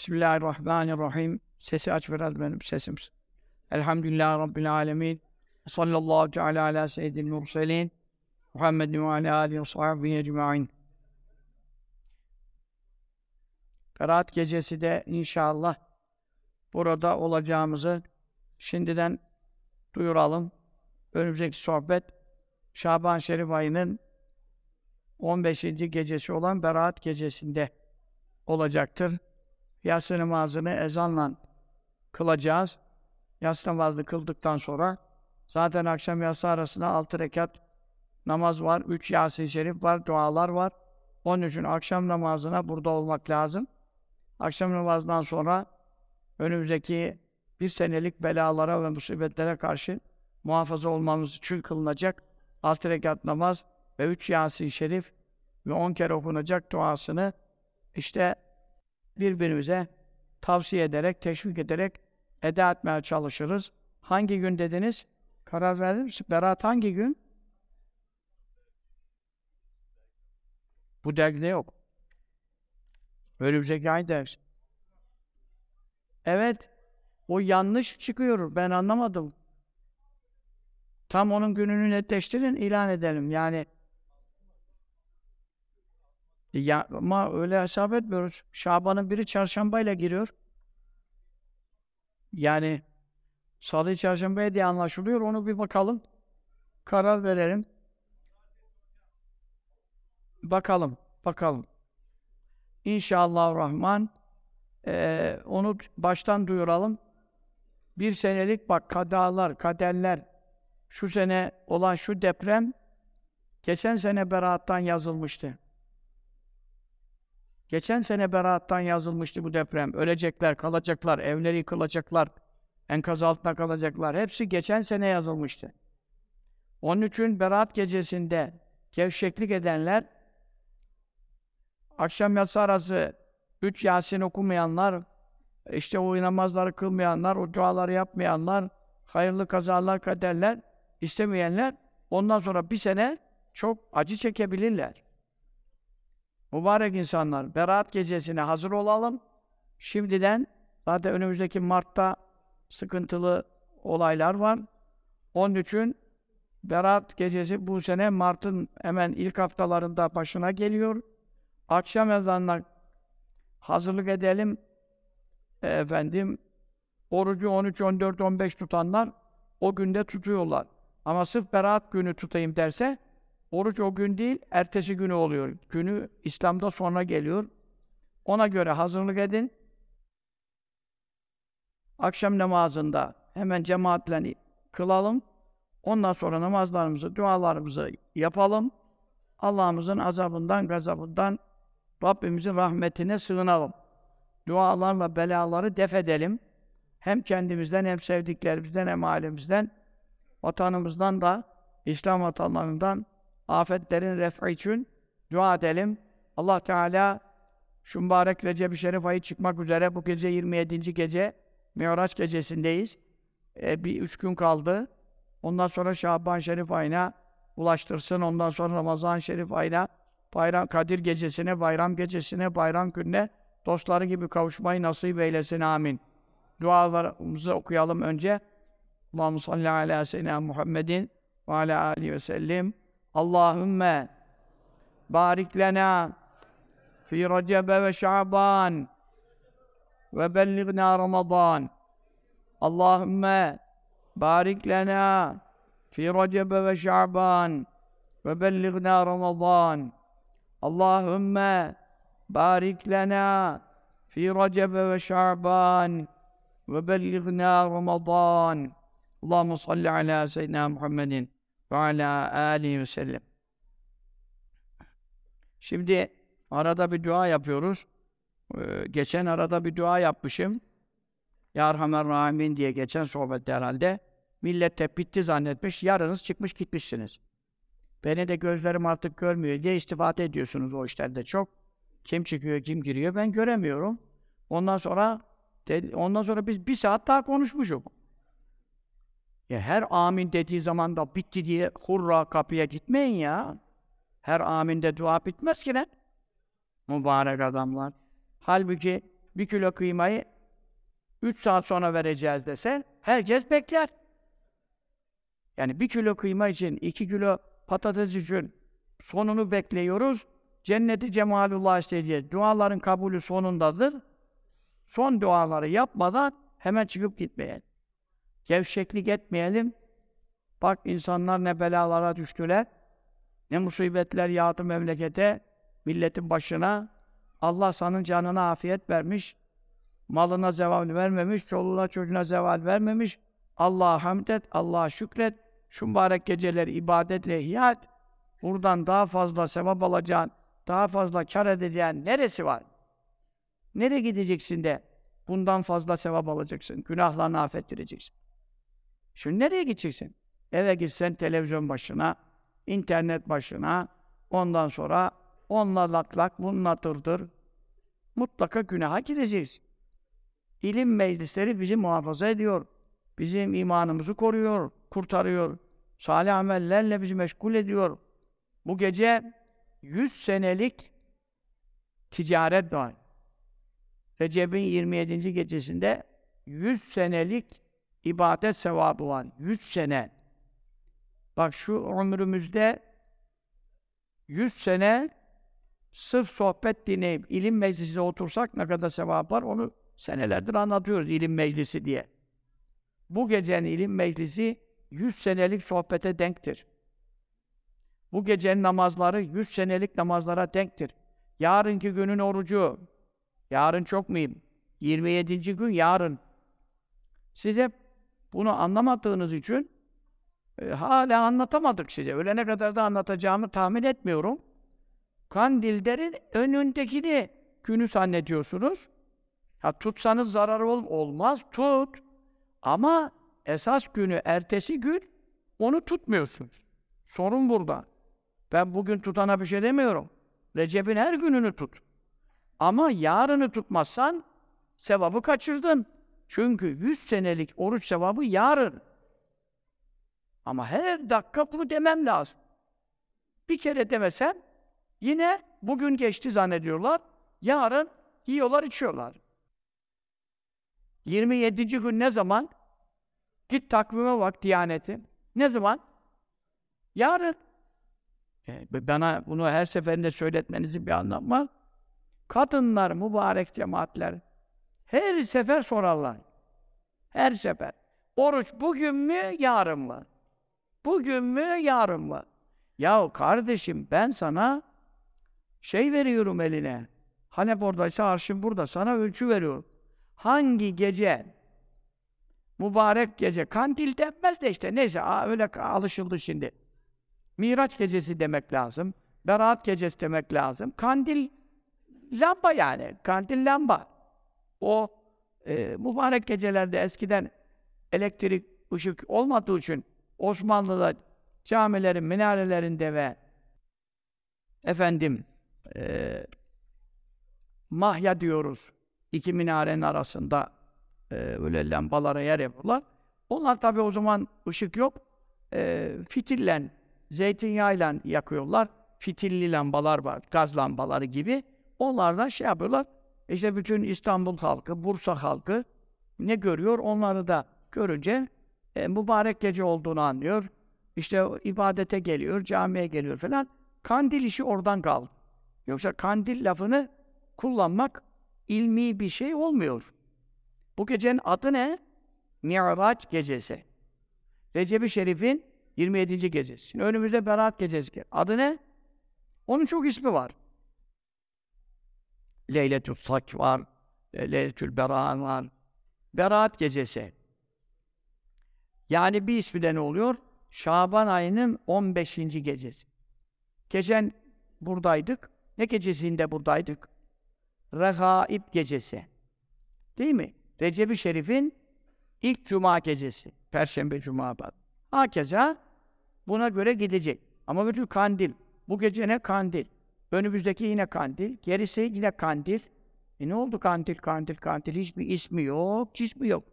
Bismillahirrahmanirrahim. Sesi aç biraz benim sesim. Elhamdülillahi Rabbil alemin. Sallallahu teala ala seyyidil murselin. Muhammedin ve ala alihi ve ecma'in. Berat gecesi de inşallah burada olacağımızı şimdiden duyuralım. Önümüzdeki sohbet Şaban Şerif ayının 15. gecesi olan Berat gecesinde olacaktır. Yatsı namazını ezanla kılacağız. Yatsı namazını kıldıktan sonra zaten akşam yatsı arasında 6 rekat namaz var, 3 Yasin Şerif var, dualar var. Onun için akşam namazına burada olmak lazım. Akşam namazından sonra önümüzdeki bir senelik belalara ve musibetlere karşı muhafaza olmamız için kılınacak 6 rekat namaz ve 3 Yasin Şerif ve 10 kere okunacak duasını işte birbirimize tavsiye ederek, teşvik ederek eda etmeye çalışırız. Hangi gün dediniz? Karar verdiniz misin? Berat hangi gün? Bu dergide yok. Önümüzdeki ay dersi. Evet. O yanlış çıkıyor. Ben anlamadım. Tam onun gününü netleştirin, ilan edelim. Yani ya, ama öyle hesap etmiyoruz. Şaban'ın biri çarşambayla giriyor. Yani salı çarşambaya diye anlaşılıyor. Onu bir bakalım. Karar verelim. Bakalım, bakalım. İnşallah Rahman e, onu baştan duyuralım. Bir senelik bak kadalar, kaderler, şu sene olan şu deprem geçen sene beraattan yazılmıştı. Geçen sene beraattan yazılmıştı bu deprem. Ölecekler, kalacaklar, evleri yıkılacaklar, enkaz altında kalacaklar. Hepsi geçen sene yazılmıştı. Onun için beraat gecesinde gevşeklik edenler, akşam yatsı arası üç Yasin okumayanlar, işte o namazları kılmayanlar, o duaları yapmayanlar, hayırlı kazalar, kaderler istemeyenler ondan sonra bir sene çok acı çekebilirler. Mübarek insanlar, Berat gecesine hazır olalım. Şimdiden zaten önümüzdeki Mart'ta sıkıntılı olaylar var. Onun için Berat gecesi bu sene Mart'ın hemen ilk haftalarında başına geliyor. Akşam ezanına hazırlık edelim. Efendim, orucu 13, 14, 15 tutanlar o günde tutuyorlar. Ama sırf Berat günü tutayım derse Oruç o gün değil, ertesi günü oluyor. Günü İslam'da sonra geliyor. Ona göre hazırlık edin. Akşam namazında hemen cemaatle kılalım. Ondan sonra namazlarımızı, dualarımızı yapalım. Allah'ımızın azabından, gazabından Rabbimizin rahmetine sığınalım. Dualarla belaları def edelim. Hem kendimizden, hem sevdiklerimizden, hem ailemizden, vatanımızdan da, İslam vatanlarından afetlerin ref'i için dua edelim. Allah Teala şu mübarek Recep-i Şerif ayı çıkmak üzere bu gece 27. gece Miraç gecesindeyiz. E, bir üç gün kaldı. Ondan sonra Şaban Şerif ayına ulaştırsın. Ondan sonra Ramazan Şerif ayına bayram Kadir gecesine, bayram gecesine, bayram gününe dostları gibi kavuşmayı nasip eylesin. Amin. Dualarımızı okuyalım önce. Allahu salli ala seyyidina Muhammedin ve ala ve sellem. Allahümme barik lena fi Recebe ve Şaban ve belligna Ramazan. Allahümme barik lena fi Recebe ve Şaban ve belligna Ramazan. Allahümme barik lena fi Recebe ve Şaban ve belligna Ramazan. Allahümme salli ala seyyidina Muhammedin ve alâ âlihi ve sellem. Şimdi arada bir dua yapıyoruz. Ee, geçen arada bir dua yapmışım. Ya Erhamer Rahimin diye geçen sohbette herhalde. Millet de bitti zannetmiş. Yarınız çıkmış gitmişsiniz. Beni de gözlerim artık görmüyor diye istifade ediyorsunuz o işlerde çok. Kim çıkıyor, kim giriyor ben göremiyorum. Ondan sonra ondan sonra biz bir saat daha konuşmuşuk. Ya her amin dediği zaman da bitti diye hurra kapıya gitmeyin ya. Her aminde dua bitmez ki ne? Mübarek adamlar. Halbuki bir kilo kıymayı 3 saat sonra vereceğiz dese herkes bekler. Yani bir kilo kıyma için, iki kilo patates için sonunu bekliyoruz. Cenneti cemalullah istediği duaların kabulü sonundadır. Son duaları yapmadan hemen çıkıp gitmeyelim. Gevşeklik etmeyelim. Bak insanlar ne belalara düştüler. Ne musibetler yağdı memlekete, milletin başına. Allah senin canına afiyet vermiş. Malına zeval vermemiş, çoluğuna çocuğuna zeval vermemiş. Allah'a hamd et, Allah'a şükret. Şu mübarek geceleri ibadetle ihya et. Buradan daha fazla sevap alacağın, daha fazla kar edeceğin neresi var? Nereye gideceksin de bundan fazla sevap alacaksın, günahlarını affettireceksin. Şimdi nereye gideceksin? Eve gitsen televizyon başına, internet başına, ondan sonra onunla lak lak, bununla tırdır. Mutlaka günaha gireceğiz. İlim meclisleri bizi muhafaza ediyor. Bizim imanımızı koruyor, kurtarıyor. Salih amellerle bizi meşgul ediyor. Bu gece 100 senelik ticaret var. Recep'in 27. gecesinde 100 senelik ibadet sevabı var. 100 sene. Bak şu ömrümüzde 100 sene sırf sohbet dinleyip ilim meclisine otursak ne kadar sevap var onu senelerdir anlatıyoruz ilim meclisi diye. Bu gecenin ilim meclisi 100 senelik sohbete denktir. Bu gecenin namazları 100 senelik namazlara denktir. Yarınki günün orucu, yarın çok mühim. 27. gün yarın. Size bunu anlamadığınız için e, hala anlatamadık size. Ölene kadar da anlatacağımı tahmin etmiyorum. Kandillerin önündekini günü zannediyorsunuz. Ha tutsanız zararı ol olmaz, tut. Ama esas günü, ertesi gün onu tutmuyorsunuz. Sorun burada. Ben bugün tutana bir şey demiyorum. Recep'in her gününü tut. Ama yarını tutmazsan sevabı kaçırdın. Çünkü 100 senelik oruç sevabı yarın. Ama her dakika bunu demem lazım. Bir kere demesem yine bugün geçti zannediyorlar. Yarın yiyorlar, içiyorlar. 27. gün ne zaman? Git takvime bak Diyaneti. Ne zaman? Yarın. E, bana bunu her seferinde söyletmenizin bir anlamı var. Kadınlar, mübarek cemaatler her sefer sorarlar. Her sefer. Oruç bugün mü, yarın mı? Bugün mü, yarın mı? Ya kardeşim ben sana şey veriyorum eline. Halep oradaysa arşın burada. Sana ölçü veriyorum. Hangi gece mübarek gece, kandil denmez de işte neyse aa, öyle alışıldı şimdi. Miraç gecesi demek lazım. Berat gecesi demek lazım. Kandil lamba yani. Kandil lamba. O e, mübarek gecelerde eskiden elektrik, ışık olmadığı için Osmanlı'da camilerin minarelerinde ve efendim e, mahya diyoruz. iki minarenin arasında e, öyle lambalara yer yapıyorlar. Onlar tabi o zaman ışık yok. E, fitille, zeytinyağıyla yakıyorlar. Fitilli lambalar var, gaz lambaları gibi. Onlardan şey yapıyorlar. İşte bütün İstanbul halkı, Bursa halkı ne görüyor? Onları da görünce e, mübarek gece olduğunu anlıyor. İşte ibadete geliyor, camiye geliyor falan. Kandil işi oradan kaldı. Yoksa kandil lafını kullanmak ilmi bir şey olmuyor. Bu gecenin adı ne? Mi'raç gecesi. Recep-i Şerif'in 27. gecesi. Şimdi önümüzde Berat gecesi. Adı ne? Onun çok ismi var. Leyletül Sak var, Leyletül Bera var. Berat gecesi. Yani bir ismi de ne oluyor? Şaban ayının 15. gecesi. Geçen buradaydık. Ne gecesinde buradaydık? Rehaib gecesi. Değil mi? Recep-i Şerif'in ilk cuma gecesi. Perşembe, cuma bak. Hakeza buna göre gidecek. Ama bütün kandil. Bu gece ne kandil? Önümüzdeki yine kandil. Gerisi yine kandil. E ne oldu kandil, kandil, kandil? Hiçbir ismi yok, cismi yok.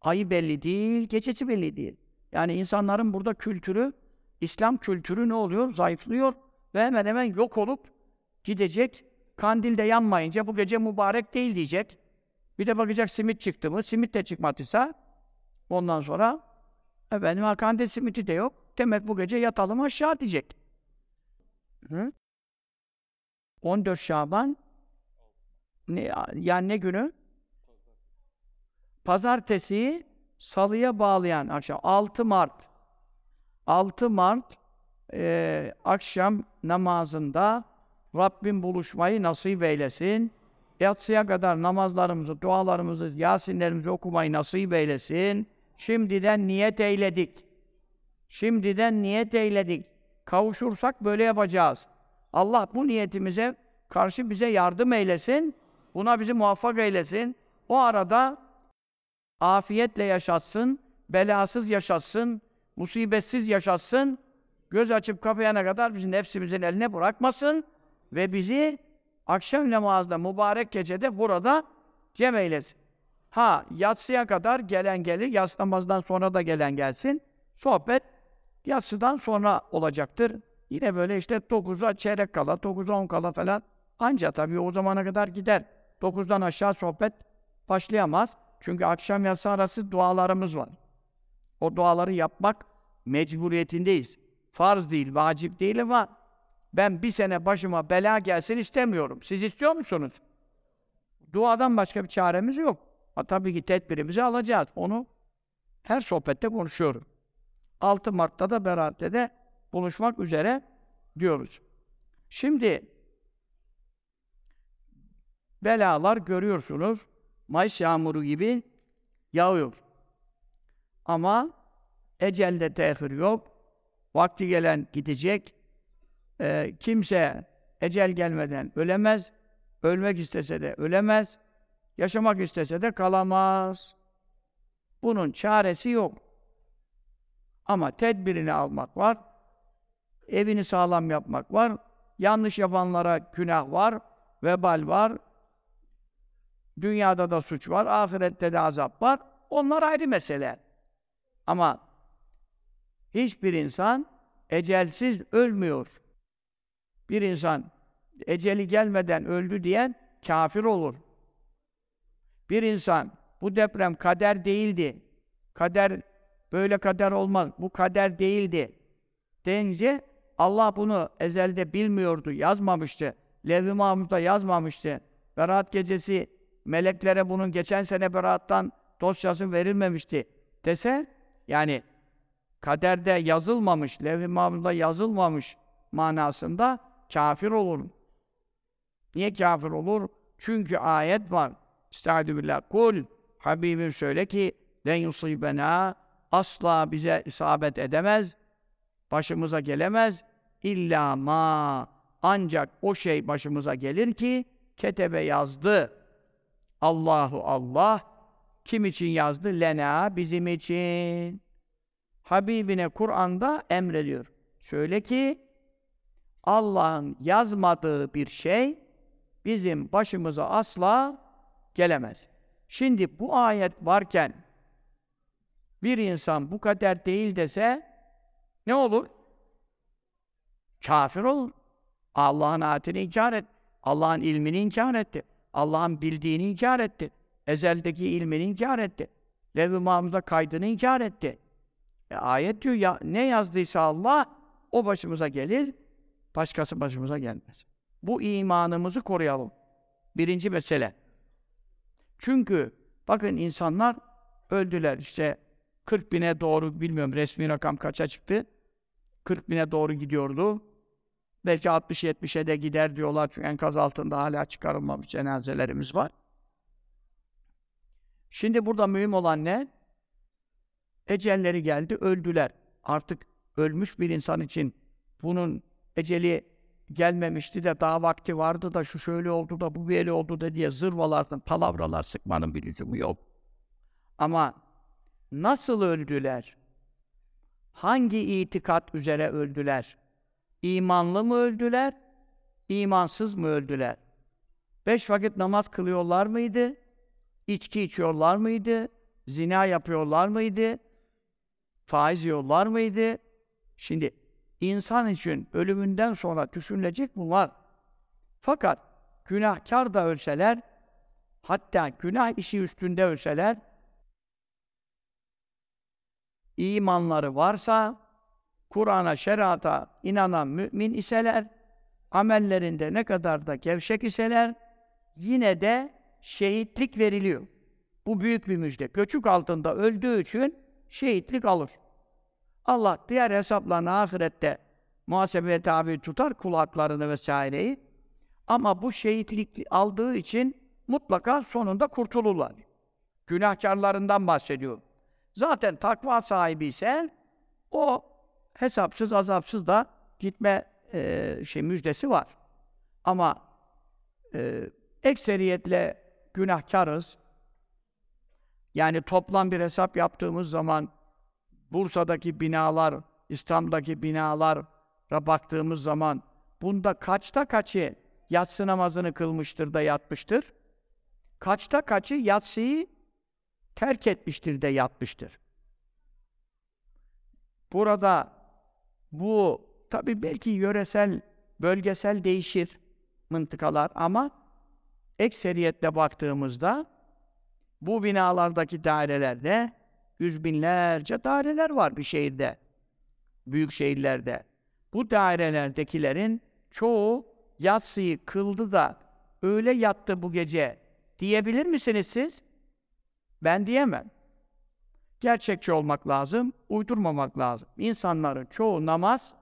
Ayı belli değil, gecesi belli değil. Yani insanların burada kültürü, İslam kültürü ne oluyor? Zayıflıyor ve hemen hemen yok olup gidecek. Kandilde yanmayınca bu gece mübarek değil diyecek. Bir de bakacak simit çıktı mı? Simit de çıkmadıysa ondan sonra efendim kandil simiti de yok. Demek bu gece yatalım aşağı diyecek. Hı? 14 Şaban ne, yani ne günü? Pazartesi salıya bağlayan akşam 6 Mart 6 Mart e, akşam namazında Rabbim buluşmayı nasip eylesin. Yatsıya kadar namazlarımızı, dualarımızı, Yasinlerimizi okumayı nasip eylesin. Şimdiden niyet eyledik. Şimdiden niyet eyledik. Kavuşursak böyle yapacağız. Allah bu niyetimize karşı bize yardım eylesin. Buna bizi muvaffak eylesin. O arada afiyetle yaşatsın, belasız yaşatsın, musibetsiz yaşatsın. Göz açıp kapayana kadar bizi nefsimizin eline bırakmasın ve bizi akşam namazda mübarek gecede burada cem eylesin. Ha yatsıya kadar gelen gelir, yatsı namazdan sonra da gelen gelsin. Sohbet yatsıdan sonra olacaktır. Yine böyle işte 9'a çeyrek kala, 9'a 10 kala falan anca tabii o zamana kadar gider. 9'dan aşağı sohbet başlayamaz. Çünkü akşam yatsı arası dualarımız var. O duaları yapmak mecburiyetindeyiz. Farz değil, vacip değil ama ben bir sene başıma bela gelsin istemiyorum. Siz istiyor musunuz? Duadan başka bir çaremiz yok. Ha, tabii ki tedbirimizi alacağız. Onu her sohbette konuşuyorum. 6 Mart'ta da Berat'te de buluşmak üzere diyoruz. Şimdi belalar görüyorsunuz. Mayıs yağmuru gibi yağıyor. Ama ecelde tehir yok. Vakti gelen gidecek. Ee, kimse ecel gelmeden ölemez. Ölmek istese de ölemez. Yaşamak istese de kalamaz. Bunun çaresi yok. Ama tedbirini almak var. Evini sağlam yapmak var. Yanlış yapanlara günah var. Vebal var. Dünyada da suç var. Ahirette de azap var. Onlar ayrı mesele. Ama hiçbir insan ecelsiz ölmüyor. Bir insan eceli gelmeden öldü diyen kafir olur. Bir insan bu deprem kader değildi. Kader böyle kader olmaz. Bu kader değildi. Deyince Allah bunu ezelde bilmiyordu, yazmamıştı. Levh-i Mahmud'da yazmamıştı. Berat gecesi meleklere bunun geçen sene Berat'tan dosyası verilmemişti dese yani kaderde yazılmamış, levh-i mahfuzda yazılmamış manasında kafir olur. Niye kafir olur? Çünkü ayet var. Estaizu billah. Kul Habibim söyle ki len yusibena asla bize isabet edemez. Başımıza gelemez. İlla ma ancak o şey başımıza gelir ki ketebe yazdı. Allahu Allah kim için yazdı? Lena bizim için. Habibine Kur'an'da emrediyor. Söyle ki Allah'ın yazmadığı bir şey bizim başımıza asla gelemez. Şimdi bu ayet varken bir insan bu kader değil dese ne olur? Kafir olur. Allah'ın ayetini inkar et. Allah'ın ilmini inkar etti. Allah'ın bildiğini inkar etti. Ezeldeki ilmini inkar etti. Levh-i Mahmud'a kaydını inkar etti. E, ayet diyor ya ne yazdıysa Allah o başımıza gelir, başkası başımıza gelmez. Bu imanımızı koruyalım. Birinci mesele. Çünkü bakın insanlar öldüler işte 40 bine doğru bilmiyorum resmi rakam kaça çıktı. 40 bine doğru gidiyordu. Belki 60-70'e de gider diyorlar çünkü enkaz altında hala çıkarılmamış cenazelerimiz var. Şimdi burada mühim olan ne? Ecelleri geldi, öldüler. Artık ölmüş bir insan için bunun eceli gelmemişti de daha vakti vardı da şu şöyle oldu da bu böyle oldu da diye zırvalardan palavralar sıkmanın bir lüzumu yok. Ama nasıl öldüler? Hangi itikat üzere öldüler? İmanlı mı öldüler? İmansız mı öldüler? Beş vakit namaz kılıyorlar mıydı? İçki içiyorlar mıydı? Zina yapıyorlar mıydı? Faiz yiyorlar mıydı? Şimdi insan için ölümünden sonra düşünülecek bunlar. Fakat günahkar da ölseler hatta günah işi üstünde ölseler, imanları varsa, Kur'an'a, şerata inanan mümin iseler, amellerinde ne kadar da gevşek iseler, yine de şehitlik veriliyor. Bu büyük bir müjde. Göçük altında öldüğü için şehitlik alır. Allah diğer hesaplarını ahirette muhasebeye tabi tutar kulaklarını vesaireyi. Ama bu şehitlik aldığı için mutlaka sonunda kurtulurlar. Günahkarlarından bahsediyor. Zaten takva sahibi ise o hesapsız azapsız da gitme e, şey müjdesi var. Ama e, ekseriyetle günahkarız. Yani toplam bir hesap yaptığımız zaman Bursa'daki binalar, İstanbul'daki binalara baktığımız zaman bunda kaçta kaçı yatsı namazını kılmıştır da yatmıştır? Kaçta kaçı yatsıyı terk etmiştir de yatmıştır? Burada bu tabi belki yöresel, bölgesel değişir mıntıkalar ama ekseriyetle baktığımızda bu binalardaki dairelerde yüz binlerce daireler var bir şehirde. Büyük şehirlerde. Bu dairelerdekilerin çoğu yatsıyı kıldı da öyle yattı bu gece diyebilir misiniz siz? Ben diyemem. Gerçekçi olmak lazım, uydurmamak lazım. İnsanların çoğu namaz,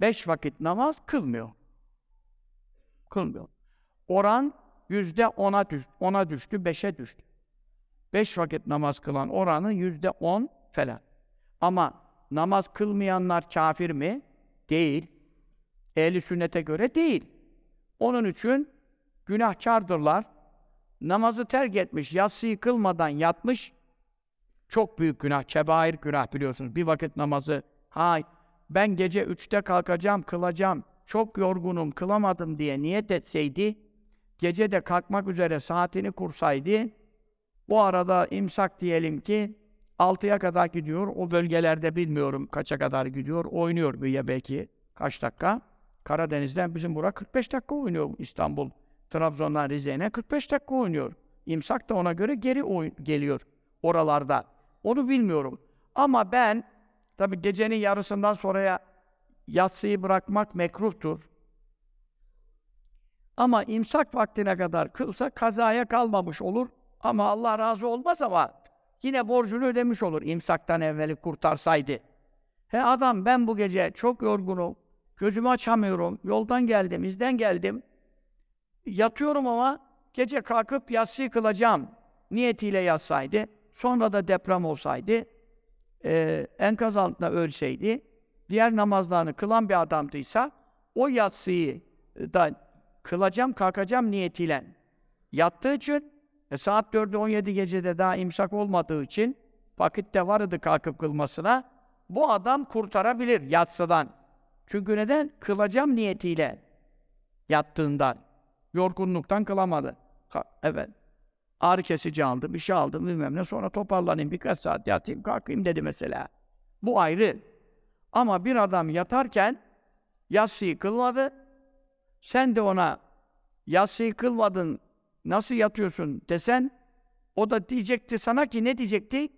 beş vakit namaz kılmıyor. Kılmıyor. Oran yüzde ona, düş, ona düştü, beşe düştü. Beş vakit namaz kılan oranı yüzde on falan. Ama namaz kılmayanlar kafir mi? Değil. Ehli sünnete göre değil. Onun için günahkardırlar. Namazı terk etmiş, yatsıyı kılmadan yatmış, çok büyük günah, kebair günah biliyorsunuz. Bir vakit namazı, hay ben gece üçte kalkacağım, kılacağım, çok yorgunum, kılamadım diye niyet etseydi, gece de kalkmak üzere saatini kursaydı, bu arada imsak diyelim ki 6'ya kadar gidiyor. O bölgelerde bilmiyorum kaça kadar gidiyor. Oynuyor ya belki kaç dakika. Karadeniz'den bizim bura 45 dakika oynuyor İstanbul. Trabzon'dan Rize'ne 45 dakika oynuyor. İmsak da ona göre geri oy- geliyor oralarda. Onu bilmiyorum. Ama ben tabi gecenin yarısından sonraya yatsıyı bırakmak mekruhtur. Ama imsak vaktine kadar kılsa kazaya kalmamış olur. Ama Allah razı olmaz ama yine borcunu ödemiş olur imsaktan evveli kurtarsaydı. He adam ben bu gece çok yorgunum, gözümü açamıyorum, yoldan geldim, izden geldim. Yatıyorum ama gece kalkıp yatsı kılacağım niyetiyle yatsaydı, sonra da deprem olsaydı, e, enkaz altında ölseydi, diğer namazlarını kılan bir adamdıysa, o yatsıyı da kılacağım, kalkacağım niyetiyle yattığı için e saat 4'ü 17 gecede daha imsak olmadığı için vakitte vardı kalkıp kılmasına. Bu adam kurtarabilir yatsıdan. Çünkü neden? Kılacağım niyetiyle yattığından. Yorgunluktan kılamadı. Evet. Ağrı kesici aldım, bir şey aldım bilmem ne. Sonra toparlanayım birkaç saat yatayım kalkayım dedi mesela. Bu ayrı. Ama bir adam yatarken yatsıyı kılmadı. Sen de ona yatsıyı kılmadın nasıl yatıyorsun desen, o da diyecekti sana ki ne diyecekti?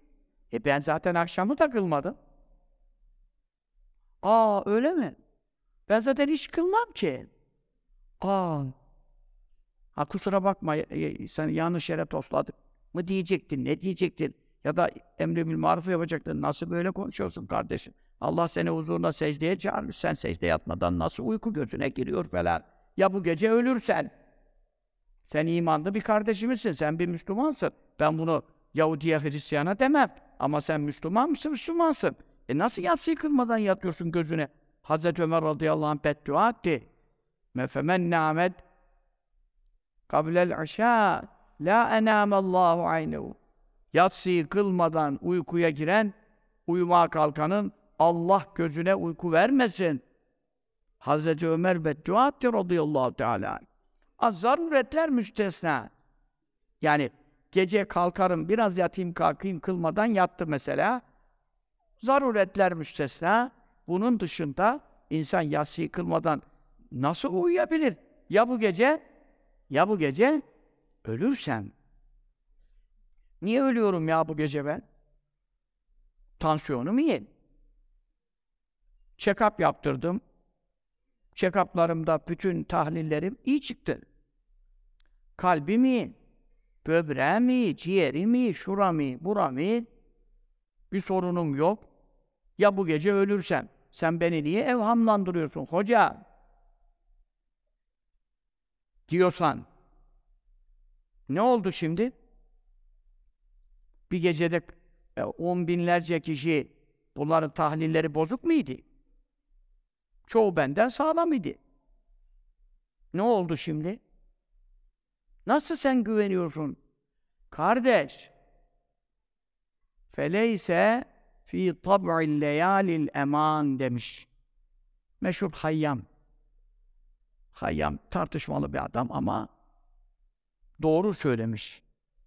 E ben zaten akşamı da kılmadım. Aa öyle mi? Ben zaten hiç kılmam ki. Aa. Ha kusura bakma sen yanlış yere tosladık mı diyecektin, ne diyecektin? Ya da emri bil marufu yapacaktın. Nasıl böyle konuşuyorsun kardeşim? Allah seni huzuruna secdeye çağırmış. Sen secde yatmadan nasıl uyku gözüne giriyor falan. Ya bu gece ölürsen? Sen imanlı bir kardeşimizsin, sen bir Müslümansın. Ben bunu Yahudiye, Hristiyana demem. Ama sen Müslüman mısın, Müslümansın. E nasıl yatsıyı kılmadan yatıyorsun gözüne? Hazreti Ömer radıyallahu anh beddua etti. Mefemen nâmet kablel aşâ la enâmellâhu aynehu. Yatsıyı kılmadan uykuya giren, uyumaya kalkanın Allah gözüne uyku vermesin. Hazreti Ömer beddua etti radıyallahu teâlâ. Zaruretler müstesna. Yani gece kalkarım, biraz yatayım kalkayım kılmadan yattı mesela. Zaruretler müstesna. Bunun dışında insan yatsıyı kılmadan nasıl uyuyabilir? Ya bu gece, ya bu gece ölürsem niye ölüyorum ya bu gece ben? Tansiyonum iyi. Check-up yaptırdım. Check-up'larımda bütün tahlillerim iyi çıktı. Kalbim iyi, böbreğim iyi, ciğerim iyi, şuram iyi, buram iyi. Bir sorunum yok. Ya bu gece ölürsem? Sen beni niye evhamlandırıyorsun hoca? Diyorsan. Ne oldu şimdi? Bir gecede e, on binlerce kişi bunların tahlilleri bozuk muydu? Çoğu benden sağlam idi. Ne oldu şimdi? Nasıl sen güveniyorsun? Kardeş, feleyse fi tab'il leyalil eman demiş. Meşhur Hayyam. Hayyam tartışmalı bir adam ama doğru söylemiş.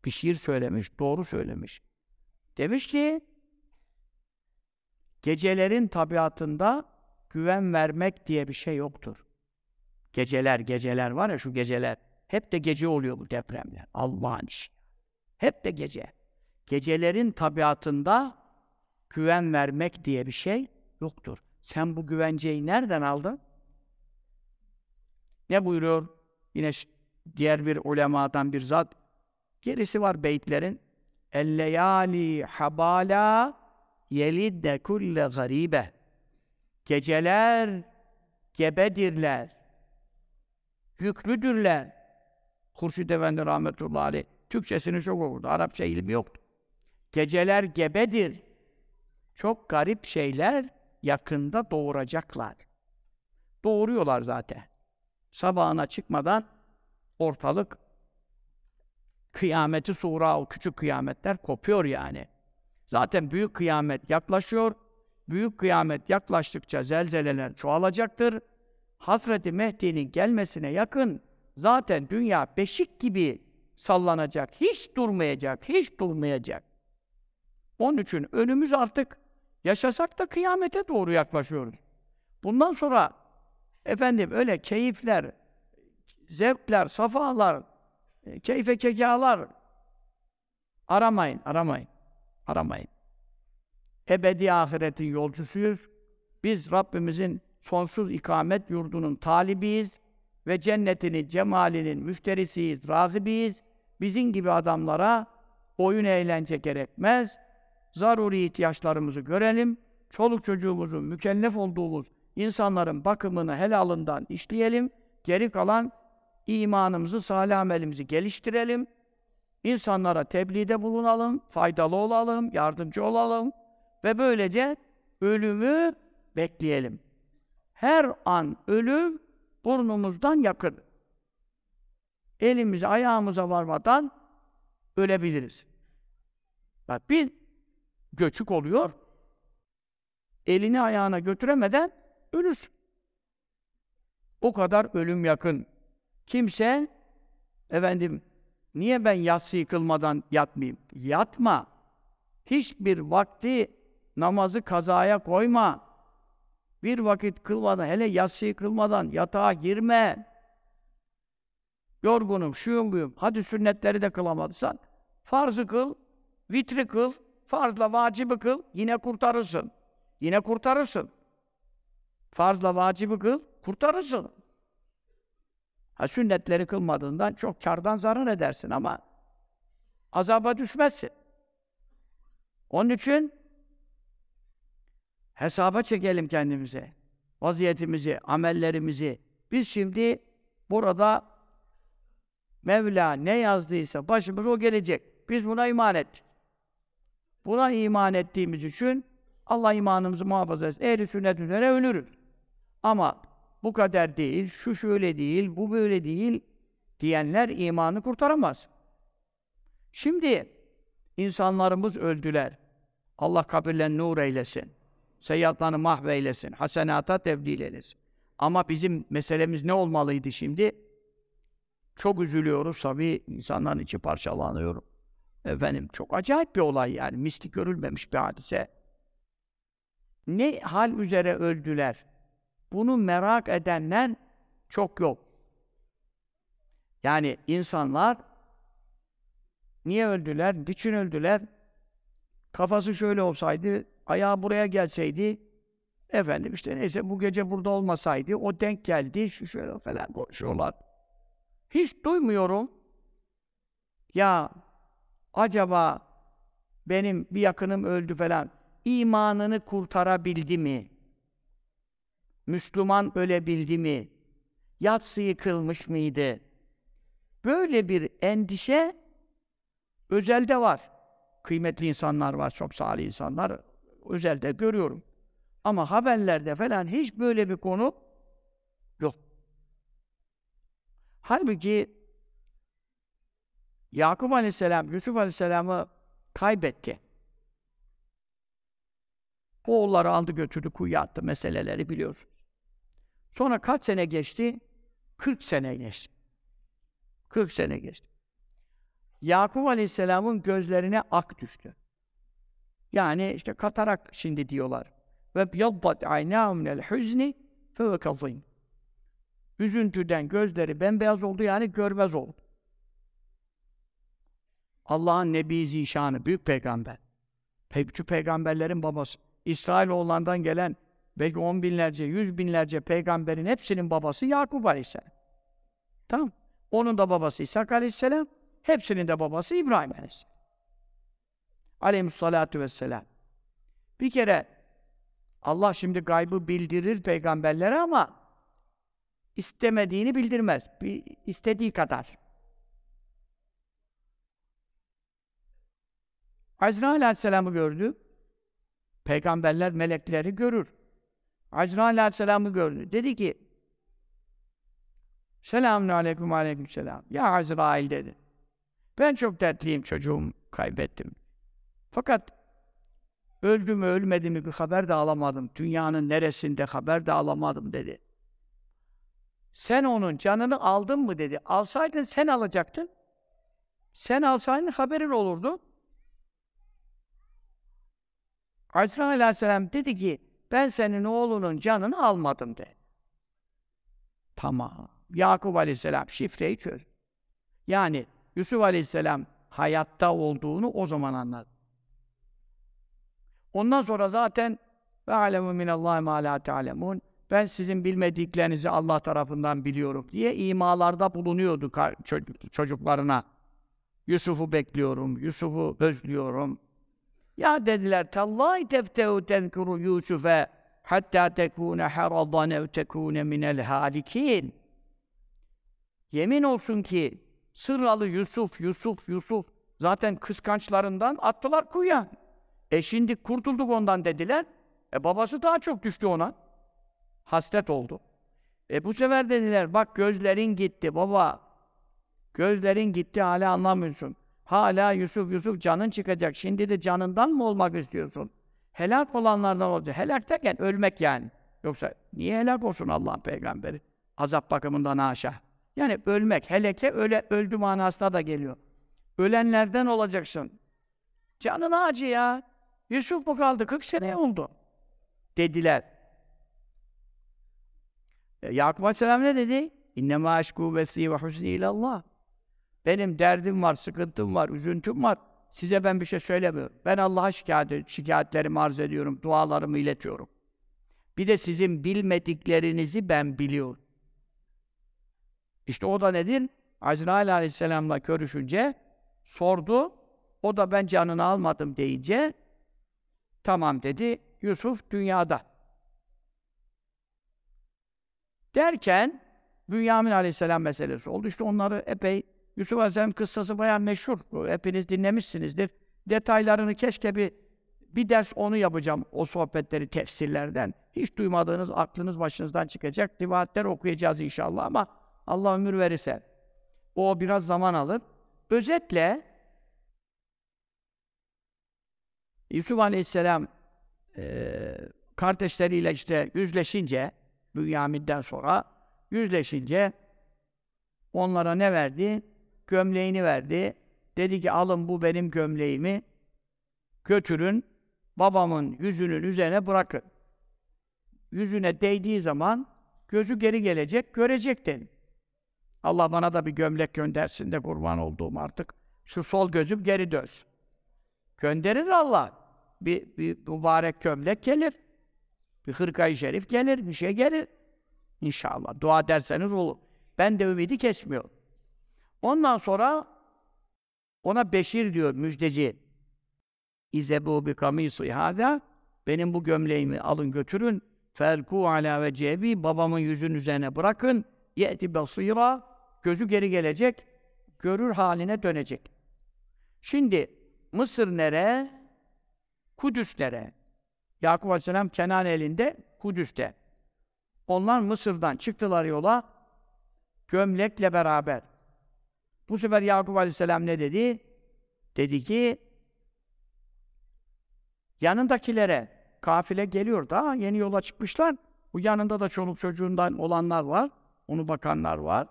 Bir şiir söylemiş, doğru söylemiş. Demiş ki, gecelerin tabiatında güven vermek diye bir şey yoktur. Geceler, geceler var ya şu geceler. Hep de gece oluyor bu depremler. Allah'ın işi. Hep de gece. Gecelerin tabiatında güven vermek diye bir şey yoktur. Sen bu güvenceyi nereden aldın? Ne buyuruyor? Yine diğer bir ulemadan bir zat. Gerisi var beytlerin. El-leyali habala yelidde kulle garibe. Geceler gebedirler. Yüklüdürler. Hurşid Efendi rahmetullahi aleyh Türkçesini çok okurdu. Arapça ilmi yoktu. Geceler gebedir. Çok garip şeyler yakında doğuracaklar. Doğuruyorlar zaten. Sabahına çıkmadan ortalık kıyameti sura, o küçük kıyametler kopuyor yani. Zaten büyük kıyamet yaklaşıyor. Büyük kıyamet yaklaştıkça zelzeleler çoğalacaktır. Hazreti Mehdi'nin gelmesine yakın zaten dünya beşik gibi sallanacak. Hiç durmayacak, hiç durmayacak. Onun için önümüz artık yaşasak da kıyamete doğru yaklaşıyoruz. Bundan sonra efendim öyle keyifler, zevkler, safalar, e, keyfe kekalar aramayın, aramayın, aramayın. Ebedi ahiretin yolcusuyuz. Biz Rabbimizin sonsuz ikamet yurdunun talibiyiz ve cennetinin, cemalinin müşterisiyiz, razibiyiz. Bizim gibi adamlara oyun eğlence gerekmez. Zaruri ihtiyaçlarımızı görelim. Çoluk çocuğumuzun mükellef olduğumuz insanların bakımını helalından işleyelim. Geri kalan imanımızı, salih amelimizi geliştirelim. İnsanlara tebliğde bulunalım, faydalı olalım, yardımcı olalım ve böylece ölümü bekleyelim. Her an ölüm burnumuzdan yakın. Elimize, ayağımıza varmadan ölebiliriz. Bak bir göçük oluyor, elini ayağına götüremeden ölürsün. O kadar ölüm yakın. Kimse, efendim, niye ben yatsı yıkılmadan yatmayayım? Yatma. Hiçbir vakti namazı kazaya koyma. Bir vakit kılmadan, hele yatsı kılmadan yatağa girme. Yorgunum, şuyum buyum. Hadi sünnetleri de kılamadıysan, farzı kıl, vitri kıl, farzla vacibi kıl, yine kurtarırsın. Yine kurtarırsın. Farzla vacibi kıl, kurtarırsın. Ha sünnetleri kılmadığından çok kardan zarar edersin ama azaba düşmezsin. Onun için hesaba çekelim kendimize. Vaziyetimizi, amellerimizi. Biz şimdi burada Mevla ne yazdıysa başımız o gelecek. Biz buna iman ettik. Buna iman ettiğimiz için Allah imanımızı muhafaza etsin. Ehli sünnet üzere ölürüz. Ama bu kader değil, şu şöyle değil, bu böyle değil diyenler imanı kurtaramaz. Şimdi insanlarımız öldüler. Allah kabirlerini nur eylesin. Seyyatlarını mahveylesin. Hasenata tebdil eylesin. Ama bizim meselemiz ne olmalıydı şimdi? Çok üzülüyoruz tabii. insanların içi parçalanıyor. Efendim çok acayip bir olay yani. Mistik görülmemiş bir hadise. Ne hal üzere öldüler? Bunu merak edenler çok yok. Yani insanlar Niye öldüler? Niçin öldüler? Kafası şöyle olsaydı, ayağı buraya gelseydi, efendim işte neyse bu gece burada olmasaydı, o denk geldi, şu şöyle falan konuşuyorlar. Hiç duymuyorum. Ya acaba benim bir yakınım öldü falan, imanını kurtarabildi mi? Müslüman ölebildi mi? Yatsıyı kılmış mıydı? Böyle bir endişe özelde var. Kıymetli insanlar var, çok salih insanlar. Özelde görüyorum. Ama haberlerde falan hiç böyle bir konu yok. Halbuki Yakup Aleyhisselam, Yusuf Aleyhisselam'ı kaybetti. Oğulları aldı götürdü kuyuya attı meseleleri biliyorsun. Sonra kaç sene geçti? 40 sene geçti. 40 sene geçti. Yakup Aleyhisselam'ın gözlerine ak düştü. Yani işte katarak şimdi diyorlar. Ve yaddat aynâhum minel huzni fe kazîn. Üzüntüden gözleri bembeyaz oldu yani görmez oldu. Allah'ın Nebi Zişanı, büyük peygamber. Pek peygamberlerin babası. İsrailoğullarından gelen belki on binlerce, yüz binlerce peygamberin hepsinin babası Yakup Aleyhisselam. Tamam. Onun da babası İshak Aleyhisselam, hepsinin de babası İbrahim Aleyhisselam. Aleyhissalatu vesselam. Bir kere Allah şimdi gaybı bildirir peygamberlere ama istemediğini bildirmez. Bir, istediği kadar. Azrail Aleyhisselam'ı gördü. Peygamberler melekleri görür. Azrail Aleyhisselam'ı gördü. Dedi ki Selamun aleyküm aleyküm selam. Ya Azrail dedi. Ben çok dertliyim çocuğum kaybettim. Fakat öldü mü ölmedi mi bir haber de alamadım. Dünyanın neresinde haber de alamadım dedi. Sen onun canını aldın mı dedi. Alsaydın sen alacaktın. Sen alsaydın haberin olurdu. Azrail aleyhisselam dedi ki ben senin oğlunun canını almadım de. Tamam. Yakup aleyhisselam şifreyi çöz. Yani Yusuf aleyhisselam hayatta olduğunu o zaman anladı. Ondan sonra zaten ve alemu minallahi ma la ta'lemun ben sizin bilmediklerinizi Allah tarafından biliyorum diye imalarda bulunuyordu çocuklarına. Yusuf'u bekliyorum, Yusuf'u özlüyorum. Ya dediler, tallahi teftehu tezkuru Yusuf'e hatta tekune haradan ev tekune minel halikin. Yemin olsun ki sırralı Yusuf, Yusuf, Yusuf zaten kıskançlarından attılar kuyuya. E şimdi kurtulduk ondan dediler. E babası daha çok düştü ona. Hasret oldu. E bu sefer dediler bak gözlerin gitti baba. Gözlerin gitti hala anlamıyorsun. Hala Yusuf Yusuf canın çıkacak. Şimdi de canından mı olmak istiyorsun? Helak olanlardan olacak. Helak derken ölmek yani. Yoksa niye helak olsun Allah'ın peygamberi? Azap bakımından haşa. Yani ölmek, heleke öyle öldü manasına da geliyor. Ölenlerden olacaksın. Canın acı ya. Yusuf mu kaldı? 40 sene oldu. Dediler. E, Yakup Aleyhisselam ne dedi? İnnemâ aşkû vesî ve husnî ilallah. Benim derdim var, sıkıntım var, üzüntüm var. Size ben bir şey söylemiyorum. Ben Allah'a şikayet, şikayetlerimi arz ediyorum, dualarımı iletiyorum. Bir de sizin bilmediklerinizi ben biliyorum. İşte o da nedir? Azrail aleyhisselamla görüşünce sordu. O da ben canını almadım deyince tamam dedi. Yusuf dünyada. Derken Bünyamin aleyhisselam meselesi oldu. İşte onları epey Yusuf Aleyhisselam kıssası bayağı meşhur. Hepiniz dinlemişsinizdir. Detaylarını keşke bir bir ders onu yapacağım, o sohbetleri, tefsirlerden. Hiç duymadığınız, aklınız başınızdan çıkacak. Rivayetler okuyacağız inşallah ama Allah ömür verirse. O biraz zaman alır. Özetle Yusuf Aleyhisselam e, kardeşleriyle işte yüzleşince Bünyamin'den sonra yüzleşince onlara ne verdi? Gömleğini verdi. Dedi ki alın bu benim gömleğimi götürün babamın yüzünün üzerine bırakın. Yüzüne değdiği zaman gözü geri gelecek, görecek dedi. Allah bana da bir gömlek göndersin de kurban olduğum artık. şu sol gözüm geri dönsün. Gönderir Allah. Bir, bir mübarek gömlek gelir. Bir hırkayı şerif gelir, bir şey gelir. İnşallah. Dua derseniz olur. Ben de ümidi kesmiyorum. Ondan sonra ona Beşir diyor, müjdeci. İzebu bi kamisi hâzâ benim bu gömleğimi alın götürün. Ferku ala ve cebi babamın yüzün üzerine bırakın. Ye'ti basira gözü geri gelecek. Görür haline dönecek. Şimdi Mısır nere? Kudüs nere? Yakup Aleyhisselam Kenan elinde Kudüs'te. Onlar Mısır'dan çıktılar yola gömlekle beraber. Bu sefer Yakup Aleyhisselam ne dedi? Dedi ki yanındakilere kafile geliyor da yeni yola çıkmışlar. Bu yanında da çoluk çocuğundan olanlar var. Onu bakanlar var.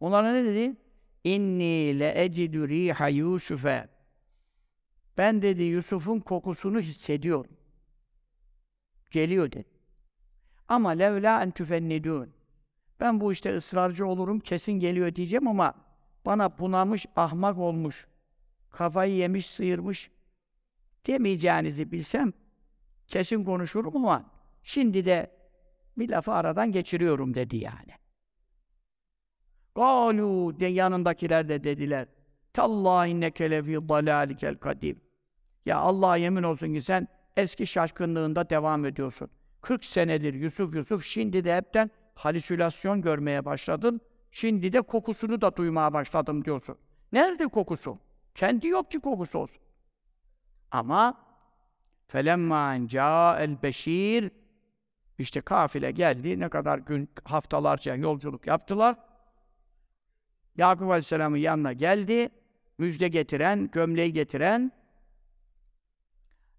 Onlara ne dedi? İnni le ecidü riha Yusuf'e. Ben dedi Yusuf'un kokusunu hissediyorum. Geliyor dedi. Ama levla en tüfennidun. Ben bu işte ısrarcı olurum, kesin geliyor diyeceğim ama bana bunamış, ahmak olmuş, kafayı yemiş, sıyırmış demeyeceğinizi bilsem kesin konuşurum ama şimdi de bir lafı aradan geçiriyorum dedi yani. Galu de yanındakiler de dediler. Tallahi inneke lefî dalâlikel kadim. Ya Allah'a yemin olsun ki sen eski şaşkınlığında devam ediyorsun. 40 senedir Yusuf Yusuf şimdi de hepten halüsinasyon görmeye başladın. Şimdi de kokusunu da duymaya başladım diyorsun. Nerede kokusu? Kendi yok ki kokusu olsun. Ama felemma el beşir işte kafile geldi. Ne kadar gün, haftalarca yolculuk yaptılar. Yakup Aleyhisselam'ın yanına geldi. Müjde getiren, gömleği getiren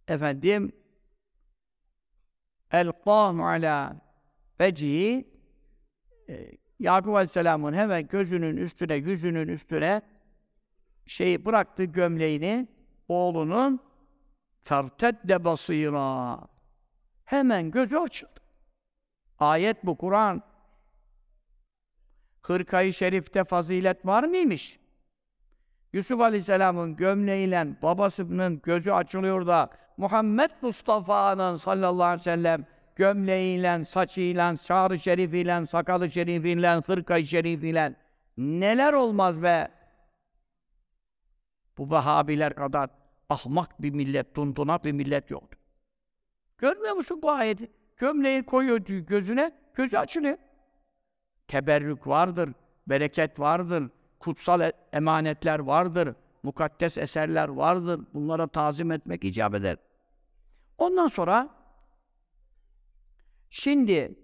efendim elqâhu alâ vecihi e, Yakup Aleyhisselam'ın hemen gözünün üstüne, yüzünün üstüne şeyi bıraktı gömleğini oğlunun tertedde basira hemen gözü açıldı. Ayet bu Kur'an. Hırkayı şerifte fazilet var mıymış? Yusuf Aleyhisselam'ın gömleğiyle babasının gözü açılıyor da Muhammed Mustafa'nın sallallahu aleyhi ve sellem gömleğiyle, saçıyla, şarı şerifiyle, sakalı şerifiyle, hırkayı şerifiyle neler olmaz be! Bu Vahabiler kadar ahmak bir millet, tuntuna bir millet yoktu. Görmüyor musun bu ayeti? Gömleği koyuyor gözüne, gözü açılıyor. Teberrük vardır, bereket vardır, kutsal e- emanetler vardır, mukaddes eserler vardır. Bunlara tazim etmek icap eder. Ondan sonra şimdi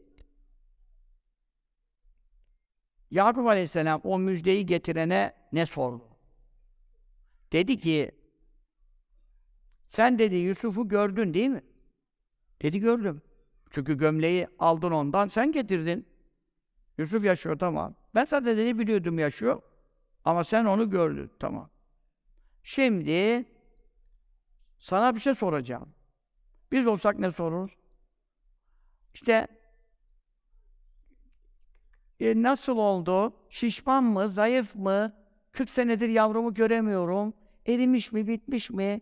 Yakup Aleyhisselam o müjdeyi getirene ne sordu? Dedi ki sen dedi Yusuf'u gördün değil mi? Dedi gördüm. Çünkü gömleği aldın ondan, sen getirdin. Yusuf yaşıyor, tamam. Ben zaten dedi biliyordum yaşıyor. Ama sen onu gördün, tamam. Şimdi sana bir şey soracağım. Biz olsak ne soruruz? İşte e, nasıl oldu? Şişman mı, zayıf mı? 40 senedir yavrumu göremiyorum. Erimiş mi, bitmiş mi?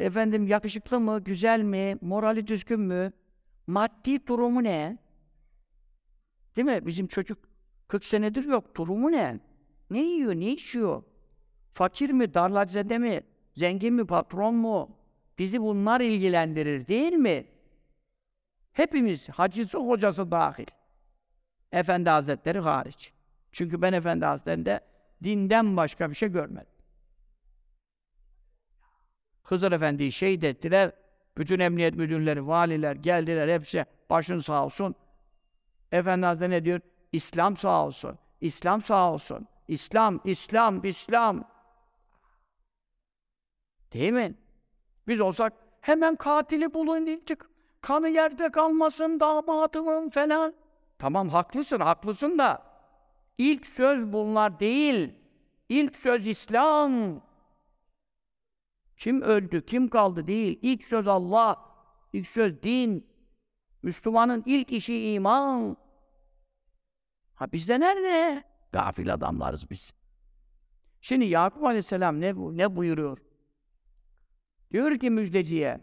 Efendim yakışıklı mı, güzel mi, morali düzgün mü? Maddi durumu ne? Değil mi? Bizim çocuk 40 senedir yok. Durumu ne? Ne yiyor, ne içiyor? Fakir mi, darlacede mi? Zengin mi, patron mu? Bizi bunlar ilgilendirir değil mi? Hepimiz, hacısı hocası dahil. Efendi Hazretleri hariç. Çünkü ben Efendi Hazretleri'nde dinden başka bir şey görmedim. Hızır Efendi'yi şehit ettiler. Bütün emniyet müdürleri, valiler geldiler hepsi başın sağ olsun. Efendi Hazretleri ne diyor? İslam sağ olsun. İslam sağ olsun. İslam, İslam, İslam. Değil mi? Biz olsak hemen katili bulun dedik. Kanı yerde kalmasın damadımın falan. Tamam haklısın, haklısın da ilk söz bunlar değil. İlk söz İslam. Kim öldü, kim kaldı değil. İlk söz Allah, ilk söz din. Müslümanın ilk işi iman. Ha bizde nerede? Gafil adamlarız biz. Şimdi Yakup Aleyhisselam ne, ne buyuruyor? Diyor ki müjdeciye,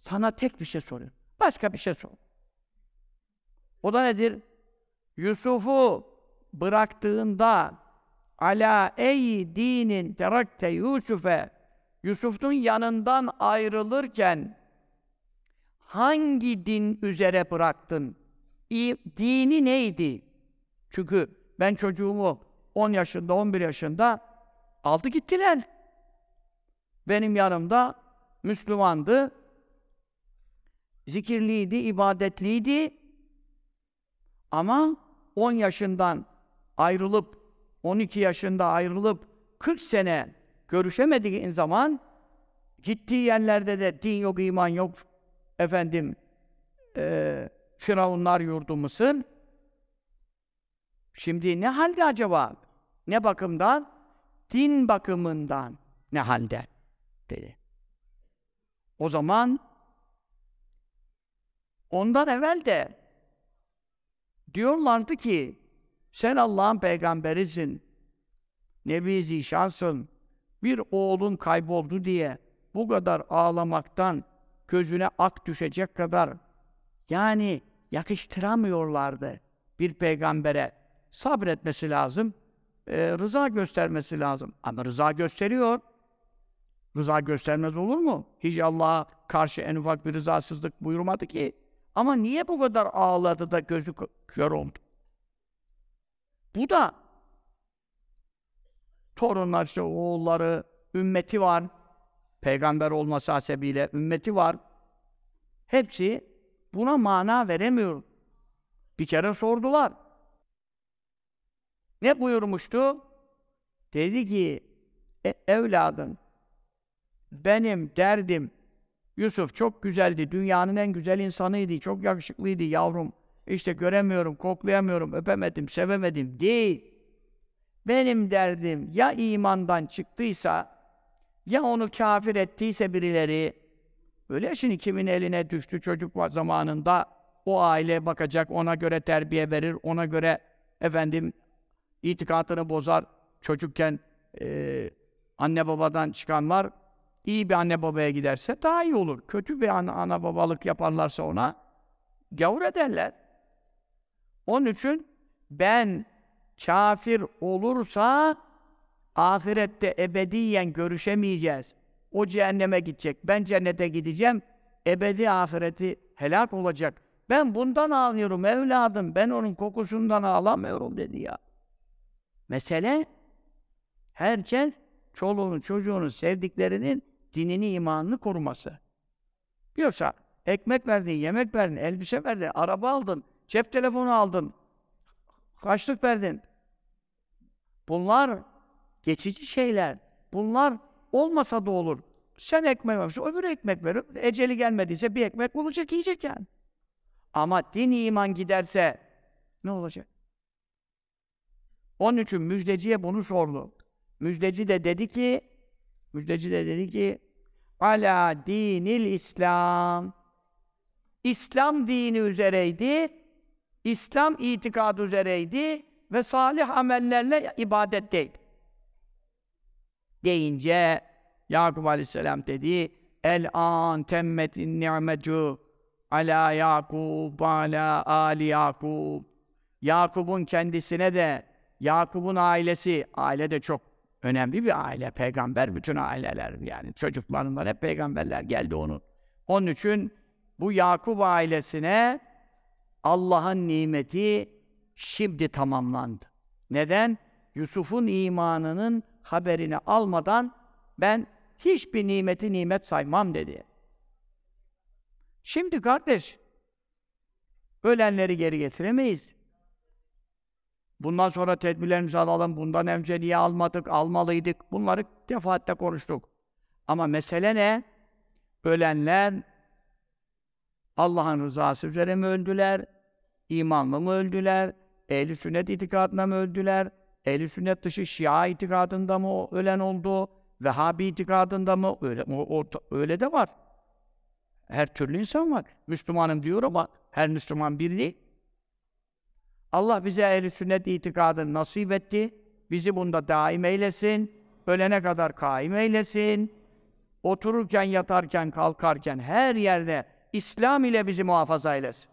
sana tek bir şey soruyor. Başka bir şey sor. O da nedir? Yusuf'u bıraktığında ala ey dinin terakte Yusuf'e Yusuf'un yanından ayrılırken hangi din üzere bıraktın? İ- dini neydi? Çünkü ben çocuğumu 10 yaşında, 11 yaşında aldı gittiler. Benim yanımda Müslümandı. Zikirliydi, ibadetliydi. Ama 10 yaşından ayrılıp 12 yaşında ayrılıp 40 sene görüşemediğin zaman gittiği yerlerde de din yok, iman yok. Efendim eee Firavunlar yurdu Mısır. Şimdi ne halde acaba? Ne bakımdan? Din bakımından ne halde? Dedi. O zaman ondan evvel de diyorlardı ki sen Allah'ın peygamberisin. Nebi Zişansın. Bir oğlun kayboldu diye bu kadar ağlamaktan gözüne ak düşecek kadar yani yakıştıramıyorlardı bir peygambere. Sabretmesi lazım. e, rıza göstermesi lazım. Ama rıza gösteriyor. Rıza göstermez olur mu? Hiç Allah'a karşı en ufak bir rızasızlık buyurmadı ki. Ama niye bu kadar ağladı da gözü kör oldu? Bu da torunlar, işte oğulları, ümmeti var. Peygamber olması hasebiyle ümmeti var. Hepsi buna mana veremiyor. Bir kere sordular. Ne buyurmuştu? Dedi ki, e, evladım, benim derdim, Yusuf çok güzeldi, dünyanın en güzel insanıydı, çok yakışıklıydı yavrum. İşte göremiyorum, koklayamıyorum, öpemedim, sevemedim değil. Benim derdim ya imandan çıktıysa, ya onu kafir ettiyse birileri, öyle şimdi kimin eline düştü çocuk var zamanında, o aile bakacak, ona göre terbiye verir, ona göre efendim itikadını bozar. Çocukken eee, anne babadan çıkanlar iyi bir anne babaya giderse daha iyi olur. Kötü bir ana, ana babalık yaparlarsa ona gavur ederler. Onun için ben kafir olursa ahirette ebediyen görüşemeyeceğiz. O cehenneme gidecek. Ben cennete gideceğim. Ebedi ahireti helak olacak. Ben bundan ağlıyorum evladım. Ben onun kokusundan ağlamıyorum dedi ya. Mesele herkes çoluğunu, çocuğunu, sevdiklerinin dinini, imanını koruması. Yoksa ekmek verdin, yemek verdin, elbise verdin, araba aldın, cep telefonu aldın, kaçlık verdin. Bunlar geçici şeyler. Bunlar olmasa da olur. Sen ekmek verirsin, öbürü ekmek verir. Eceli gelmediyse bir ekmek bulacak, yiyecek yani. Ama din iman giderse ne olacak? Onun için müjdeciye bunu sordu. Müjdeci de dedi ki, müjdeci de dedi ki, ala dinil İslam. İslam dini üzereydi, İslam itikadı üzereydi ve salih amellerle ibadetteydi. Deyince Yakup Aleyhisselam dedi, El an temmetin ni'metu ala Yakub ala ali Yakub. Yakup'un kendisine de Yakup'un ailesi, aile de çok önemli bir aile, peygamber bütün aileler yani çocuklarından hep peygamberler geldi onun. Onun için bu Yakup ailesine Allah'ın nimeti şimdi tamamlandı. Neden? Yusuf'un imanının haberini almadan ben hiçbir nimeti nimet saymam dedi. Şimdi kardeş, ölenleri geri getiremeyiz. Bundan sonra tedbirlerimizi alalım, bundan önce niye almadık, almalıydık, bunları defaatle konuştuk. Ama mesele ne? Ölenler Allah'ın rızası üzere mi öldüler, imanlı mı öldüler, ehl sünnet itikadına mı öldüler, ehl sünnet dışı Şia itikadında mı ölen oldu, Vehhabi itikadında mı? Öyle, o, o- öyle de var. Her türlü insan var. Müslümanım diyor ama her Müslüman bir. Allah bize ehl sünnet itikadını nasip etti. Bizi bunda daim eylesin. ölene kadar kaim eylesin. Otururken, yatarken, kalkarken her yerde İslam ile bizi muhafaza eylesin.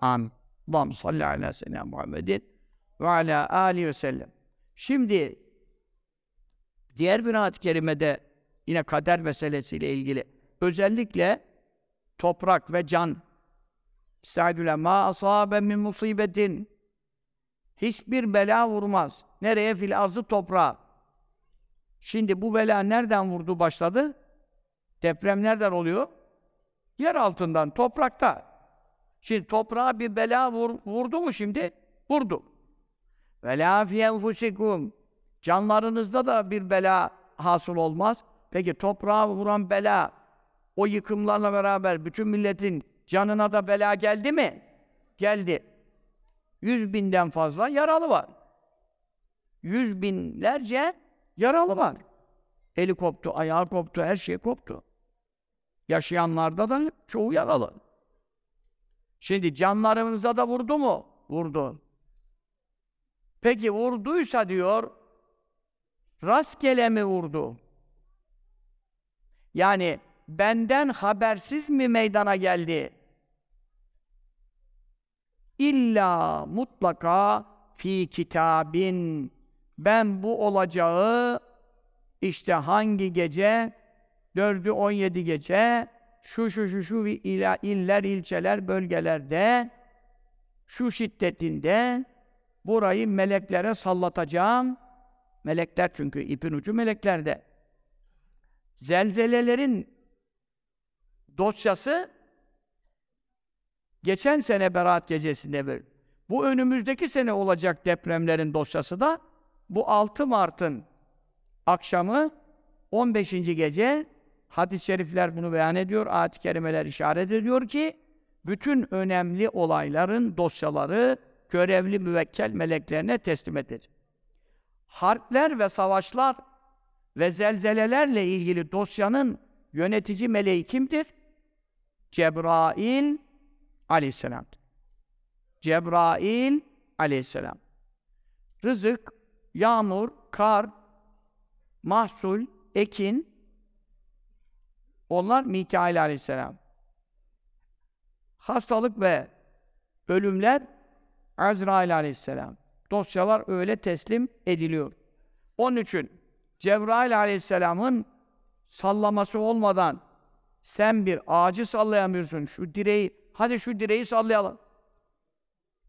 Amin. Allahümme salli ala seyyidina Muhammedin ve ala alihi ve sellem. Şimdi diğer bir ayet-i kerimede yine kader meselesiyle ilgili özellikle toprak ve can Estağfirullah ma asabe min musibetin hiçbir bela vurmaz. Nereye? Fil arzı toprağa. Şimdi bu bela nereden vurdu başladı? Deprem nereden oluyor? Yer altından, toprakta. Şimdi toprağa bir bela vur, vurdu mu şimdi? Vurdu. Ve la fi enfusikum. Canlarınızda da bir bela hasıl olmaz. Peki toprağa vuran bela, o yıkımlarla beraber bütün milletin canına da bela geldi mi? Geldi. Yüz binden fazla yaralı var. Yüz binlerce yaralı var. Eli koptu, ayağı koptu, her şey koptu. Yaşayanlarda da çoğu yaralı. Şimdi canlarımıza da vurdu mu? Vurdu. Peki vurduysa diyor, rastgele mi vurdu? Yani benden habersiz mi meydana geldi? İlla mutlaka fi kitabin ben bu olacağı işte hangi gece dördü on yedi gece şu şu şu şu ila, iller, ilçeler, bölgelerde şu şiddetinde burayı meleklere sallatacağım. Melekler çünkü ipin ucu meleklerde. Zelzelelerin dosyası geçen sene Berat gecesinde bir. Bu önümüzdeki sene olacak depremlerin dosyası da bu 6 Mart'ın akşamı 15. gece hadis-i şerifler bunu beyan ediyor, ayet-i kerimeler işaret ediyor ki bütün önemli olayların dosyaları görevli müvekkel meleklerine teslim edilir. Harpler ve savaşlar ve zelzelelerle ilgili dosyanın yönetici meleği kimdir? Cebrail aleyhisselam. Cebrail aleyhisselam. Rızık, yağmur, kar, mahsul, ekin onlar Mikail aleyhisselam. Hastalık ve ölümler Azrail aleyhisselam. Dosyalar öyle teslim ediliyor. Onun için Cebrail aleyhisselamın sallaması olmadan sen bir ağacı sallayamıyorsun. Şu direği, hadi şu direği sallayalım.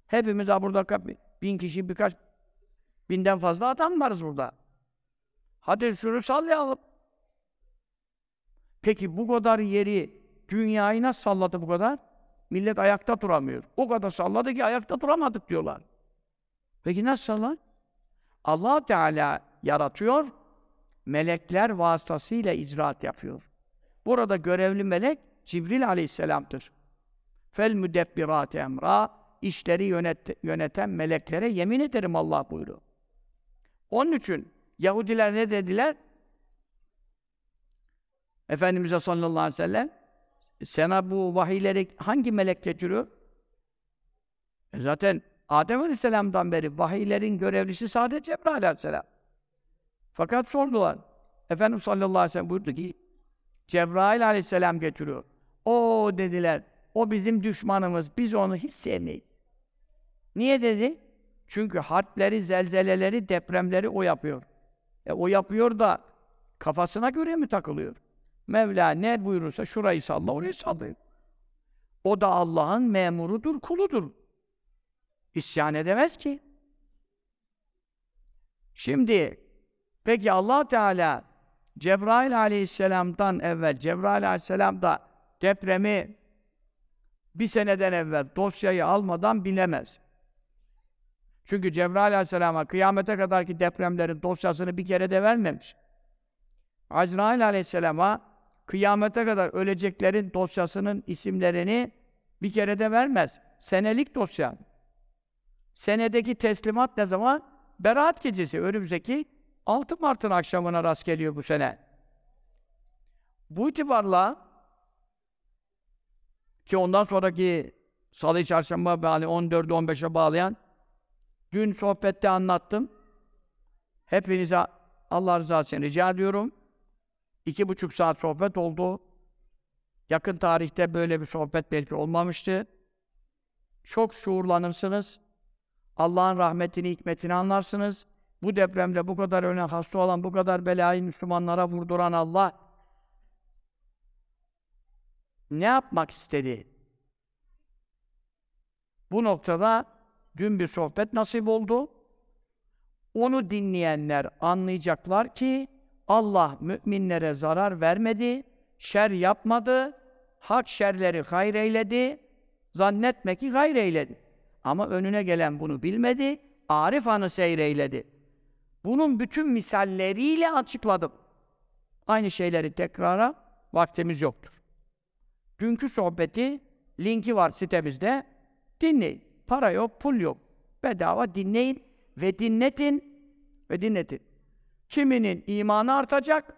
Hepimiz daha burada bin kişi, birkaç binden fazla adam varız burada. Hadi şunu sallayalım. Peki bu kadar yeri dünyayı nasıl salladı bu kadar? Millet ayakta duramıyor. O kadar salladı ki ayakta duramadık diyorlar. Peki nasıl sallar? allah Teala yaratıyor, melekler vasıtasıyla icraat yapıyor. Burada görevli melek Cibril aleyhisselamdır. Fel müdebbirat emra, işleri yönet, yöneten meleklere yemin ederim Allah buyuruyor. Onun için Yahudiler ne dediler? Efendimiz'e sallallahu aleyhi ve sellem sana bu vahiyleri hangi melek getiriyor? E zaten Adem Aleyhisselam'dan beri vahiylerin görevlisi sadece Cebrail Aleyhisselam. Fakat sordular. Efendimiz sallallahu aleyhi ve sellem buyurdu ki Cebrail Aleyhisselam getiriyor. O dediler. O bizim düşmanımız. Biz onu hiç sevmeyiz. Niye dedi? Çünkü harpleri, zelzeleleri, depremleri o yapıyor. E o yapıyor da kafasına göre mi takılıyor? Mevla ne buyurursa şurayı salla, orayı sallayın. O da Allah'ın memurudur, kuludur. İsyan edemez ki. Şimdi, peki allah Teala Cebrail aleyhisselamdan evvel, Cebrail aleyhisselam da depremi bir seneden evvel dosyayı almadan bilemez. Çünkü Cebrail aleyhisselama kıyamete kadarki depremlerin dosyasını bir kere de vermemiş. Azrail aleyhisselama kıyamete kadar öleceklerin dosyasının isimlerini bir kere de vermez. Senelik dosya. Senedeki teslimat ne zaman? Berat gecesi, önümüzdeki 6 Mart'ın akşamına rast geliyor bu sene. Bu itibarla ki ondan sonraki salı çarşamba bağlı 14'ü 15'e bağlayan dün sohbette anlattım. Hepinize Allah rızası için rica ediyorum. İki buçuk saat sohbet oldu. Yakın tarihte böyle bir sohbet belki olmamıştı. Çok şuurlanırsınız. Allah'ın rahmetini, hikmetini anlarsınız. Bu depremde bu kadar ölen, hasta olan, bu kadar belayı Müslümanlara vurduran Allah ne yapmak istedi? Bu noktada dün bir sohbet nasip oldu. Onu dinleyenler anlayacaklar ki Allah müminlere zarar vermedi, şer yapmadı, hak şerleri hayır eyledi, zannetme ki hayır eyledi. Ama önüne gelen bunu bilmedi, Arif Han'ı seyreyledi. Bunun bütün misalleriyle açıkladım. Aynı şeyleri tekrara vaktimiz yoktur. Dünkü sohbeti, linki var sitemizde, dinleyin. Para yok, pul yok. Bedava dinleyin ve dinletin ve dinletin. Kiminin imanı artacak,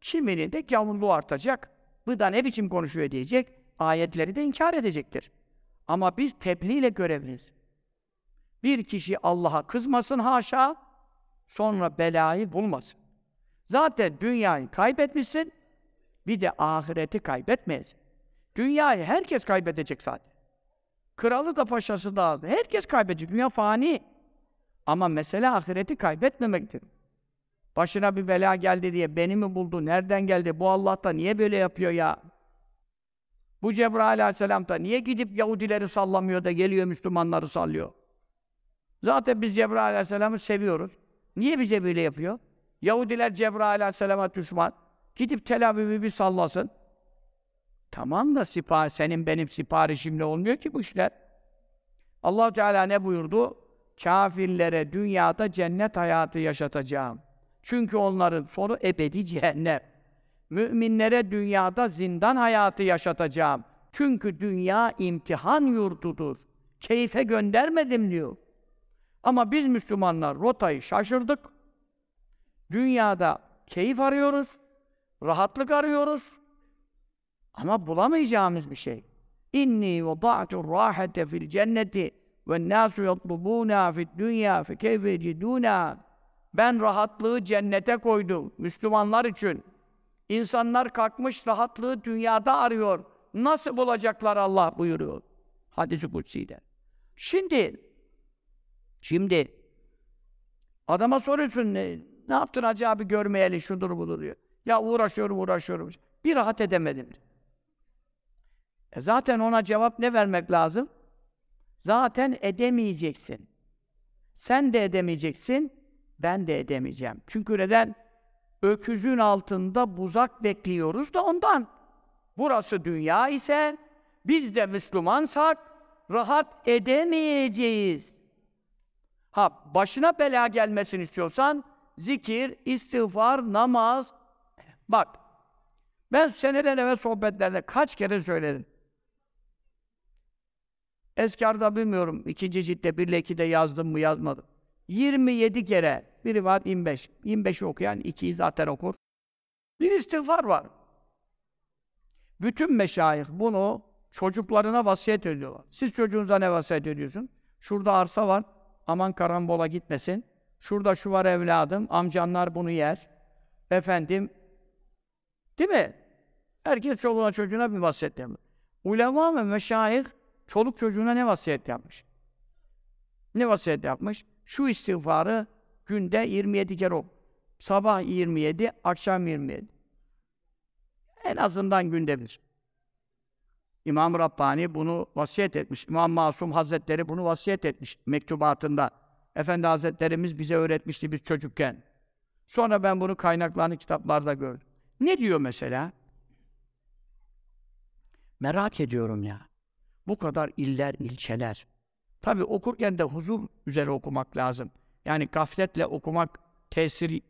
kiminin de gavurluğu artacak. Bu da ne biçim konuşuyor diyecek, ayetleri de inkar edecektir. Ama biz tebliğ ile görevliyiz. Bir kişi Allah'a kızmasın haşa, sonra belayı bulmasın. Zaten dünyayı kaybetmişsin, bir de ahireti kaybetmeyesin. Dünyayı herkes kaybedecek zaten. Kralı da paşası da herkes kaybedecek. Dünya fani. Ama mesele ahireti kaybetmemektir. Başına bir bela geldi diye beni mi buldu, nereden geldi, bu Allah da niye böyle yapıyor ya? Bu Cebrail aleyhisselam da niye gidip Yahudileri sallamıyor da geliyor Müslümanları sallıyor? Zaten biz Cebrail aleyhisselamı seviyoruz. Niye bize böyle yapıyor? Yahudiler Cebrail aleyhisselama düşman. Gidip Tel Aviv'i bir sallasın. Tamam da sipah, senin benim siparişimle olmuyor ki bu işler. allah Teala ne buyurdu? Kafirlere dünyada cennet hayatı yaşatacağım. Çünkü onların sonu ebedi cehennem. Müminlere dünyada zindan hayatı yaşatacağım. Çünkü dünya imtihan yurdudur. Keyfe göndermedim diyor. Ama biz Müslümanlar rotayı şaşırdık. Dünyada keyif arıyoruz, rahatlık arıyoruz. Ama bulamayacağımız bir şey. İnni vada'tu rahate fil cenneti ve nasu yatlubuna fid dünya fe keyfe yeciduna. Ben rahatlığı cennete koydum Müslümanlar için. İnsanlar kalkmış rahatlığı dünyada arıyor. Nasıl bulacaklar Allah buyuruyor. Hadis-i Kutsi'de. Şimdi şimdi adama soruyorsun ne, ne yaptın Hacı abi görmeyeli şudur budur diyor. Ya uğraşıyorum uğraşıyorum. Bir rahat edemedim. E zaten ona cevap ne vermek lazım? Zaten edemeyeceksin. Sen de edemeyeceksin, ben de edemeyeceğim. Çünkü neden? Öküzün altında buzak bekliyoruz da ondan. Burası dünya ise, biz de Müslümansak, rahat edemeyeceğiz. Ha, başına bela gelmesini istiyorsan, zikir, istiğfar, namaz. Bak, ben seneler evvel sohbetlerde kaç kere söyledim. Eskarda bilmiyorum, ikinci ciltte 1 ile 2'de yazdım mı yazmadım. 27 kere, bir rivayet 25. 25'i okuyan 2'yi zaten okur. Bir istiğfar var. Bütün meşayih bunu çocuklarına vasiyet ediyorlar. Siz çocuğunuza ne vasiyet ediyorsun? Şurada arsa var, aman karambola gitmesin. Şurada şu var evladım, amcanlar bunu yer. Efendim, değil mi? Herkes çoluğuna çocuğuna bir vasiyet yapıyor. Ulema ve meşayih çoluk çocuğuna ne vasiyet yapmış? Ne vasiyet yapmış? Şu istiğfarı günde 27 kere oku. Sabah 27, akşam 27. En azından günde bir. İmam Rabbani bunu vasiyet etmiş. İmam Masum Hazretleri bunu vasiyet etmiş mektubatında. Efendi Hazretlerimiz bize öğretmişti biz çocukken. Sonra ben bunu kaynaklarını kitaplarda gördüm. Ne diyor mesela? Merak ediyorum ya. Bu kadar iller, ilçeler. Tabi okurken de huzur üzere okumak lazım. Yani gafletle okumak tesir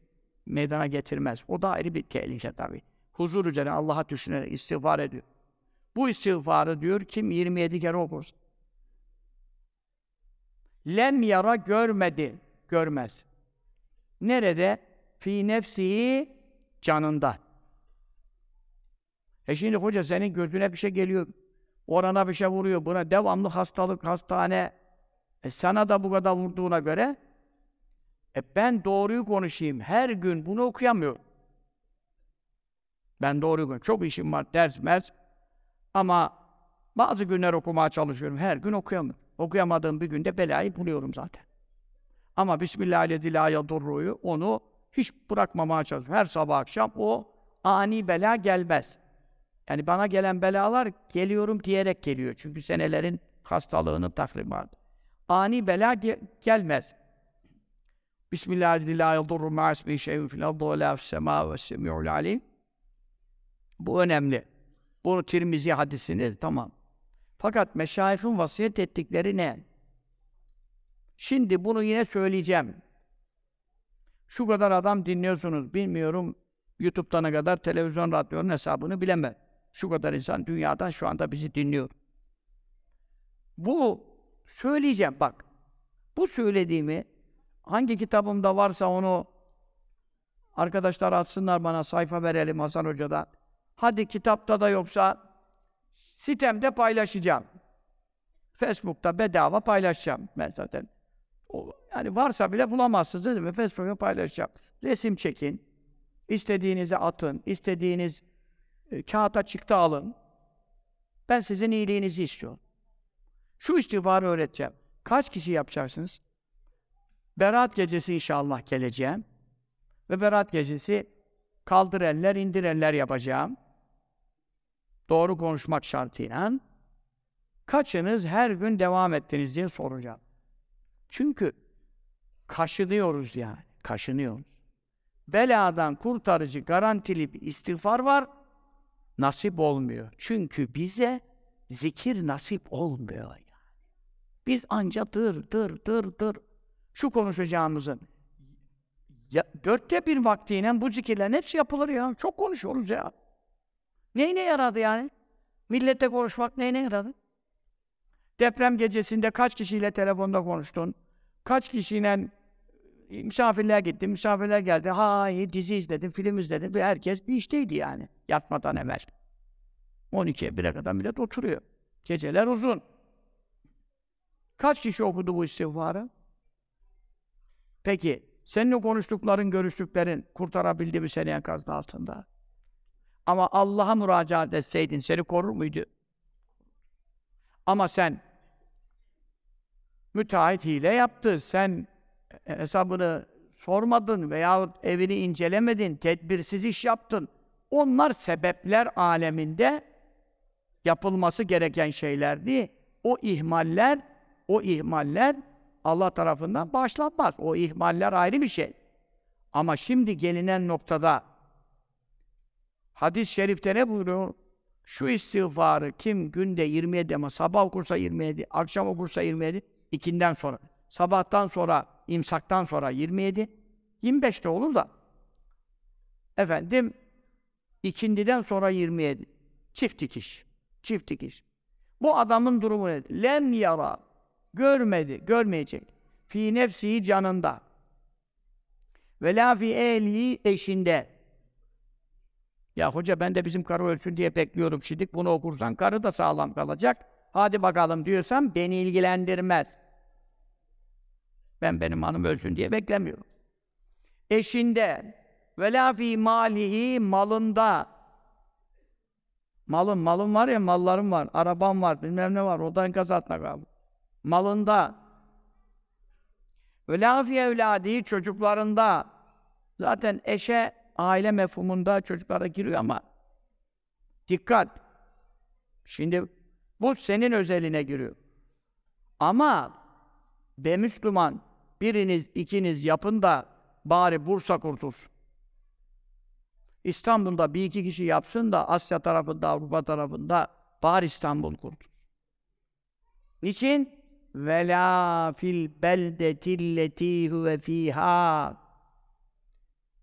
meydana getirmez. O da ayrı bir tehlike tabi. Huzur üzere Allah'a düşünerek istiğfar ediyor. Bu istiğfarı diyor kim 27 kere okursa. Lem yara görmedi, görmez. Nerede? Fi nefsihi canında. E şimdi hoca senin gözüne bir şey geliyor. Orana bir şey vuruyor. Buna devamlı hastalık, hastane. E sana da bu kadar vurduğuna göre E ben doğruyu konuşayım. Her gün bunu okuyamıyorum. Ben doğruyu konuşuyorum. Çok işim var, ders, mers. Ama bazı günler okumaya çalışıyorum. Her gün okuyamıyorum. Okuyamadığım bir günde belayı buluyorum zaten. Ama Bismillahirrahmanirrahim onu hiç bırakmamaya çalışıyorum. Her sabah akşam o ani bela gelmez. Yani bana gelen belalar geliyorum diyerek geliyor. Çünkü senelerin hastalığının tahrimatı. Ani bela ge gelmez. Bismillahirrahmanirrahim. Bu önemli. Bunu Tirmizi hadisini tamam. Fakat meşayihin vasiyet ettikleri ne? Şimdi bunu yine söyleyeceğim. Şu kadar adam dinliyorsunuz, bilmiyorum YouTube'da ne kadar televizyon, radyonun hesabını bilemem. Şu kadar insan dünyadan şu anda bizi dinliyor. Bu söyleyeceğim bak. Bu söylediğimi hangi kitabımda varsa onu arkadaşlar atsınlar bana sayfa verelim Hasan Hoca'da. Hadi kitapta da yoksa sitemde paylaşacağım. Facebook'ta bedava paylaşacağım ben zaten. O, yani varsa bile bulamazsınız değil mi? Facebook'ta paylaşacağım. Resim çekin. İstediğinizi atın. istediğiniz e, kağıta çıktı alın. Ben sizin iyiliğinizi istiyorum. Şu istiğfarı öğreteceğim. Kaç kişi yapacaksınız? Berat gecesi inşallah geleceğim. Ve Berat gecesi kaldır eller, indir eller yapacağım. Doğru konuşmak şartıyla. Kaçınız her gün devam ettiniz diye soracağım. Çünkü kaşınıyoruz yani. Kaşınıyoruz. Beladan kurtarıcı, garantili bir istiğfar var. Nasip olmuyor. Çünkü bize zikir nasip olmuyor yani. Biz anca dır dır dır dır şu konuşacağımızın ya, dörtte bir vaktiyle bu zikirlerin hepsi yapılır ya. Çok konuşuyoruz ya. Neyine yaradı yani? Millete konuşmak neyine yaradı? Deprem gecesinde kaç kişiyle telefonda konuştun? Kaç kişiyle e, misafirliğe gittin, misafirler geldi. Ha iyi, dizi izledim, film izledim. Herkes bir işteydi yani yatmadan evvel. 12'ye 1'e kadar millet oturuyor. Geceler uzun. Kaç kişi okudu bu istiğfarı? Peki, senin o konuştukların, görüştüklerin kurtarabildi mi seni enkazın altında? Ama Allah'a müracaat etseydin seni korur muydu? Ama sen müteahhit hile yaptı, sen hesabını sormadın veya evini incelemedin, tedbirsiz iş yaptın. Onlar sebepler aleminde yapılması gereken şeylerdi. O ihmaller, o ihmaller Allah tarafından bağışlanmaz. O ihmaller ayrı bir şey. Ama şimdi gelinen noktada hadis-i şerifte ne buyuruyor? Şu istiğfarı kim günde 27 ama sabah okursa 27, akşam okursa 27, ikinden sonra. Sabahtan sonra, imsaktan sonra 27, 25 de olur da. Efendim, ikindiden sonra 27. Çift dikiş. Çift dikiş. Bu adamın durumu nedir? Lem yara. Görmedi, görmeyecek. Fi nefsi canında. Ve la fi ehli eşinde. Ya hoca ben de bizim karı ölsün diye bekliyorum şimdi. Bunu okursan karı da sağlam kalacak. Hadi bakalım diyorsam beni ilgilendirmez. Ben benim hanım ölsün diye beklemiyorum. Eşinde ve la fi malihi malında malım malım var ya mallarım var, arabam var, bilmem ne var, odan kazatmak abi. Malında ve la fi evladi çocuklarında zaten eşe aile mefhumunda çocuklara giriyor ama dikkat. Şimdi bu senin özeline giriyor. Ama be Müslüman biriniz ikiniz yapın da bari Bursa kurtulsun. İstanbul'da bir iki kişi yapsın da Asya tarafında, Avrupa tarafında bari İstanbul kurtulsun. Niçin? Vela fil beldetilleti huve fiha.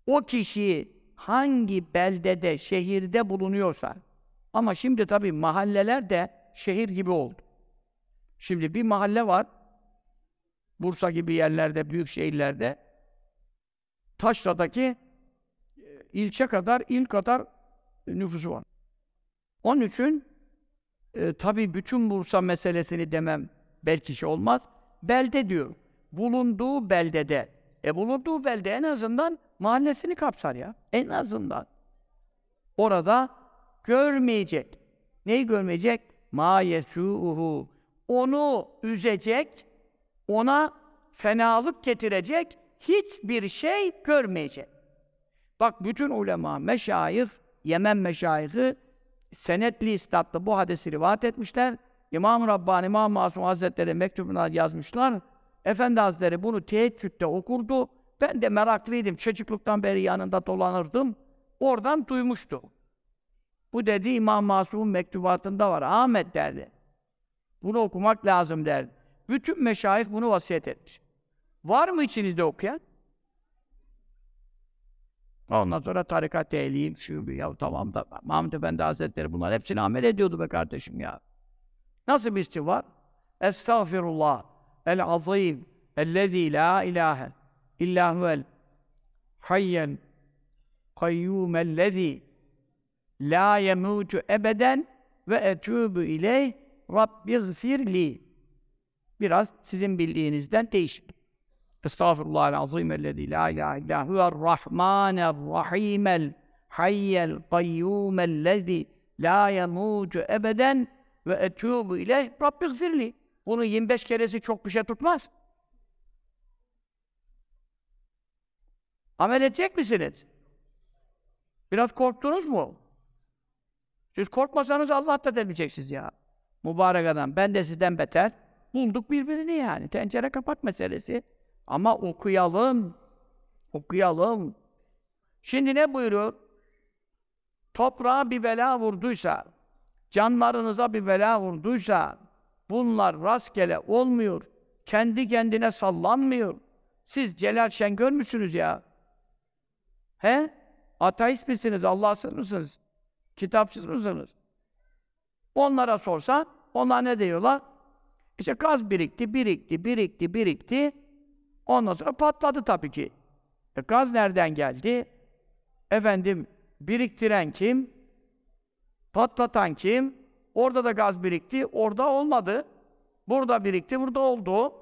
O kişi hangi beldede, şehirde bulunuyorsa ama şimdi tabii mahalleler de şehir gibi oldu. Şimdi bir mahalle var, Bursa gibi yerlerde, büyük şehirlerde, Taşra'daki ilçe kadar, il kadar nüfusu var. Onun için e, tabii bütün Bursa meselesini demem belki şey olmaz. Belde diyor. Bulunduğu beldede E bulunduğu belde en azından mahallesini kapsar ya. En azından. Orada görmeyecek. Neyi görmeyecek? Ma yesu'uhu. Onu üzecek, ona fenalık getirecek hiçbir şey görmeyecek. Bak bütün ulema, meşayih, Yemen meşayihi senetli istatlı bu hadisi rivayet etmişler. İmam-ı Rabbani, İmam Masum Hazretleri mektubuna yazmışlar. Efendi Hazretleri bunu teheccüde okurdu. Ben de meraklıydım. Çocukluktan beri yanında dolanırdım. Oradan duymuştu. Bu dedi İmam Masum'un mektubatında var. Ahmet derdi. Bunu okumak lazım derdi. Bütün meşayih bunu vasiyet etmiş. Var mı içinizde okuyan? Ondan sonra tarikat ehliyim, şu bir ya tamam da Mahmud Efendi Hazretleri bunlar hepsini amel ediyordu be kardeşim ya. Nasıl bir isti var? Estağfirullah el azim ellezî la ilahe illa huvel hayyen kayyûmellezî la yemûtu ebeden ve etûbü ileyh Rabbizfirli. Biraz sizin bildiğinizden değişik. Estağfirullah azim ellezî la ilahe illa huver rahmaner rahimel hayyel kayyûmellezî la yemûtu ebeden ve etûbü ileyh Rabbizfirli. Bunun 25 keresi çok bir şey tutmaz. Amel edecek misiniz? Biraz korktunuz mu? Siz korkmasanız Allah da demeyeceksiniz ya. Mübarek adam. Ben de sizden beter. Bulduk birbirini yani. Tencere kapak meselesi. Ama okuyalım. Okuyalım. Şimdi ne buyuruyor? Toprağa bir bela vurduysa, canlarınıza bir bela vurduysa, bunlar rastgele olmuyor. Kendi kendine sallanmıyor. Siz Celal Şengör müsünüz ya? He? Ateist misiniz? Allahsız mısınız? Kitapsız mısınız? Onlara sorsan, onlar ne diyorlar? İşte gaz birikti, birikti, birikti, birikti. Ondan sonra patladı tabii ki. E gaz nereden geldi? Efendim, biriktiren kim? Patlatan kim? Orada da gaz birikti, orada olmadı. Burada birikti, burada oldu.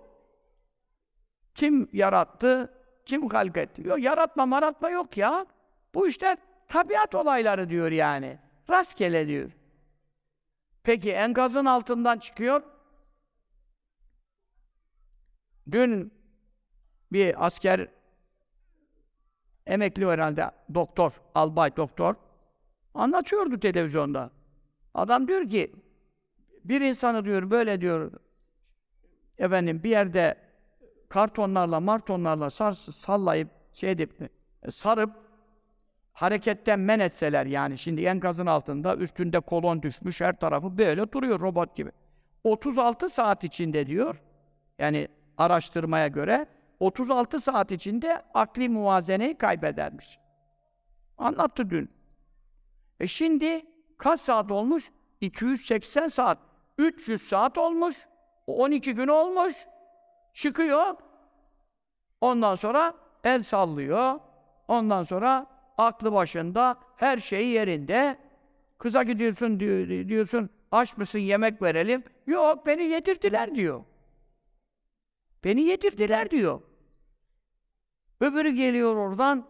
Kim yarattı? Kim halk etti? Yok, yaratma maratma yok ya. Bu işler tabiat olayları diyor yani. Rastgele diyor. Peki enkazın altından çıkıyor. Dün bir asker emekli herhalde doktor, albay doktor anlatıyordu televizyonda. Adam diyor ki bir insanı diyor böyle diyor efendim bir yerde kartonlarla martonlarla sar, sallayıp şey edip sarıp hareketten men etseler yani şimdi enkazın altında üstünde kolon düşmüş her tarafı böyle duruyor robot gibi. 36 saat içinde diyor yani araştırmaya göre 36 saat içinde akli muvazeneyi kaybedermiş. Anlattı dün. E şimdi kaç saat olmuş? 280 saat. 300 saat olmuş. 12 gün olmuş. Çıkıyor. Ondan sonra el sallıyor. Ondan sonra aklı başında, her şeyi yerinde. Kıza gidiyorsun diyor, diyorsun, aç mısın yemek verelim. Yok beni yedirdiler diyor. Beni yedirdiler diyor. Öbürü geliyor oradan,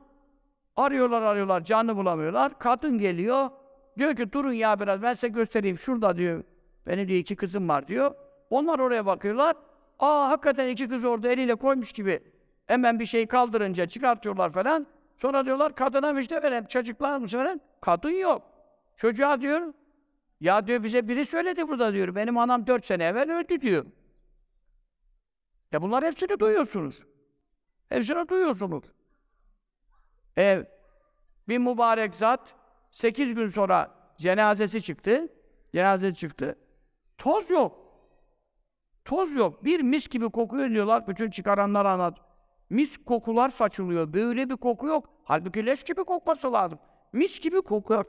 arıyorlar arıyorlar, canı bulamıyorlar. Kadın geliyor, diyor ki durun ya biraz ben size göstereyim. Şurada diyor, benim diyor iki kızım var diyor. Onlar oraya bakıyorlar. Aa hakikaten iki kız orada eliyle koymuş gibi. Hemen bir şey kaldırınca çıkartıyorlar falan. Sonra diyorlar kadına müjde verelim, çocuklar mı verelim? Kadın yok. Çocuğa diyor, ya diyor bize biri söyledi burada diyor. Benim anam dört sene evvel öldü diyor. Ya bunlar hepsini duyuyorsunuz. Hepsini duyuyorsunuz. E, bir mübarek zat sekiz gün sonra cenazesi çıktı. Cenazesi çıktı. Toz yok. Toz yok. Bir mis gibi kokuyor diyorlar. Bütün çıkaranlar anlat. Mis kokular saçılıyor. Böyle bir koku yok. Halbuki leş gibi kokması lazım. Mis gibi kokuyor.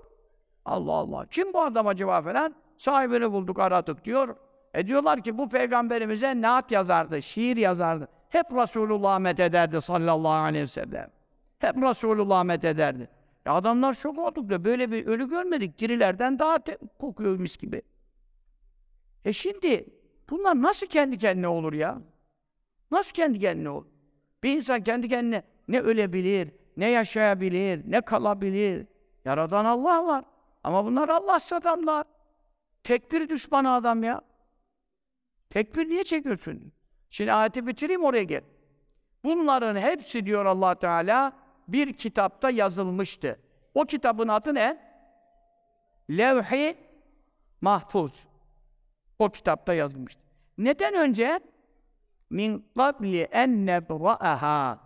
Allah Allah. Kim bu adam acaba falan? Sahibini bulduk, aradık diyor. E diyorlar ki bu peygamberimize naat yazardı, şiir yazardı. Hep Resulullah met ederdi sallallahu aleyhi ve sellem. Hep Resulullah met ederdi. E adamlar şok olduk da böyle bir ölü görmedik. Dirilerden daha kokuyor mis gibi. E şimdi bunlar nasıl kendi kendine olur ya? Nasıl kendi kendine olur? Bir insan kendi kendine ne ölebilir, ne yaşayabilir, ne kalabilir. Yaradan Allah var. Ama bunlar Allahsız adamlar. Tekbir düşmanı adam ya. Tekbir niye çekiyorsun? Şimdi ayeti bitireyim oraya gel. Bunların hepsi diyor allah Teala bir kitapta yazılmıştı. O kitabın adı ne? Levh-i Mahfuz. O kitapta yazılmıştı. Neden önce? Min qabli en nebra'aha.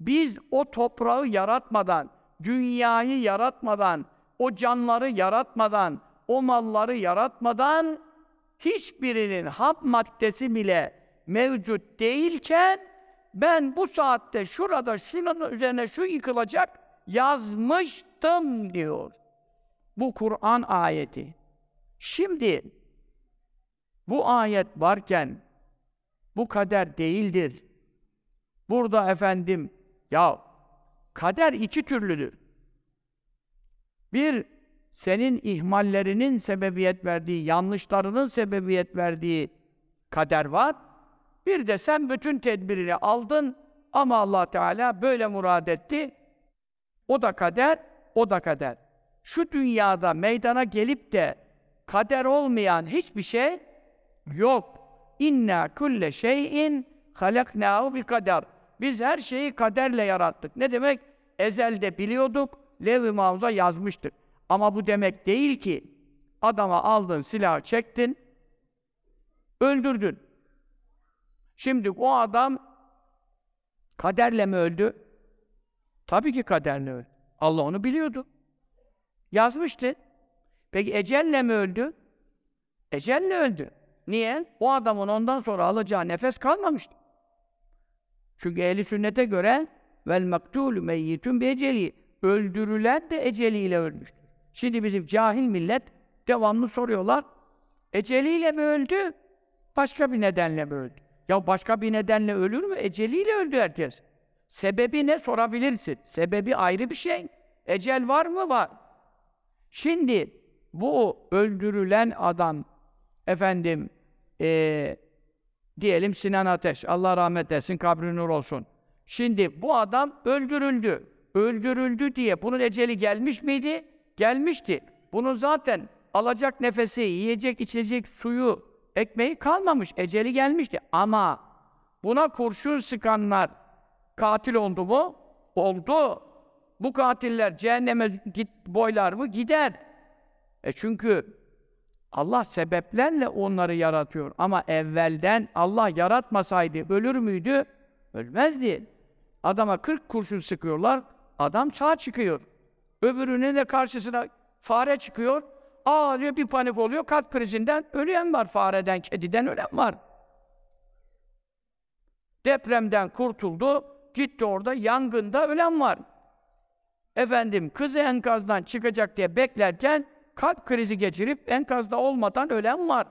Biz o toprağı yaratmadan, dünyayı yaratmadan, o canları yaratmadan, o malları yaratmadan hiçbirinin ham maddesi bile mevcut değilken ben bu saatte şurada şunun üzerine şu yıkılacak yazmıştım diyor. Bu Kur'an ayeti. Şimdi bu ayet varken bu kader değildir. Burada efendim ya kader iki türlüdür. Bir senin ihmallerinin sebebiyet verdiği, yanlışlarının sebebiyet verdiği kader var. Bir de sen bütün tedbirini aldın ama Allah Teala böyle murad etti. O da kader, o da kader. Şu dünyada meydana gelip de kader olmayan hiçbir şey yok. İnna kulle şeyin halaknahu bi kader. Biz her şeyi kaderle yarattık. Ne demek? Ezelde biliyorduk, lev-i mahfuza yazmıştık. Ama bu demek değil ki adama aldın, silah çektin, öldürdün. Şimdi o adam kaderle mi öldü? Tabii ki kaderle öldü. Allah onu biliyordu. Yazmıştı. Peki ecelle mi öldü? Ecelle öldü. Niye? O adamın ondan sonra alacağı nefes kalmamıştı. Çünkü ehli sünnete göre vel maktulü meyyitun bi eceli. Öldürülen de eceliyle ölmüştür. Şimdi bizim cahil millet devamlı soruyorlar. Eceliyle mi öldü? Başka bir nedenle mi öldü? Ya başka bir nedenle ölür mü? Eceliyle öldü herkes. Sebebi ne sorabilirsin. Sebebi ayrı bir şey. Ecel var mı? Var. Şimdi bu öldürülen adam efendim ee, diyelim Sinan Ateş, Allah rahmet etsin, kabri nur olsun. Şimdi bu adam öldürüldü. Öldürüldü diye bunun eceli gelmiş miydi? Gelmişti. Bunun zaten alacak nefesi, yiyecek, içecek suyu, ekmeği kalmamış. Eceli gelmişti. Ama buna kurşun sıkanlar katil oldu mu? Oldu. Bu katiller cehenneme git, boylar mı? Gider. E çünkü Allah sebeplerle onları yaratıyor. Ama evvelden Allah yaratmasaydı ölür müydü? Ölmezdi. Adama 40 kurşun sıkıyorlar, adam sağ çıkıyor. Öbürünün de karşısına fare çıkıyor, ağlıyor, bir panik oluyor, kalp krizinden ölen var, fareden, kediden ölen var. Depremden kurtuldu, gitti orada, yangında ölen var. Efendim, kızı enkazdan çıkacak diye beklerken, kalp krizi geçirip enkazda olmadan ölen var.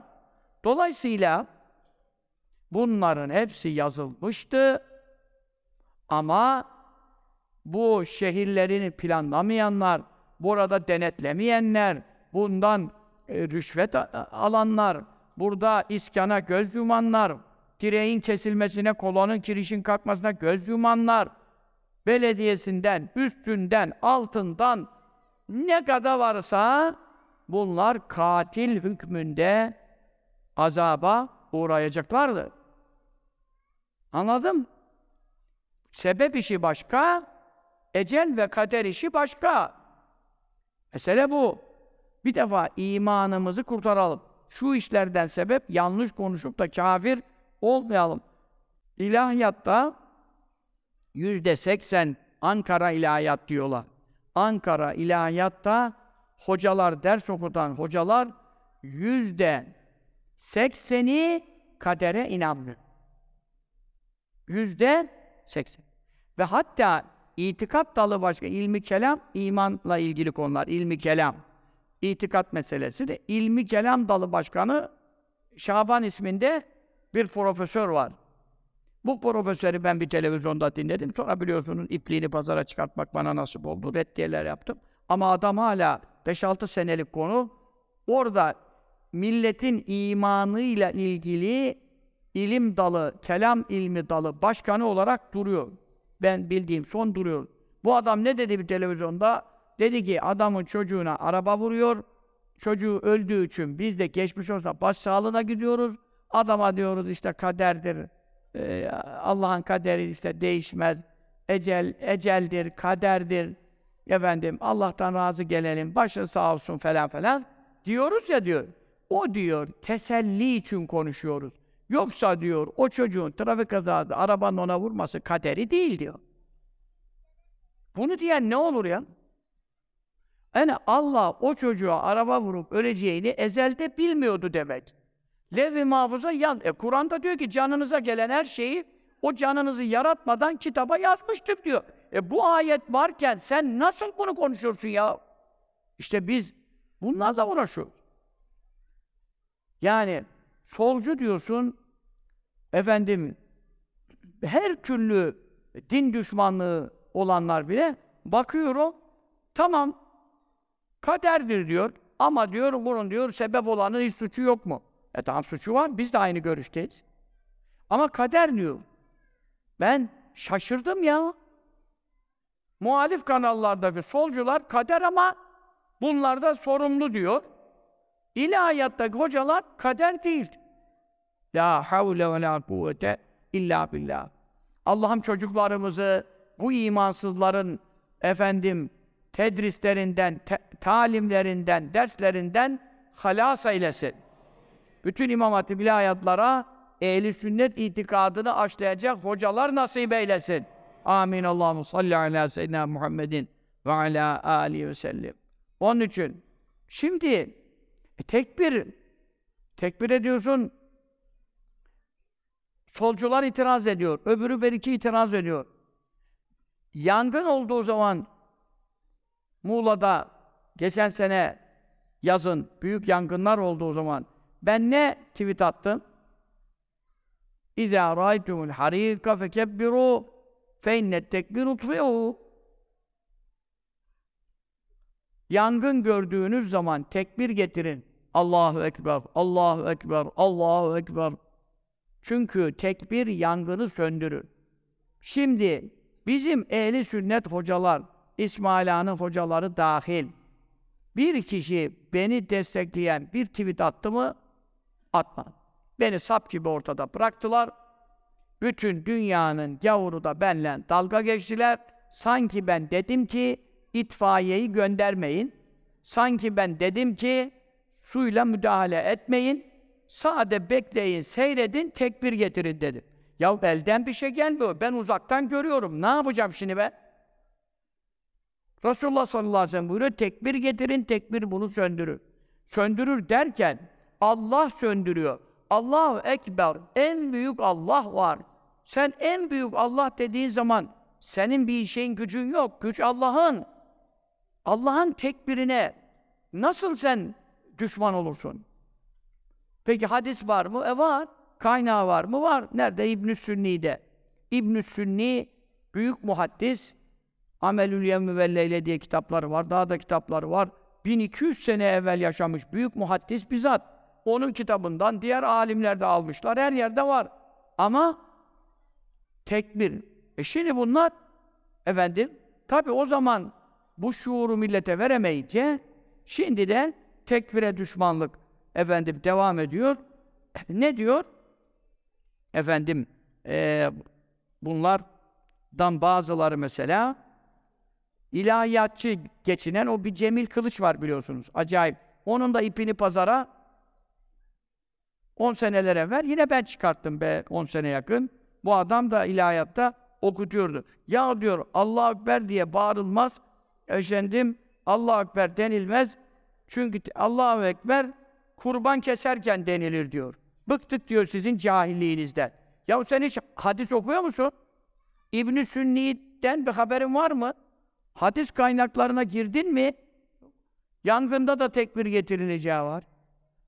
Dolayısıyla bunların hepsi yazılmıştı ama bu şehirlerini planlamayanlar, burada denetlemeyenler, bundan e, rüşvet alanlar, burada iskana göz yumanlar, direğin kesilmesine, kolonun kirişin kalkmasına göz yumanlar, belediyesinden, üstünden, altından ne kadar varsa bunlar katil hükmünde azaba uğrayacaklardı. Anladım? Sebep işi başka, ecel ve kader işi başka. Mesele bu. Bir defa imanımızı kurtaralım. Şu işlerden sebep yanlış konuşup da kafir olmayalım. İlahiyatta yüzde seksen Ankara ilahiyat diyorlar. Ankara ilahiyatta hocalar, ders okutan hocalar yüzde sekseni kadere inanmıyor. Yüzde seksen. Ve hatta itikat dalı başka, ilmi kelam, imanla ilgili konular, ilmi kelam. İtikat meselesi de ilmi kelam dalı başkanı Şaban isminde bir profesör var. Bu profesörü ben bir televizyonda dinledim. Sonra biliyorsunuz ipliğini pazara çıkartmak bana nasip oldu. Reddiyeler yaptım. Ama adam hala 5-6 senelik konu. Orada milletin imanıyla ilgili ilim dalı, kelam ilmi dalı başkanı olarak duruyor. Ben bildiğim son duruyor. Bu adam ne dedi bir televizyonda? Dedi ki adamın çocuğuna araba vuruyor. Çocuğu öldüğü için biz de geçmiş olsa başsağlığına gidiyoruz. Adama diyoruz işte kaderdir. Ee, Allah'ın kaderi işte değişmez. Ecel, eceldir, kaderdir. Efendim Allah'tan razı gelelim, başın sağ olsun falan falan. Diyoruz ya diyor. O diyor teselli için konuşuyoruz. Yoksa diyor o çocuğun trafik kazası arabanın ona vurması kaderi değil diyor. Bunu diyen ne olur ya? Yani Allah o çocuğa araba vurup öleceğini ezelde bilmiyordu demek. Lev-i mahfuza yan. E Kur'an'da diyor ki canınıza gelen her şeyi o canınızı yaratmadan kitaba yazmıştım diyor. E bu ayet varken sen nasıl bunu konuşuyorsun ya? İşte biz bunlarla uğraşıyoruz. Yani solcu diyorsun, efendim her türlü din düşmanlığı olanlar bile bakıyorum, tamam kaderdir diyor ama diyor bunun diyor sebep olanın hiç suçu yok mu? E tamam suçu var, biz de aynı görüşteyiz. Ama kader diyor. Ben şaşırdım ya. Muhalif kanallardaki solcular kader ama bunlar da sorumlu diyor. İlahiyattaki hocalar kader değil. La havle ve la kuvvete illa billah. Allah'ım çocuklarımızı bu imansızların efendim tedrislerinden, te- talimlerinden, derslerinden halas eylesin. Bütün İmam Hatip ilahiyatlara ehli sünnet itikadını aşlayacak hocalar nasip eylesin. Amin. Allahu salli ala seyyidina Muhammedin ve ala alihi ve sellem. Onun için şimdi e, tekbir tekbir ediyorsun solcular itiraz ediyor. Öbürü bir iki itiraz ediyor. Yangın olduğu zaman Muğla'da geçen sene yazın büyük yangınlar olduğu zaman ben ne tweet attım? İzâ râytumul harîka fekebbiru fe innet tekbiru tfi'u Yangın gördüğünüz zaman tekbir getirin. Allahu Ekber, Allahu Ekber, Allahu Ekber. Çünkü tekbir yangını söndürür. Şimdi bizim ehli sünnet hocalar, İsmail Ağa'nın hocaları dahil, bir kişi beni destekleyen bir tweet attı mı? Atma. Beni sap gibi ortada bıraktılar. Bütün dünyanın gavuru da benle dalga geçtiler. Sanki ben dedim ki itfaiyeyi göndermeyin. Sanki ben dedim ki suyla müdahale etmeyin. Sade bekleyin, seyredin, tekbir getirin dedim. Ya elden bir şey gelmiyor. Ben uzaktan görüyorum. Ne yapacağım şimdi ben? Resulullah sallallahu aleyhi ve sellem buyuruyor, tekbir getirin, tekbir bunu söndürür. Söndürür derken, Allah söndürüyor. Allahu Ekber, en büyük Allah var. Sen en büyük Allah dediğin zaman, senin bir şeyin gücün yok, güç Allah'ın. Allah'ın tekbirine nasıl sen düşman olursun? Peki hadis var mı? E var. Kaynağı var mı? Var. Nerede? İbn-i Sünni'de. İbn-i Sünni büyük muhaddis. Amelül Yevmi ve diye kitapları var. Daha da kitapları var. 1200 sene evvel yaşamış büyük muhaddis bizzat. Onun kitabından diğer alimler de almışlar. Her yerde var. Ama tekbir. E şimdi bunlar efendim tabi o zaman bu şuuru millete veremeyince şimdi de tekfire düşmanlık efendim devam ediyor. Ne diyor? Efendim e, bunlardan bazıları mesela ilahiyatçı geçinen o bir Cemil Kılıç var biliyorsunuz. Acayip. Onun da ipini pazara 10 seneler evvel yine ben çıkarttım be 10 sene yakın. Bu adam da ilahiyatta okutuyordu. Ya diyor Allah Ekber diye bağırılmaz. Efendim Allah Ekber denilmez. Çünkü Allahu Ekber kurban keserken denilir diyor. Bıktık diyor sizin cahilliğinizden. Ya sen hiç hadis okuyor musun? İbn Sünni'den bir haberin var mı? Hadis kaynaklarına girdin mi? Yangında da tekbir getirileceği var.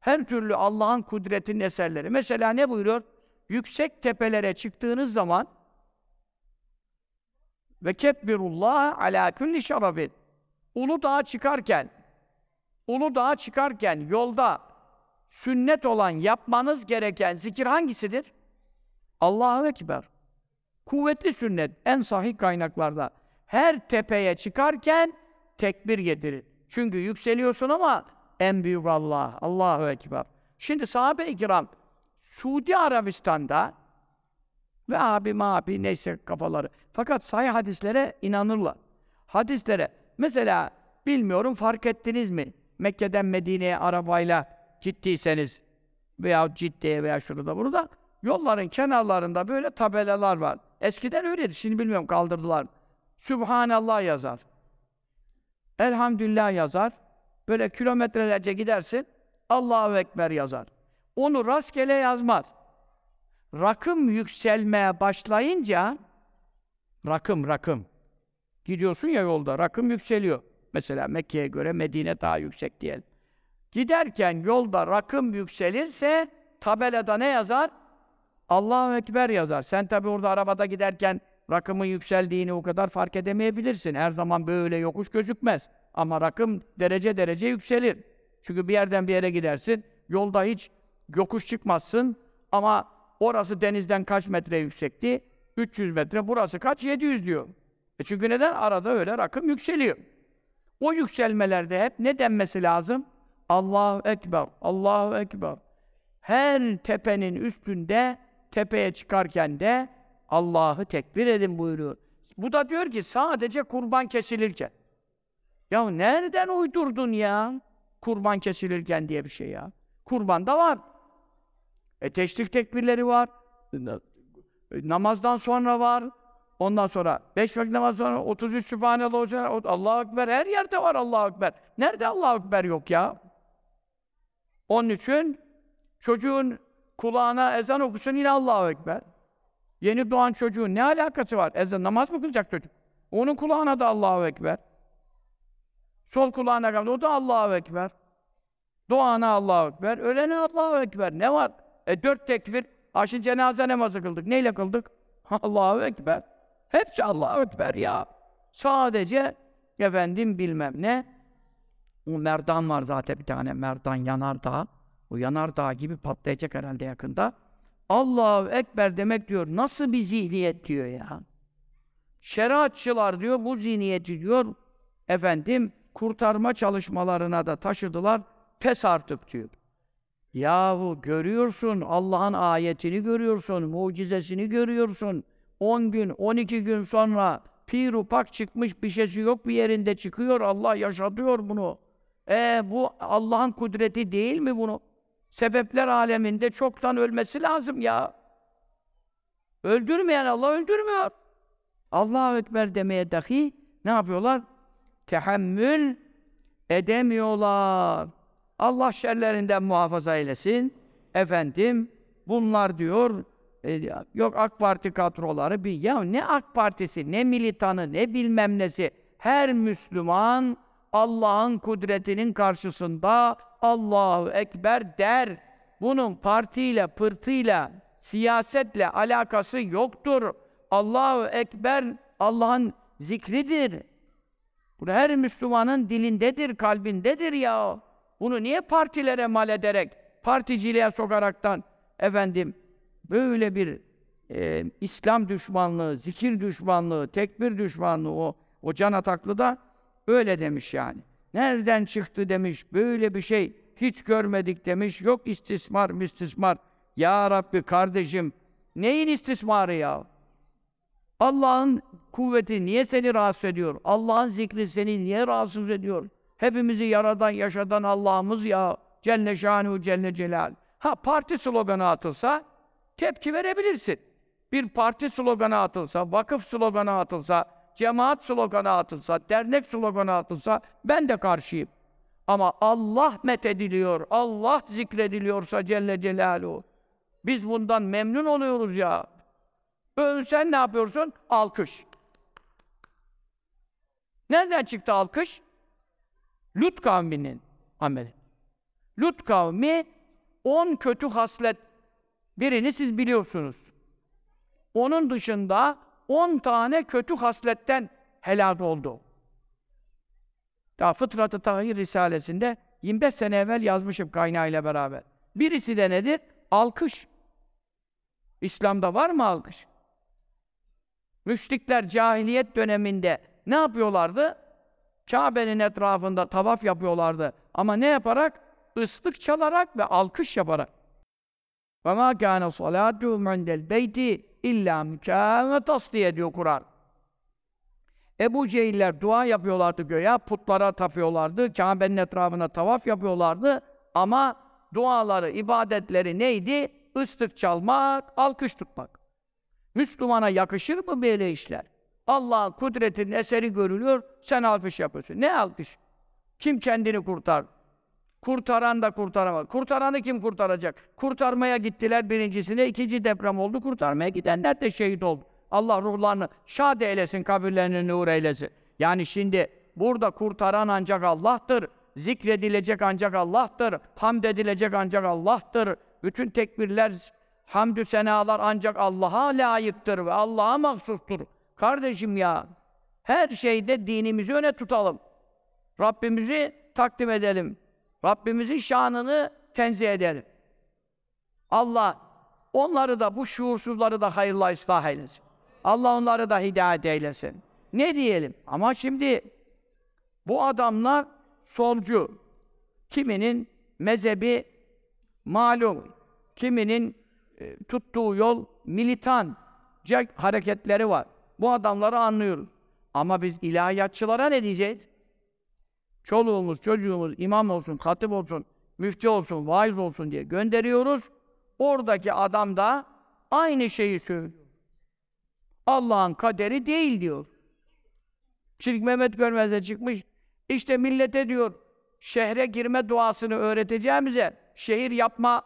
Her türlü Allah'ın kudretinin eserleri. Mesela ne buyuruyor? Yüksek tepelere çıktığınız zaman ve kebbirullah ala kulli şerefin. Ulu dağa çıkarken Ulu dağa çıkarken yolda sünnet olan yapmanız gereken zikir hangisidir? Allahu Ekber. Kuvvetli sünnet en sahih kaynaklarda. Her tepeye çıkarken tekbir getirin. Çünkü yükseliyorsun ama en büyük Allah. Allahu Ekber. Şimdi sahabe-i kiram Suudi Arabistan'da ve abi abi neyse kafaları. Fakat sahih hadislere inanırlar. Hadislere mesela bilmiyorum fark ettiniz mi? Mekke'den Medine'ye arabayla gittiyseniz veya Cidde'ye veya şurada burada yolların kenarlarında böyle tabelalar var. Eskiden öyleydi. Şimdi bilmiyorum kaldırdılar. Sübhanallah yazar. Elhamdülillah yazar. Böyle kilometrelerce gidersin. Allahu Ekber yazar. Onu rastgele yazmaz. Rakım yükselmeye başlayınca rakım rakım gidiyorsun ya yolda rakım yükseliyor. Mesela Mekke'ye göre Medine daha yüksek diyelim. Giderken yolda rakım yükselirse tabelada ne yazar? Allahu Ekber yazar. Sen tabi orada arabada giderken rakımın yükseldiğini o kadar fark edemeyebilirsin. Her zaman böyle yokuş gözükmez. Ama rakım derece derece yükselir. Çünkü bir yerden bir yere gidersin, yolda hiç yokuş çıkmazsın ama orası denizden kaç metre yüksekti? 300 metre, burası kaç? 700 diyor. E çünkü neden? Arada öyle rakım yükseliyor. O yükselmelerde hep ne denmesi lazım? Allahu Ekber, Allahu Ekber. Her tepenin üstünde, tepeye çıkarken de Allah'ı tekbir edin buyuruyor. Bu da diyor ki sadece kurban kesilirken. Ya nereden uydurdun ya? Kurban kesilirken diye bir şey ya. Kurban da var. E teşrik tekbirleri var. E, namazdan sonra var. Ondan sonra beş vakit namaz sonra 33 Sübhanallah olacak. Allahu Ekber her yerde var Allahu Ekber. Nerede Allahu Ekber yok ya? Onun için çocuğun kulağına ezan okusun yine Allahu Ekber. Yeni doğan çocuğun ne alakası var? Ezan namaz mı kılacak çocuk? Onun kulağına da Allahu Ekber. Sol kulağına kaldı. O da Allahu Ekber. Doğana Allahu Ekber. Ölene Allahu Ekber. Ne var? E dört tekbir. Aşı cenaze namazı kıldık. Neyle kıldık? Allahu Ekber. Hepsi Allahu Ekber ya. Sadece efendim bilmem ne. O merdan var zaten bir tane. Merdan yanardağ. O yanardağ gibi patlayacak herhalde yakında. Allahu Ekber demek diyor. Nasıl bir zihniyet diyor ya. Şeriatçılar diyor bu zihniyeti diyor efendim kurtarma çalışmalarına da taşıdılar. Pes artık diyor. Yahu görüyorsun Allah'ın ayetini görüyorsun, mucizesini görüyorsun. 10 gün, 12 gün sonra pir pak çıkmış bir şeysi yok bir yerinde çıkıyor. Allah yaşatıyor bunu. E bu Allah'ın kudreti değil mi bunu? Sebepler aleminde çoktan ölmesi lazım ya. Öldürmeyen Allah öldürmüyor. Allahu Ekber demeye dahi ne yapıyorlar? Tehammül edemiyorlar. Allah şerlerinden muhafaza eylesin. Efendim, bunlar diyor, e, yok AK Parti kadroları bir, ya ne AK Partisi, ne militanı, ne bilmem nesi. Her Müslüman Allah'ın kudretinin karşısında Allahu Ekber der. Bunun partiyle, pırtıyla, siyasetle alakası yoktur. Allahu Ekber Allah'ın zikridir. Bu her Müslümanın dilindedir, kalbindedir ya. Bunu niye partilere mal ederek, particiliğe sokaraktan efendim böyle bir e, İslam düşmanlığı, zikir düşmanlığı, tekbir düşmanlığı o, o can ataklı da öyle demiş yani. Nereden çıktı demiş, böyle bir şey hiç görmedik demiş, yok istismar mistismar. Ya Rabbi kardeşim, neyin istismarı ya? Allah'ın kuvveti niye seni rahatsız ediyor? Allah'ın zikri seni niye rahatsız ediyor? Hepimizi yaradan, yaşadan Allah'ımız ya. Celle şanuhu celle celal. Ha parti sloganı atılsa tepki verebilirsin. Bir parti sloganı atılsa, vakıf sloganı atılsa, cemaat sloganı atılsa, dernek sloganı atılsa ben de karşıyım. Ama Allah methediliyor, Allah zikrediliyorsa Celle Celaluhu. Biz bundan memnun oluyoruz ya. Ölsen ne yapıyorsun? Alkış. Nereden çıktı alkış? Lut kavminin ameli. Lut kavmi on kötü haslet birini siz biliyorsunuz. Onun dışında on tane kötü hasletten helak oldu. Daha Fıtrat-ı Tahir Risalesinde 25 sene evvel yazmışım kaynağıyla beraber. Birisi de nedir? Alkış. İslam'da var mı alkış? Müşrikler cahiliyet döneminde ne yapıyorlardı? Kabe'nin etrafında tavaf yapıyorlardı. Ama ne yaparak? Islık çalarak ve alkış yaparak. وَمَا كَانَ صَلَاتُهُمْ عِنْدَ الْبَيْتِ illa mükâme tasdiye diyor Kur'an. Ebu Cehiller dua yapıyorlardı göğe, putlara tapıyorlardı, Kabe'nin etrafına tavaf yapıyorlardı ama duaları, ibadetleri neydi? Islık çalmak, alkış tutmak. Müslümana yakışır mı böyle işler? Allah'ın kudretinin eseri görülüyor, sen alkış yapıyorsun. Ne alkış? Kim kendini kurtar? Kurtaran da kurtaramaz. Kurtaranı kim kurtaracak? Kurtarmaya gittiler birincisine, ikinci deprem oldu, kurtarmaya gidenler de şehit oldu. Allah ruhlarını şad eylesin, kabirlerini nur eylesin. Yani şimdi burada kurtaran ancak Allah'tır. Zikredilecek ancak Allah'tır. Hamd edilecek ancak Allah'tır. Bütün tekbirler, hamdü senalar ancak Allah'a layıktır ve Allah'a mahsustur. Kardeşim ya, her şeyde dinimizi öne tutalım. Rabbimizi takdim edelim. Rabbimizin şanını tenzih edelim. Allah onları da, bu şuursuzları da hayırla ıslah eylesin. Allah onları da hidayet eylesin. Ne diyelim? Ama şimdi bu adamlar solcu. Kiminin mezhebi malum. Kiminin e, tuttuğu yol militan hareketleri var. Bu adamları anlıyoruz. Ama biz ilahiyatçılara ne diyeceğiz? Çoluğumuz, çocuğumuz imam olsun, katip olsun, müftü olsun, vaiz olsun diye gönderiyoruz. Oradaki adam da aynı şeyi söylüyor. Allah'ın kaderi değil diyor. Şirk Mehmet Görmez'e çıkmış. İşte millete diyor, şehre girme duasını öğreteceğimize şehir yapma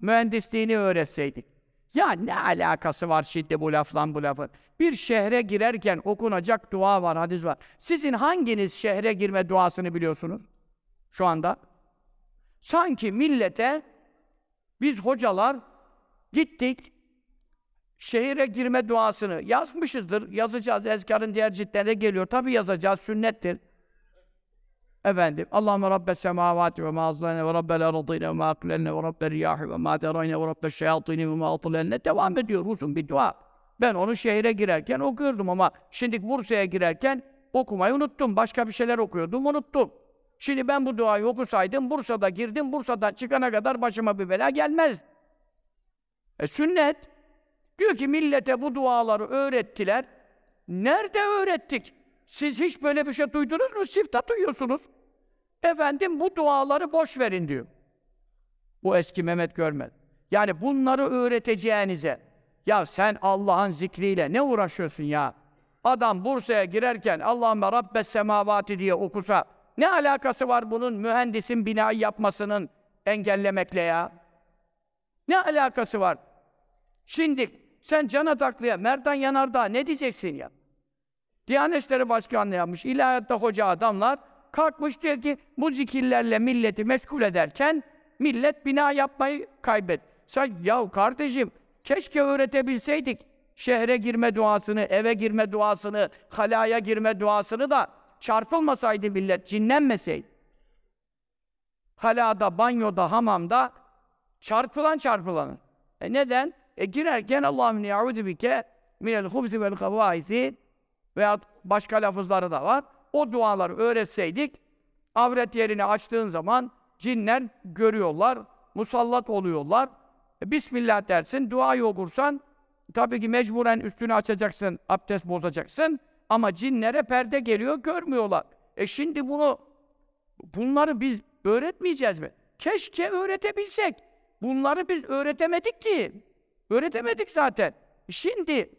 mühendisliğini öğretseydik. Ya ne alakası var şimdi bu lafla bu lafın? Bir şehre girerken okunacak dua var, hadis var. Sizin hanginiz şehre girme duasını biliyorsunuz? Şu anda. Sanki millete biz hocalar gittik, şehire girme duasını yazmışızdır. Yazacağız. Ezkarın diğer ciltlerine geliyor. Tabi yazacağız. Sünnettir. Efendim, Allahümme Rabbes semavati ve ma azlane ve Rabbel aradine ve ma aklenne ve Rabbel riyahi ve ma derayne ve Rabbel şeyatini ve ma atılenne devam ediyor uzun bir dua. Ben onu şehire girerken okuyordum ama şimdi Bursa'ya girerken okumayı unuttum. Başka bir şeyler okuyordum, unuttum. Şimdi ben bu duayı okusaydım, Bursa'da girdim, Bursa'dan çıkana kadar başıma bir bela gelmez. E sünnet. Diyor ki millete bu duaları öğrettiler. Nerede öğrettik? Siz hiç böyle bir şey duydunuz mu? Sifta duyuyorsunuz. Efendim bu duaları boş verin diyor. Bu eski Mehmet Görmez. Yani bunları öğreteceğinize, ya sen Allah'ın zikriyle ne uğraşıyorsun ya? Adam Bursa'ya girerken Allahümme Rabbes semavati diye okusa, ne alakası var bunun mühendisin binayı yapmasının engellemekle ya? Ne alakası var? Şimdi sen Can Ataklı'ya, Merdan Yanardağ ne diyeceksin ya? Diyanet İşleri Başkanlığı yapmış, ilahiyatta hoca adamlar kalkmış diyor ki bu zikirlerle milleti meşgul ederken millet bina yapmayı kaybet. Sen ya kardeşim keşke öğretebilseydik şehre girme duasını, eve girme duasını, halaya girme duasını da çarpılmasaydı millet, cinlenmeseydi. Halada, banyoda, hamamda çarpılan çarpılanır. E neden? E girerken Allahümme ya'udu bike minel hubsi vel kavaisi veya başka lafızları da var. O duaları öğretseydik, avret yerini açtığın zaman cinler görüyorlar, musallat oluyorlar. E, Bismillah dersin, duayı okursan, tabii ki mecburen üstünü açacaksın, abdest bozacaksın. Ama cinlere perde geliyor, görmüyorlar. E şimdi bunu, bunları biz öğretmeyeceğiz mi? Keşke öğretebilsek. Bunları biz öğretemedik ki. Öğretemedik zaten. Şimdi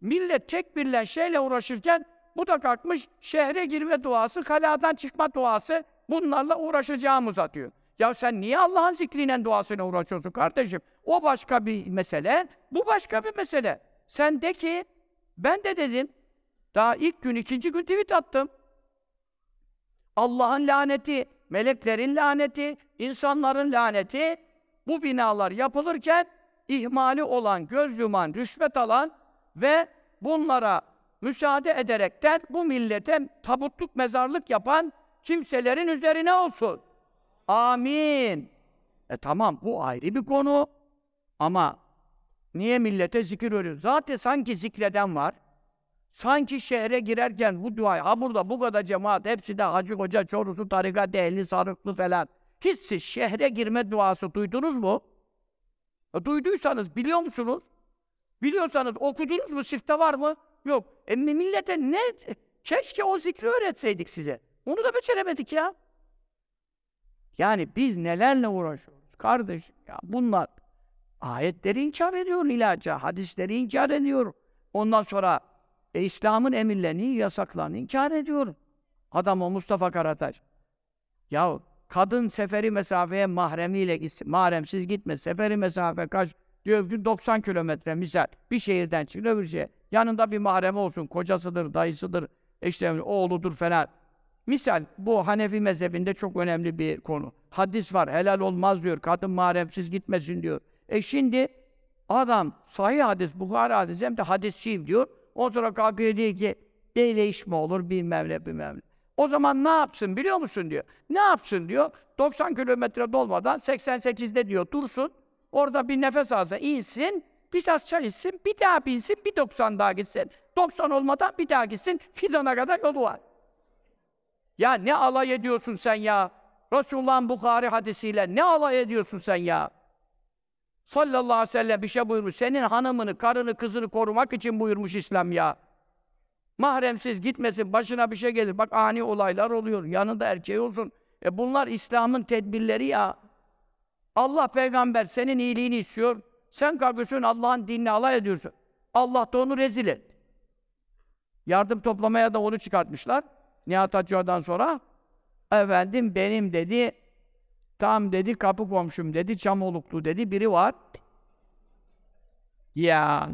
millet tekbirle şeyle uğraşırken bu da kalkmış şehre girme duası, kaladan çıkma duası bunlarla uğraşacağımız atıyor. Ya sen niye Allah'ın zikriyle duasına uğraşıyorsun kardeşim? O başka bir mesele, bu başka bir mesele. Sen de ki, ben de dedim, daha ilk gün, ikinci gün tweet attım. Allah'ın laneti, meleklerin laneti, insanların laneti, bu binalar yapılırken ihmali olan, göz yuman, rüşvet alan ve bunlara müsaade ederekten bu millete tabutluk, mezarlık yapan kimselerin üzerine olsun. Amin. E tamam bu ayrı bir konu ama Niye millete zikir öğretiyor? Zaten sanki zikreden var. Sanki şehre girerken bu duayı, ha burada bu kadar cemaat, hepsi de hacı hoca, çorusu, tarikat ehli, sarıklı falan. Hiç siz şehre girme duası duydunuz mu? E, duyduysanız biliyor musunuz? Biliyorsanız okudunuz mu? Sifte var mı? Yok. E millete ne? Keşke o zikri öğretseydik size. Onu da beceremedik ya. Yani biz nelerle uğraşıyoruz? Kardeş ya bunlar ayetleri inkar ediyor ilaca, hadisleri inkar ediyor. Ondan sonra e, İslam'ın emirlerini, yasaklarını inkar ediyor. Adam o Mustafa Karataş. Ya kadın seferi mesafeye mahremiyle gitsin. Mahremsiz gitme. Seferi mesafe kaç? Diyor ki 90 kilometre misal. Bir şehirden çıkın öbür şeye. Yanında bir mahremi olsun. Kocasıdır, dayısıdır, işte oğludur falan. Misal bu Hanefi mezhebinde çok önemli bir konu. Hadis var. Helal olmaz diyor. Kadın mahremsiz gitmesin diyor. E şimdi adam sahih hadis, Bukhari hadis hem de hadisçiyim diyor. O sonra kalkıyor diyor ki neyle iş mi olur bilmem ne bilmem ne. O zaman ne yapsın biliyor musun diyor. Ne yapsın diyor. 90 kilometre dolmadan 88'de diyor dursun. Orada bir nefes alsa insin. Biraz çay içsin. Bir daha binsin. Bir 90 daha gitsin. 90 olmadan bir daha gitsin. Fizan'a kadar yolu var. Ya ne alay ediyorsun sen ya? Resulullah'ın Bukhari hadisiyle ne alay ediyorsun sen ya? Sallallahu aleyhi ve sellem bir şey buyurmuş. Senin hanımını, karını, kızını korumak için buyurmuş İslam ya. Mahremsiz gitmesin, başına bir şey gelir. Bak ani olaylar oluyor. Yanında erkeği olsun. E bunlar İslam'ın tedbirleri ya. Allah peygamber senin iyiliğini istiyor. Sen kalkıyorsun Allah'ın dinini alay ediyorsun. Allah da onu rezil et. Yardım toplamaya da onu çıkartmışlar. Nihat Hacı'dan sonra. Efendim benim dedi, tam dedi kapı komşum dedi, Çamoluklu dedi, biri var. Ya.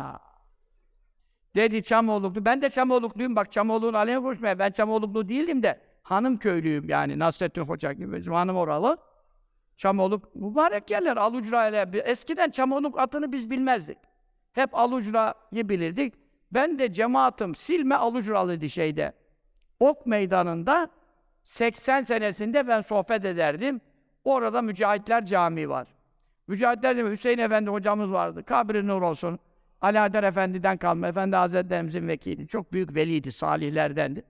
Dedi Çamoluklu. Ben de Çamolukluyum. Bak Çamoluk'un aleyhine konuşmaya. Ben Çamoluklu değilim de hanım köylüyüm yani. Nasrettin Hoca gibi. Hanım oralı. Çamoluk mübarek yerler. Alucra ile. Eskiden Çamoluk atını biz bilmezdik. Hep Alucra'yı bilirdik. Ben de cemaatim Silme Alucralıydı şeyde. Ok meydanında 80 senesinde ben sohbet ederdim. Orada Mücahitler Camii var. Mücahitler Camii, Hüseyin Efendi hocamız vardı. Kabri nur olsun. Adar Efendi'den kalma. Efendi Hazretlerimizin vekili. Çok büyük veliydi, salihlerdendi.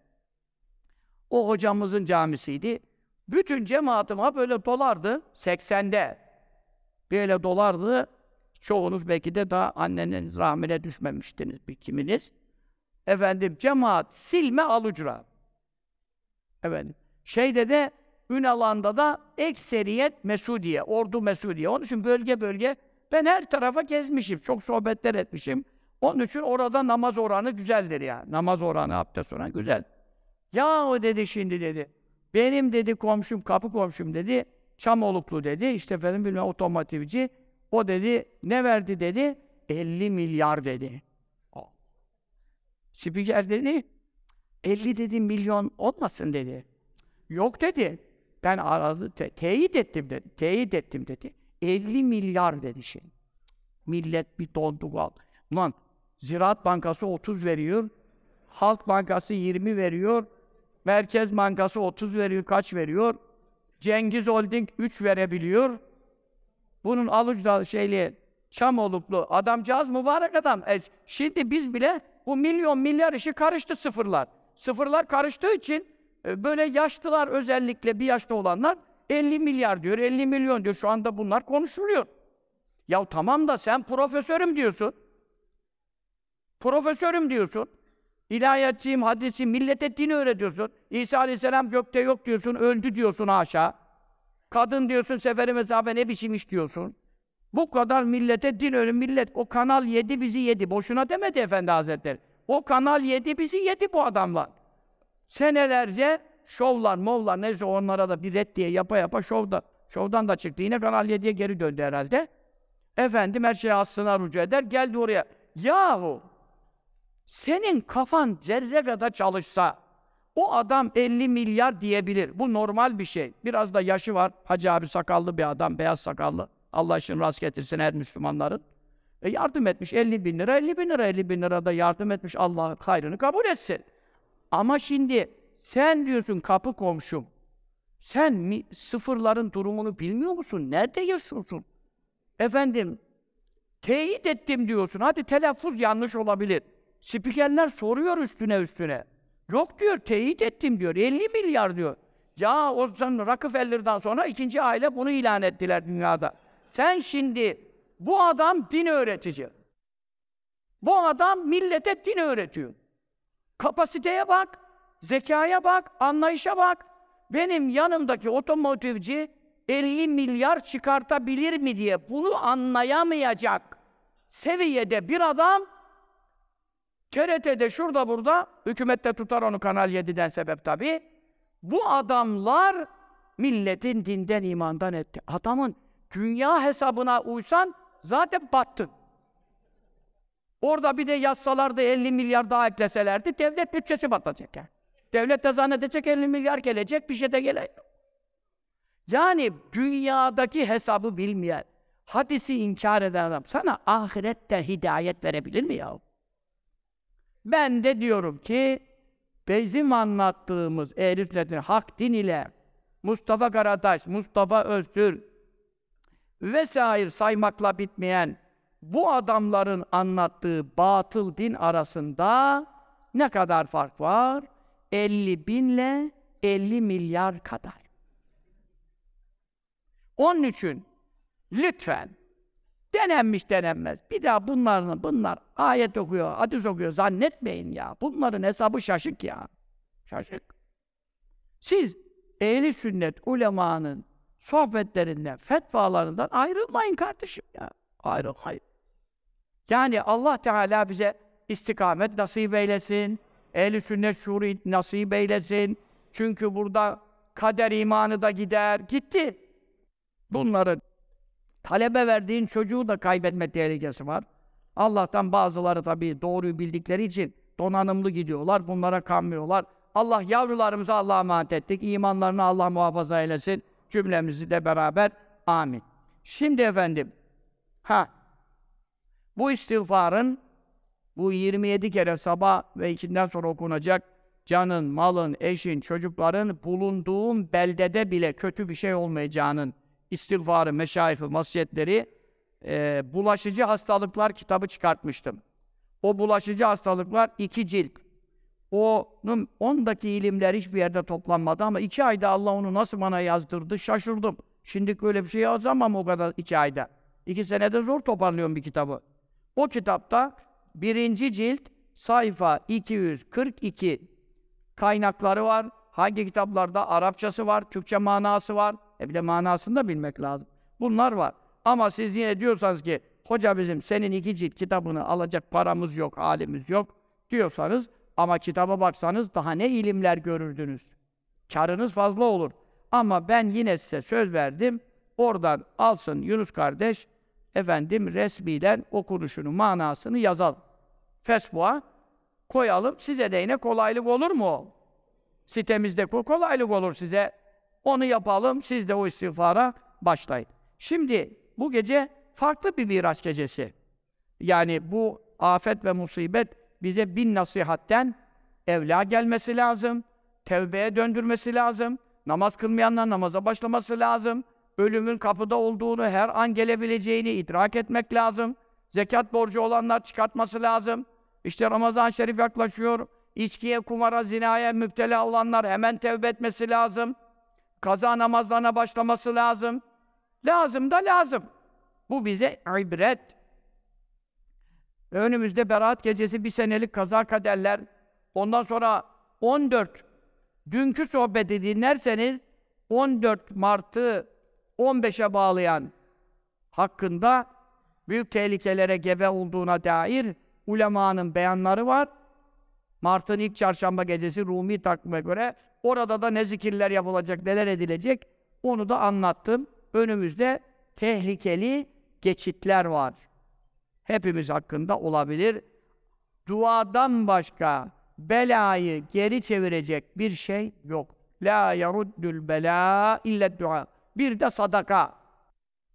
O hocamızın camisiydi. Bütün cemaatıma böyle dolardı. 80'de. Böyle dolardı. Çoğunuz belki de daha annenin rahmine düşmemiştiniz bir kiminiz. Efendim cemaat silme alucra. Efendim. Şeyde de Ünalan'da da ekseriyet Mesudiye, Ordu Mesudiye. Onun için bölge bölge ben her tarafa gezmişim. Çok sohbetler etmişim. Onun için orada namaz oranı güzeldir ya. Namaz oranı, abdest oranı güzel. Ya o dedi şimdi dedi. Benim dedi komşum, kapı komşum dedi. Çamoluklu dedi. İşte efendim bilmem otomotivci. O dedi ne verdi dedi? 50 milyar dedi. Spiker dedi. 50 dedi milyon olmasın dedi. Yok dedi. Ben aradı, te teyit ettim dedi. Teyit ettim dedi. 50 milyar dedi şey. Millet bir dondu kal. Ulan Ziraat Bankası 30 veriyor. Halk Bankası 20 veriyor. Merkez Bankası 30 veriyor. Kaç veriyor? Cengiz Holding 3 verebiliyor. Bunun alucda şeyli Çamoluklu adamcağız mübarek adam. E, şimdi biz bile bu milyon milyar işi karıştı sıfırlar. Sıfırlar karıştığı için e, böyle yaşlılar özellikle bir yaşta olanlar 50 milyar diyor, 50 milyon diyor. Şu anda bunlar konuşuluyor. Ya tamam da sen profesörüm diyorsun. Profesörüm diyorsun. İlahiyatçıyım, hadisçiyim, millete dini öğretiyorsun. İsa Aleyhisselam gökte yok diyorsun, öldü diyorsun aşağı. Kadın diyorsun, seferi mesafe ne biçim iş diyorsun. Bu kadar millete din öğren, millet o kanal yedi bizi yedi. Boşuna demedi Efendi Hazretleri. O kanal yedi bizi yedi bu adamlar. Senelerce şovlar, movlar neyse onlara da bir red diye yapa yapa şovda, şovdan da çıktı. Yine Kanal 7'ye geri döndü herhalde. Efendim her şey aslına rücu eder. Geldi oraya. Yahu senin kafan zerre kadar çalışsa o adam 50 milyar diyebilir. Bu normal bir şey. Biraz da yaşı var. Hacı abi sakallı bir adam, beyaz sakallı. Allah için rast getirsin her Müslümanların. E yardım etmiş 50 bin lira, 50 bin lira, 50 bin lira da yardım etmiş. Allah hayrını kabul etsin. Ama şimdi sen diyorsun kapı komşum. Sen mi, sıfırların durumunu bilmiyor musun? Nerede yaşıyorsun? Efendim, Teyit ettim diyorsun. Hadi telaffuz yanlış olabilir. Spikerler soruyor üstüne üstüne. Yok diyor, teyit ettim diyor. 50 milyar diyor. Ya o zaman Rockefeller'dan sonra ikinci aile bunu ilan ettiler dünyada. Sen şimdi bu adam din öğretici. Bu adam millete din öğretiyor. Kapasiteye bak, zekaya bak, anlayışa bak. Benim yanımdaki otomotivci 50 milyar çıkartabilir mi diye bunu anlayamayacak seviyede bir adam TRT'de şurada burada, hükümette tutar onu Kanal 7'den sebep tabii. Bu adamlar milletin dinden imandan etti. Adamın dünya hesabına uysan zaten battın. Orada bir de yazsalardı 50 milyar daha ekleselerdi devlet bütçesi batacak yani. Devlet de zannedecek 50 milyar gelecek bir şey de gele. Yani dünyadaki hesabı bilmeyen, hadisi inkar eden adam sana ahirette hidayet verebilir mi ya? Ben de diyorum ki bizim anlattığımız ehl hak din ile Mustafa Karataş, Mustafa Öztürk vesaire saymakla bitmeyen bu adamların anlattığı batıl din arasında ne kadar fark var? 50 binle 50 milyar kadar. Onun için lütfen denenmiş denenmez. Bir daha bunların bunlar ayet okuyor, hadis okuyor zannetmeyin ya. Bunların hesabı şaşık ya. Şaşık. Siz ehli sünnet ulemanın sohbetlerinden, fetvalarından ayrılmayın kardeşim ya. Ayrılmayın. Yani Allah Teala bize istikamet nasip eylesin. Ehl-i sünnet şuuru nasip eylesin. Çünkü burada kader imanı da gider. Gitti. Bunların talebe verdiğin çocuğu da kaybetme tehlikesi var. Allah'tan bazıları tabii doğruyu bildikleri için donanımlı gidiyorlar. Bunlara kanmıyorlar. Allah yavrularımızı Allah'a emanet ettik. İmanlarını Allah muhafaza eylesin. Cümlemizi de beraber. Amin. Şimdi efendim, ha bu istiğfarın bu 27 kere sabah ve ikinden sonra okunacak canın, malın, eşin, çocukların bulunduğun beldede bile kötü bir şey olmayacağının istiğfarı, meşayifi, vasiyetleri e, bulaşıcı hastalıklar kitabı çıkartmıştım. O bulaşıcı hastalıklar iki cilt. Onun ondaki ilimler hiçbir yerde toplanmadı ama iki ayda Allah onu nasıl bana yazdırdı şaşırdım. Şimdi öyle bir şey yazamam o kadar iki ayda. İki senede zor toparlıyorum bir kitabı. O kitapta birinci cilt sayfa 242 kaynakları var. Hangi kitaplarda Arapçası var, Türkçe manası var. E bir de manasını da bilmek lazım. Bunlar var. Ama siz yine diyorsanız ki hoca bizim senin iki cilt kitabını alacak paramız yok, halimiz yok diyorsanız ama kitaba baksanız daha ne ilimler görürdünüz. Karınız fazla olur. Ama ben yine size söz verdim. Oradan alsın Yunus kardeş efendim resmiyle okunuşunu, manasını yazalım. Facebook'a koyalım. Size de yine kolaylık olur mu? Sitemizde kolaylık olur size. Onu yapalım. Siz de o istiğfara başlayın. Şimdi bu gece farklı bir miraç gecesi. Yani bu afet ve musibet bize bin nasihatten evla gelmesi lazım. Tevbeye döndürmesi lazım. Namaz kılmayanlar namaza başlaması lazım ölümün kapıda olduğunu, her an gelebileceğini idrak etmek lazım. Zekat borcu olanlar çıkartması lazım. İşte Ramazan Şerif yaklaşıyor. İçkiye, kumara, zinaya müptela olanlar hemen tevbe etmesi lazım. Kaza namazlarına başlaması lazım. Lazım da lazım. Bu bize ibret. Önümüzde Berat Gecesi bir senelik kaza kaderler. Ondan sonra 14 dünkü sohbeti dinlerseniz 14 Mart'ı 15'e bağlayan hakkında büyük tehlikelere gebe olduğuna dair ulemanın beyanları var. Mart'ın ilk çarşamba gecesi Rumi takvime göre orada da ne zikirler yapılacak, neler edilecek onu da anlattım. Önümüzde tehlikeli geçitler var. Hepimiz hakkında olabilir. Duadan başka belayı geri çevirecek bir şey yok. La yaruddul bela illa dua. Bir de sadaka.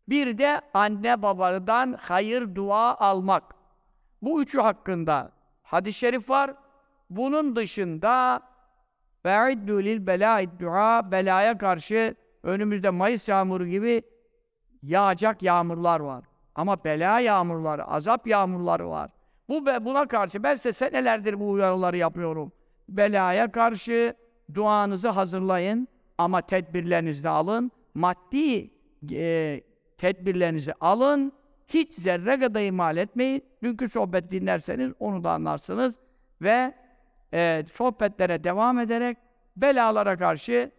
Bir de anne babadan hayır dua almak. Bu üçü hakkında hadis-i şerif var. Bunun dışında ve'iddü lil belâid dua belaya karşı önümüzde Mayıs yağmuru gibi yağacak yağmurlar var. Ama bela yağmurları, azap yağmurları var. Bu buna karşı ben size senelerdir bu uyarıları yapıyorum. Belaya karşı duanızı hazırlayın ama tedbirlerinizi de alın. Maddi e, tedbirlerinizi alın. Hiç zerre kadar ihmal etmeyin. Dünkü sohbet dinlerseniz onu da anlarsınız. Ve e, sohbetlere devam ederek belalara karşı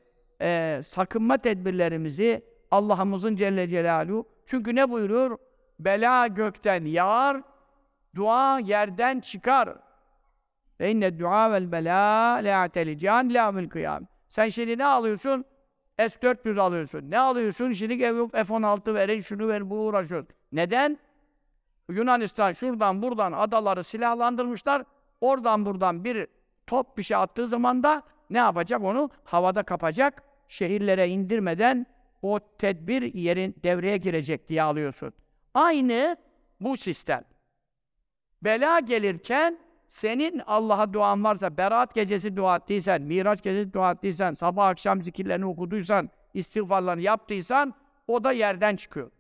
e, sakınma tedbirlerimizi Allah'ımızın Celle Celaluhu çünkü ne buyuruyor? Bela gökten yağar, dua yerden çıkar. Ve inne dua vel bela la telician la mil kıyam. Sen şimdi ne alıyorsun? S-400 alıyorsun. Ne alıyorsun? Şimdi F-16 verin, şunu ver, bu uğraşıyorsun. Neden? Yunanistan şuradan buradan adaları silahlandırmışlar. Oradan buradan bir top bir şey attığı zaman da ne yapacak onu? Havada kapacak. Şehirlere indirmeden o tedbir yerin devreye girecek diye alıyorsun. Aynı bu sistem. Bela gelirken senin Allah'a duan varsa, Berat gecesi dua ettiysen, Miraç gecesi dua ettiysen, sabah akşam zikirlerini okuduysan, istiğfarlarını yaptıysan, o da yerden çıkıyor.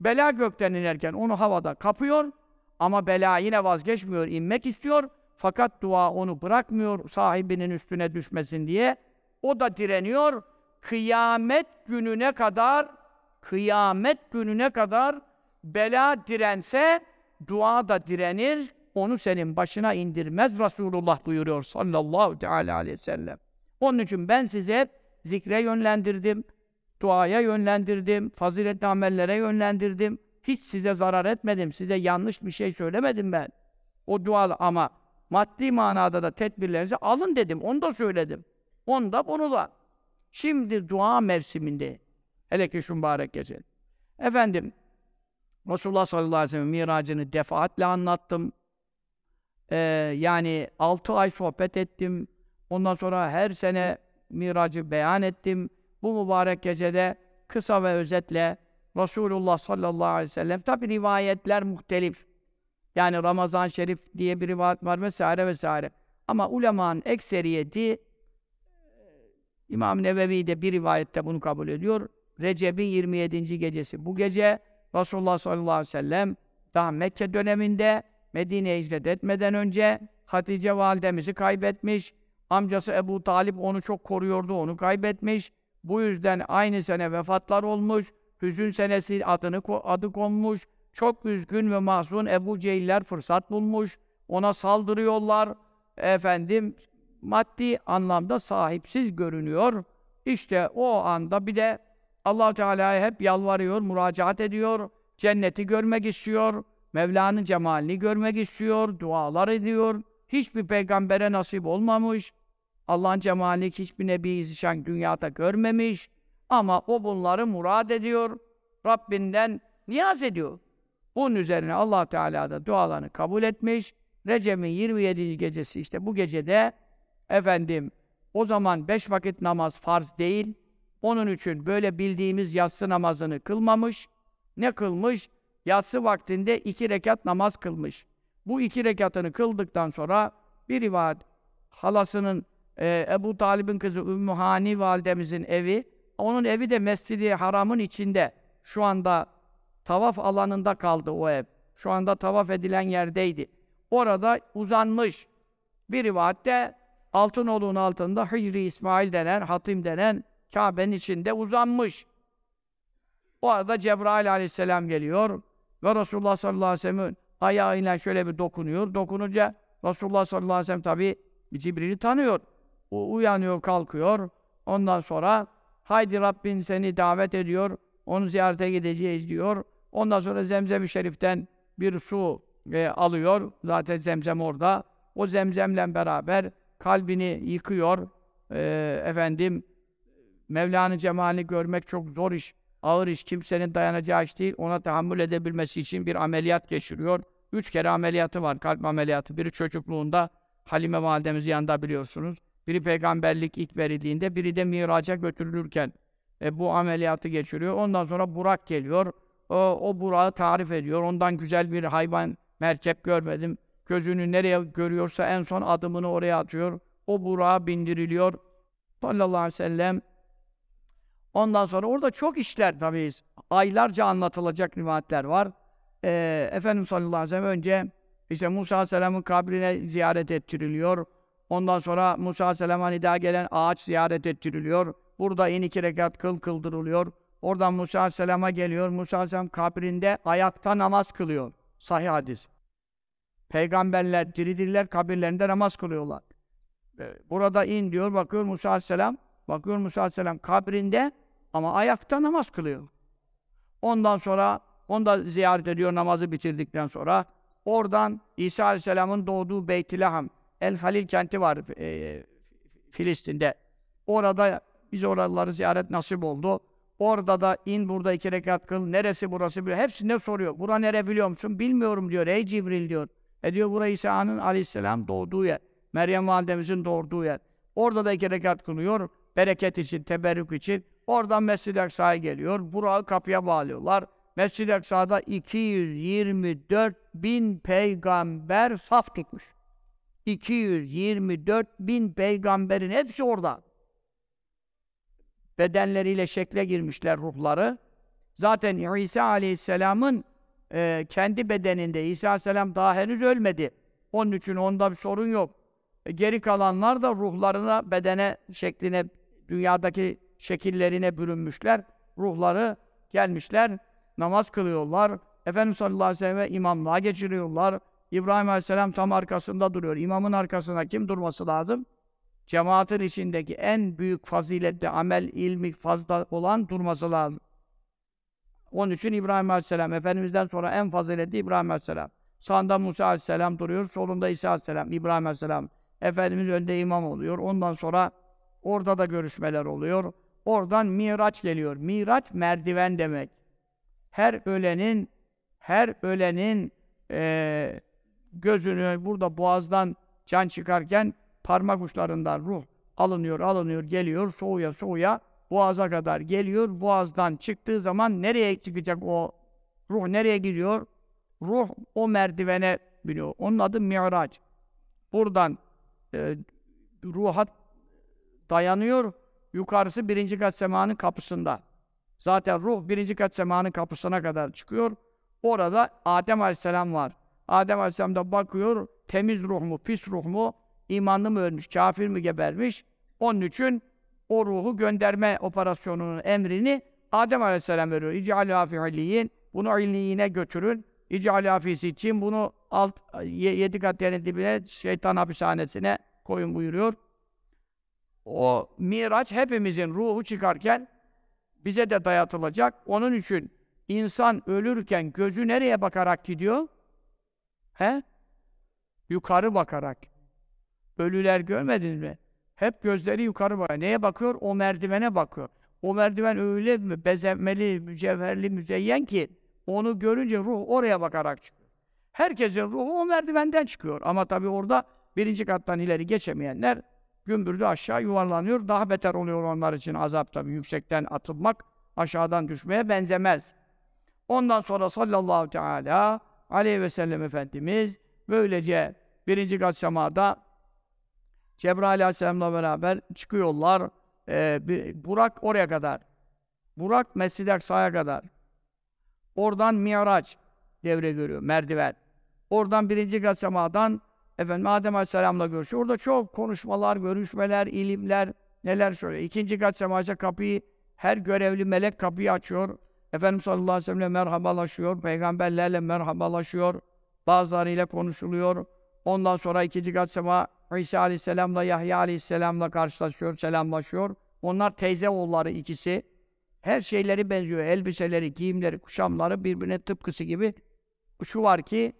Bela gökten inerken onu havada kapıyor ama bela yine vazgeçmiyor, inmek istiyor. Fakat dua onu bırakmıyor sahibinin üstüne düşmesin diye. O da direniyor. Kıyamet gününe kadar, kıyamet gününe kadar bela dirense dua da direnir, onu senin başına indirmez Resulullah buyuruyor sallallahu teala aleyhi ve sellem. Onun için ben size zikre yönlendirdim, duaya yönlendirdim, faziletli amellere yönlendirdim. Hiç size zarar etmedim, size yanlış bir şey söylemedim ben. O dua ama maddi manada da tedbirlerinizi alın dedim, onu da söyledim. Onu da bunu da. Şimdi dua mevsiminde, hele ki şu mübarek gece. Efendim, Resulullah sallallahu aleyhi ve sellem miracını defaatle anlattım. Ee, yani altı ay sohbet ettim. Ondan sonra her sene miracı beyan ettim. Bu mübarek gecede kısa ve özetle Resulullah sallallahu aleyhi ve sellem tabi rivayetler muhtelif. Yani Ramazan Şerif diye bir rivayet var vesaire vesaire. Ama ulemanın ekseriyeti İmam Nevevi de bir rivayette bunu kabul ediyor. Recep'in 27. gecesi. Bu gece Resulullah sallallahu aleyhi ve sellem daha Mekke döneminde Medine'ye hicret etmeden önce Hatice validemizi kaybetmiş. Amcası Ebu Talip onu çok koruyordu, onu kaybetmiş. Bu yüzden aynı sene vefatlar olmuş. Hüzün senesi adını adı konmuş. Çok üzgün ve mahzun Ebu Cehiller fırsat bulmuş. Ona saldırıyorlar. Efendim maddi anlamda sahipsiz görünüyor. İşte o anda bir de allah Teala'ya hep yalvarıyor, müracaat ediyor. Cenneti görmek istiyor. Mevla'nın cemalini görmek istiyor. Dualar ediyor. Hiçbir peygambere nasip olmamış. Allah'ın cemalini hiçbir nebi zişan dünyada görmemiş. Ama o bunları murad ediyor. Rabbinden niyaz ediyor. Bunun üzerine allah Teala da dualarını kabul etmiş. Recep'in 27. gecesi işte bu gecede efendim o zaman beş vakit namaz farz değil. Onun için böyle bildiğimiz yatsı namazını kılmamış. Ne kılmış? Yatsı vaktinde iki rekat namaz kılmış. Bu iki rekatını kıldıktan sonra bir rivayet halasının e, Ebu Talib'in kızı Ümmü Hani validemizin evi onun evi de Mescid-i Haram'ın içinde. Şu anda tavaf alanında kaldı o ev. Şu anda tavaf edilen yerdeydi. Orada uzanmış. Bir rivayette Altınoğlu'nun altında Hicri İsmail denen, Hatim denen Kabe'nin içinde uzanmış. O arada Cebrail aleyhisselam geliyor ve Resulullah sallallahu aleyhi ve sellem'in ayağıyla şöyle bir dokunuyor. Dokununca Resulullah sallallahu aleyhi ve sellem tabi Cibril'i tanıyor. O uyanıyor, kalkıyor. Ondan sonra haydi Rabbin seni davet ediyor. Onu ziyarete gideceğiz diyor. Ondan sonra Zemzem-i Şerif'ten bir su e, alıyor. Zaten Zemzem orada. O Zemzem'le beraber kalbini yıkıyor. E, efendim Mevla'nın cemalini görmek çok zor iş, ağır iş, kimsenin dayanacağı iş değil. Ona tahammül edebilmesi için bir ameliyat geçiriyor. Üç kere ameliyatı var, kalp ameliyatı. Biri çocukluğunda, Halime validemiz yanında biliyorsunuz. Biri peygamberlik ilk verildiğinde, biri de miraca götürülürken e, bu ameliyatı geçiriyor. Ondan sonra Burak geliyor. O, o Burak'ı tarif ediyor. Ondan güzel bir hayvan, merkep görmedim. Gözünü nereye görüyorsa en son adımını oraya atıyor. O Burak'a bindiriliyor. Sallallahu aleyhi ve sellem Ondan sonra orada çok işler tabii. Aylarca anlatılacak rivayetler var. e, Efendimiz sallallahu aleyhi ve sellem önce işte Musa aleyhisselamın kabrine ziyaret ettiriliyor. Ondan sonra Musa aleyhisselama nida gelen ağaç ziyaret ettiriliyor. Burada in iki rekat kıl kıldırılıyor. Oradan Musa aleyhisselama geliyor. Musa aleyhisselam kabrinde ayakta namaz kılıyor. Sahih hadis. Peygamberler diridirler, kabirlerinde namaz kılıyorlar. Burada in diyor, bakıyor Musa aleyhisselam. Bakıyor Musa aleyhisselam kabrinde ama ayakta namaz kılıyor. Ondan sonra onu da ziyaret ediyor namazı bitirdikten sonra. Oradan İsa Aleyhisselam'ın doğduğu Beyt-i El Halil kenti var e, Filistin'de. Orada biz oraları ziyaret nasip oldu. Orada da in burada iki rekat kıl. Neresi burası? Biliyor. Hepsinde soruyor. Bura nere biliyor musun? Bilmiyorum diyor. Ey Cibril diyor. E diyor burası İsa'nın aleyhisselam doğduğu yer. Meryem validemizin doğduğu yer. Orada da iki rekat kılıyor. Bereket için, teberrük için. Oradan Mescid-i Aksa'ya geliyor. Burak'ı kapıya bağlıyorlar. Mescid-i Aksa'da 224 bin peygamber saf tutmuş. 224 bin peygamberin hepsi orada. Bedenleriyle şekle girmişler ruhları. Zaten İsa Aleyhisselam'ın e, kendi bedeninde İsa Aleyhisselam daha henüz ölmedi. Onun için onda bir sorun yok. E, geri kalanlar da ruhlarına, bedene, şekline, dünyadaki şekillerine bürünmüşler. Ruhları gelmişler, namaz kılıyorlar. Efendimiz sallallahu aleyhi ve sellem'e imamlığa geçiriyorlar. İbrahim aleyhisselam tam arkasında duruyor. İmamın arkasına kim durması lazım? Cemaatin içindeki en büyük faziletli amel, ilmi fazla olan durması lazım. Onun için İbrahim aleyhisselam, Efendimiz'den sonra en faziletli İbrahim aleyhisselam. Sağında Musa aleyhisselam duruyor, solunda İsa aleyhisselam, İbrahim aleyhisselam. Efendimiz önde imam oluyor. Ondan sonra orada da görüşmeler oluyor. Oradan Miraç geliyor. Miraç merdiven demek. Her ölenin her ölenin e, gözünü burada boğazdan can çıkarken parmak uçlarından ruh alınıyor, alınıyor, geliyor, soğuya soğuya boğaza kadar geliyor. Boğazdan çıktığı zaman nereye çıkacak o ruh nereye gidiyor? Ruh o merdivene biniyor. Onun adı Mi'raç. Buradan e, ruha dayanıyor. Yukarısı birinci kat semanın kapısında. Zaten ruh birinci kat semanın kapısına kadar çıkıyor. Orada Adem Aleyhisselam var. Adem Aleyhisselam da bakıyor, temiz ruh mu, pis ruh mu, imanlı mı ölmüş, kafir mi gebermiş. Onun için o ruhu gönderme operasyonunun emrini Adem Aleyhisselam veriyor. İc'alâ fi'liyin, bunu illiyine götürün. İc'alâ için bunu alt, yedi kat yerin dibine, şeytan hapishanesine koyun buyuruyor. O Miraç hepimizin ruhu çıkarken bize de dayatılacak. Onun için insan ölürken gözü nereye bakarak gidiyor? He? Yukarı bakarak. Ölüler görmediniz mi? Hep gözleri yukarı bakıyor. Neye bakıyor? O merdivene bakıyor. O merdiven öyle bezenmeli, mücevherli, müzeyyen ki onu görünce ruh oraya bakarak çıkıyor. Herkesin ruhu o merdivenden çıkıyor. Ama tabii orada birinci kattan ileri geçemeyenler gümbürdü aşağı yuvarlanıyor. Daha beter oluyor onlar için azap tabii. Yüksekten atılmak aşağıdan düşmeye benzemez. Ondan sonra sallallahu teala aleyhi ve sellem Efendimiz böylece birinci kat semada Cebrail aleyhisselamla beraber çıkıyorlar. Ee, bir, Burak oraya kadar. Burak Mescid-i Aksa'ya kadar. Oradan Miraç devre görüyor, merdiven. Oradan birinci kat semadan efendim Adem Aleyhisselam'la görüşüyor. Orada çok konuşmalar, görüşmeler, ilimler, neler söylüyor. İkinci kat semaca kapıyı her görevli melek kapıyı açıyor. Efendimiz sallallahu aleyhi ve sellem'le merhabalaşıyor. Peygamberlerle merhabalaşıyor. Bazılarıyla konuşuluyor. Ondan sonra ikinci kat sema İsa aleyhisselamla Yahya aleyhisselamla karşılaşıyor, selamlaşıyor. Onlar teyze oğulları ikisi. Her şeyleri benziyor. Elbiseleri, giyimleri, kuşamları birbirine tıpkısı gibi. Şu var ki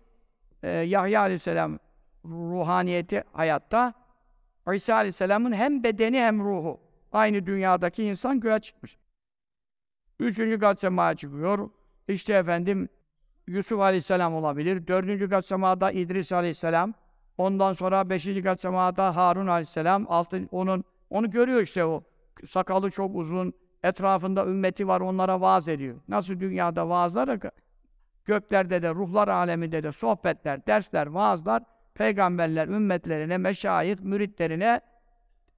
e, Yahya aleyhisselam ruhaniyeti hayatta. İsa aleyhisselamın hem bedeni hem ruhu. Aynı dünyadaki insan göğe çıkmış. Üçüncü kat semaya çıkıyor. İşte efendim Yusuf Aleyhisselam olabilir. Dördüncü kat semada İdris Aleyhisselam. Ondan sonra beşinci kat semada Harun Aleyhisselam. Altı, onun, onu görüyor işte o. Sakalı çok uzun. Etrafında ümmeti var onlara vaaz ediyor. Nasıl dünyada vaazlar göklerde de, ruhlar aleminde de sohbetler, dersler, vaazlar, peygamberler, ümmetlerine, meşayih, müritlerine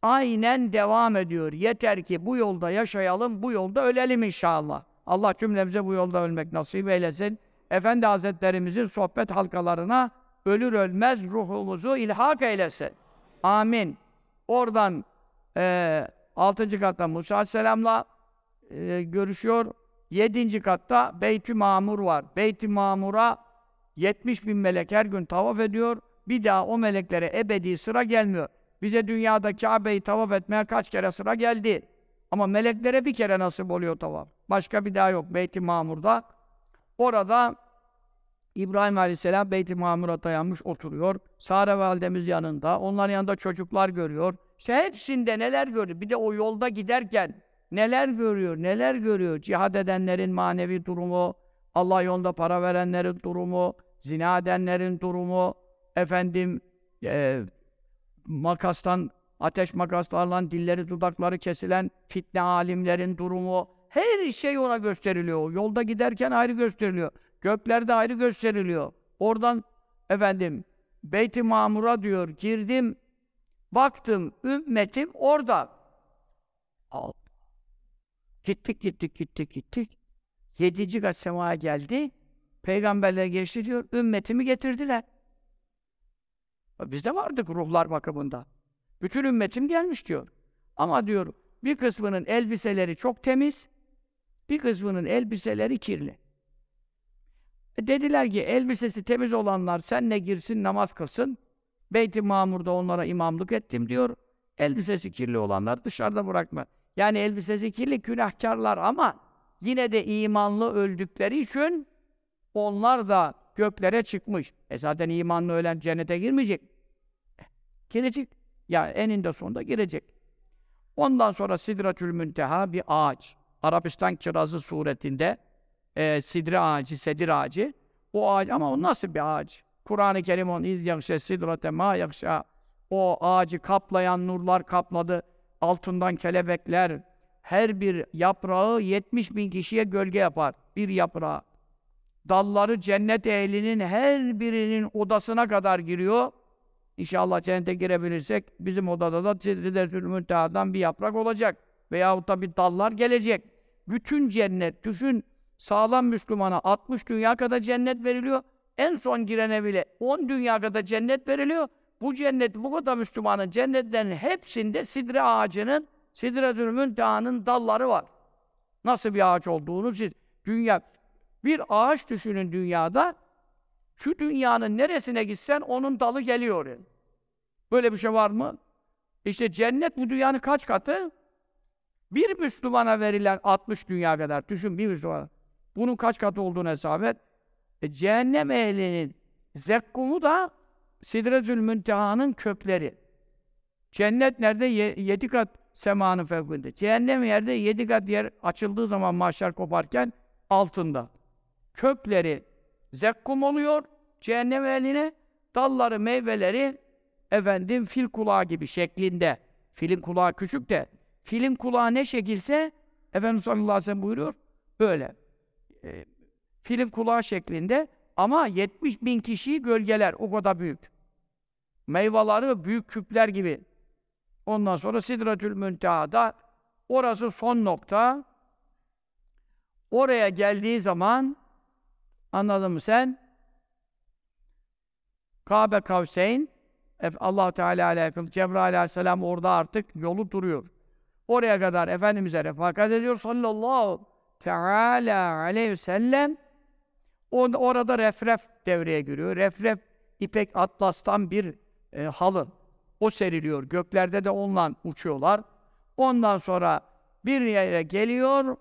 aynen devam ediyor. Yeter ki bu yolda yaşayalım, bu yolda ölelim inşallah. Allah cümlemize bu yolda ölmek nasip eylesin. Efendi Hazretlerimizin sohbet halkalarına ölür ölmez ruhumuzu ilhak eylesin. Amin. Oradan e, 6. katta Musa Aleyhisselam'la e, görüşüyor. 7. katta Beyt-i Mamur var. Beyt-i Mamur'a 70 bin melek her gün tavaf ediyor. Bir daha o meleklere ebedi sıra gelmiyor. Bize dünyada Kabe'yi tavaf etmeye kaç kere sıra geldi. Ama meleklere bir kere nasip oluyor tavaf. Başka bir daha yok Beyt-i Mamur'da. Orada İbrahim Aleyhisselam Beyt-i Mamur'a dayanmış oturuyor. Sare validemiz yanında. Onların yanında çocuklar görüyor. İşte hepsinde neler görüyor. Bir de o yolda giderken neler görüyor, neler görüyor. Cihad edenlerin manevi durumu, Allah yolunda para verenlerin durumu, zina edenlerin durumu, efendim e, makastan, ateş makaslarla dilleri dudakları kesilen fitne alimlerin durumu, her şey ona gösteriliyor. Yolda giderken ayrı gösteriliyor. Göklerde ayrı gösteriliyor. Oradan efendim Beyt-i Mamur'a diyor girdim, baktım ümmetim orada. Al. Gittik gittik gittik gittik. Yedinci kat semaya geldi. Peygamberler geçti diyor. Ümmetimi getirdiler. Biz de vardık ruhlar bakımında. Bütün ümmetim gelmiş diyor. Ama diyor bir kısmının elbiseleri çok temiz, bir kısmının elbiseleri kirli. E dediler ki elbisesi temiz olanlar senle girsin namaz kılsın. Beyt-i Mamur'da onlara imamlık ettim diyor. Elbisesi kirli olanlar dışarıda bırakma. Yani elbisesi kirli günahkarlar ama yine de imanlı öldükleri için onlar da göklere çıkmış. E zaten imanlı ölen cennete girmeyecek. E, girecek. Ya eninde sonunda girecek. Ondan sonra Sidratül Münteha bir ağaç. Arabistan kirazı suretinde e, sidre ağacı, sedir ağacı. O ağaç ama o nasıl bir ağaç? Kur'an-ı Kerim onun iz yakşe sidrate ma yakşa. O ağacı kaplayan nurlar kapladı. Altından kelebekler. Her bir yaprağı 70 bin kişiye gölge yapar. Bir yaprağı. Dalları cennet ehlinin her birinin odasına kadar giriyor. İnşallah cennete girebilirsek bizim odada da Sidretül Münteha'dan bir yaprak olacak. Veyahut da bir dallar gelecek. Bütün cennet, düşün sağlam Müslümana 60 dünya kadar cennet veriliyor. En son girene bile 10 dünya kadar cennet veriliyor. Bu cennet, bu kadar Müslümanın cennetlerinin hepsinde sidre ağacının, sidretül münteha'nın dalları var. Nasıl bir ağaç olduğunu siz, dünya, bir ağaç düşünün dünyada, şu dünyanın neresine gitsen onun dalı geliyor. Böyle bir şey var mı? İşte cennet bu dünyanın kaç katı? Bir Müslümana verilen 60 dünya kadar. Düşün bir Müslümana. Bunun kaç katı olduğunu hesap et. E, cehennem ehlinin zekkumu da Sidretül Münteha'nın kökleri. Cennet nerede? Ye, yedi kat semanın fevkinde. Cehennem yerde yedi kat yer açıldığı zaman mahşer koparken altında. Kökleri zekkum oluyor cehennem ehline. Dalları, meyveleri efendim fil kulağı gibi şeklinde. Filin kulağı küçük de filin kulağı ne şekilse Efendimiz sallallahu aleyhi ve sellem buyuruyor böyle. E, filin kulağı şeklinde ama 70 bin kişiyi gölgeler. O kadar büyük. Meyveleri büyük küpler gibi. Ondan sonra Sidretül Münteha'da orası son nokta. Oraya geldiği zaman anladın mı sen? Kabe Kavseyn allah Teala aleyhisselam Cebrail aleyhisselam orada artık yolu duruyor. Oraya kadar Efendimiz'e refakat ediyor sallallahu teala aleyhi ve sellem. orada refref devreye giriyor. Refref ipek atlastan bir e, halı. O seriliyor. Göklerde de onunla uçuyorlar. Ondan sonra bir yere geliyor.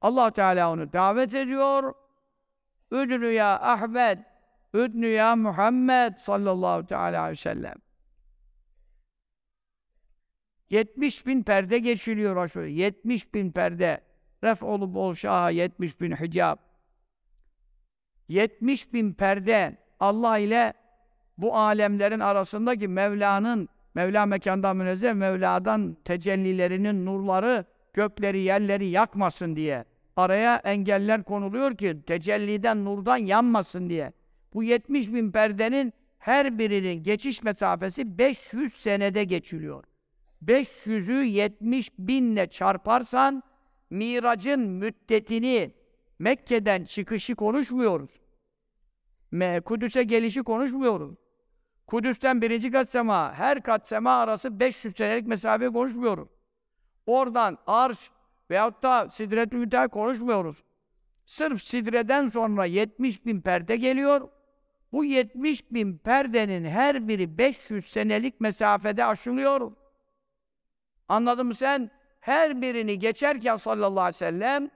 allah Teala onu davet ediyor. Üdnü ya Ahmet, üdnü ya Muhammed sallallahu teala aleyhi ve sellem. 70 bin perde geçiliyor aşırı. 70 bin perde. Ref olup ol şaha 70 bin hicab. 70 bin perde Allah ile bu alemlerin arasındaki Mevla'nın, Mevla mekandan münezzeh, Mevla'dan tecellilerinin nurları gökleri, yerleri yakmasın diye. Araya engeller konuluyor ki tecelliden, nurdan yanmasın diye. Bu 70 bin perdenin her birinin geçiş mesafesi 500 senede geçiliyor. 500'ü 70 binle çarparsan miracın müddetini Mekke'den çıkışı konuşmuyoruz. Kudüs'e gelişi konuşmuyoruz. Kudüs'ten birinci kat sema, her kat sema arası 500 senelik mesafe konuşmuyoruz. Oradan arş veyahut da sidret-ü Münteha konuşmuyoruz. Sırf sidreden sonra 70 bin perde geliyor. Bu 70 bin perdenin her biri 500 senelik mesafede aşılıyor. Anladın mı sen? Her birini geçerken sallallahu aleyhi ve sellem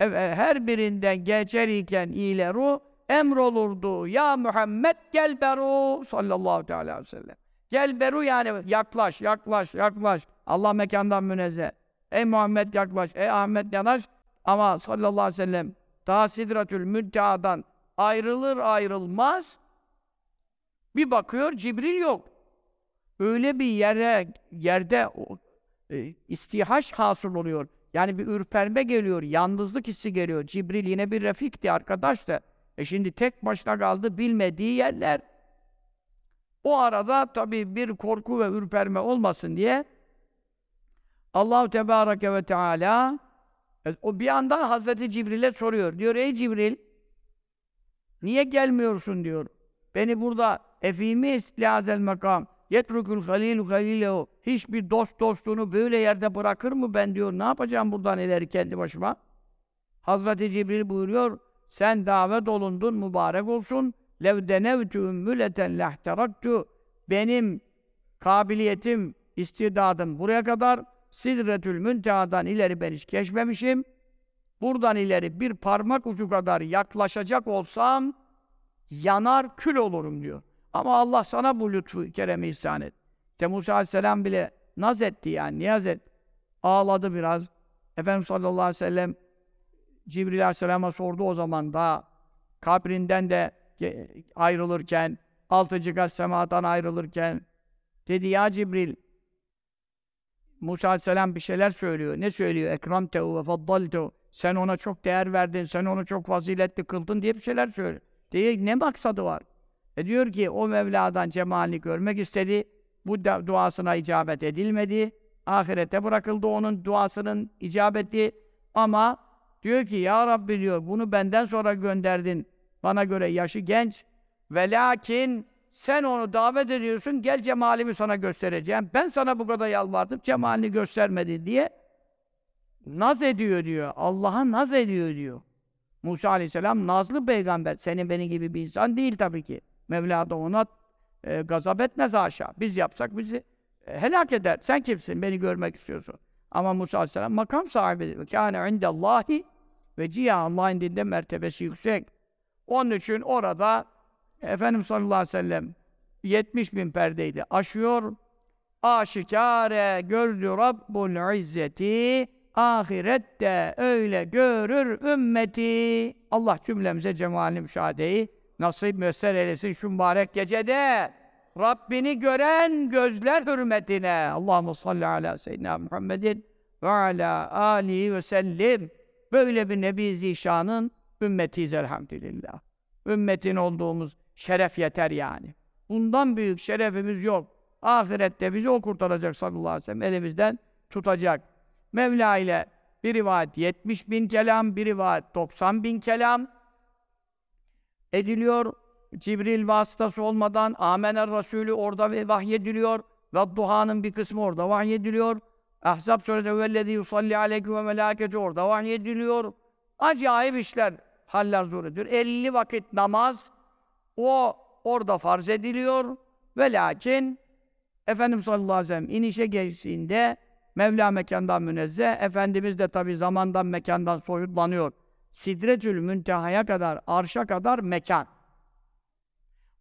evet, her birinden geçer iken ileru emrolurdu. Ya Muhammed gel beru sallallahu aleyhi ve sellem. Gel beru yani yaklaş, yaklaş, yaklaş. Allah mekandan münezzeh. Ey Muhammed yaklaş, ey Ahmet yanaş. Ama sallallahu aleyhi ve sellem daha Sidratül Münteha'dan ayrılır ayrılmaz bir bakıyor Cibril yok. Öyle bir yere yerde e, istihaş hasıl oluyor. Yani bir ürperme geliyor, yalnızlık hissi geliyor. Cibril yine bir refikti, arkadaştı. E şimdi tek başına kaldı, bilmediği yerler. O arada tabii bir korku ve ürperme olmasın diye Allahu Tebareke ve Teala e, o bir yandan Hazreti Cibril'e soruyor. Diyor ey Cibril niye gelmiyorsun diyor. Beni burada efimiz lihazel makam yetrukul halilu halilehu hiçbir dost dostunu böyle yerde bırakır mı ben diyor. Ne yapacağım buradan ileri kendi başıma? Hazreti Cibril buyuruyor sen davet olundun mübarek olsun. Lev denevtü ümmületen lehteraktu benim kabiliyetim, istidadım buraya kadar Sidretül Münteha'dan ileri ben hiç geçmemişim. Buradan ileri bir parmak ucu kadar yaklaşacak olsam yanar kül olurum diyor. Ama Allah sana bu lütfu keremi ihsan et. İşte Musa Aleyhisselam bile naz etti yani, niyaz et. Ağladı biraz. Efendimiz sallallahu aleyhi ve sellem Cibril Aleyhisselam'a sordu o zaman da kabrinden de ayrılırken, altıncı kat semadan ayrılırken dedi ya Cibril Musa Aleyhisselam bir şeyler söylüyor. Ne söylüyor? Ekramtehu ve faddaltehu. Sen ona çok değer verdin, sen onu çok faziletli kıldın diye bir şeyler söylüyor. Diye ne maksadı var? E diyor ki o Mevla'dan cemalini görmek istedi. Bu duasına icabet edilmedi. Ahirete bırakıldı onun duasının icabeti. Ama diyor ki ya Rabbi diyor bunu benden sonra gönderdin. Bana göre yaşı genç. Ve lakin sen onu davet ediyorsun, gel cemalimi sana göstereceğim. Ben sana bu kadar yalvardım, cemalini göstermedi diye naz ediyor diyor. Allah'a naz ediyor diyor. Musa aleyhisselam nazlı peygamber. Senin benim gibi bir insan değil tabii ki. Mevla da ona e, gazap etmez aşağı. Biz yapsak bizi e, helak eder. Sen kimsin? Beni görmek istiyorsun. Ama Musa aleyhisselam makam sahibidir. Kâne indallahi ve ciha Allah'ın indinde mertebesi yüksek. Onun için orada Efendimiz sallallahu aleyhi ve sellem 70 bin perdeydi. Aşıyor. Aşikare gördü Rabbul İzzeti ahirette öyle görür ümmeti. Allah cümlemize cemalini müşahedeyi nasip müesser eylesin şu mübarek gecede. Rabbini gören gözler hürmetine. Allahu salli ala seyyidina Muhammedin ve ala alihi ve sellim. Böyle bir Nebi Zişan'ın ümmetiyiz elhamdülillah. Ümmetin olduğumuz şeref yeter yani. Bundan büyük şerefimiz yok. Ahirette bizi o kurtaracak sallallahu aleyhi ve sellem elimizden tutacak. Mevla ile bir rivayet 70 bin kelam, bir rivayet 90 bin kelam ediliyor. Cibril vasıtası olmadan Amener Resulü orada vahyediliyor. Ve duhanın bir kısmı orada vahyediliyor. Ahzab suresi vellezî yusalli aleykum ve melâketi orada vahyediliyor. Acayip işler, haller ediyor. 50 vakit namaz o orada farz ediliyor. Ve lakin Efendimiz sallallahu aleyhi ve sellem inişe geçtiğinde Mevla mekandan münezzeh, Efendimiz de tabi zamandan mekandan soyutlanıyor. Sidretül müntehaya kadar, arşa kadar mekan.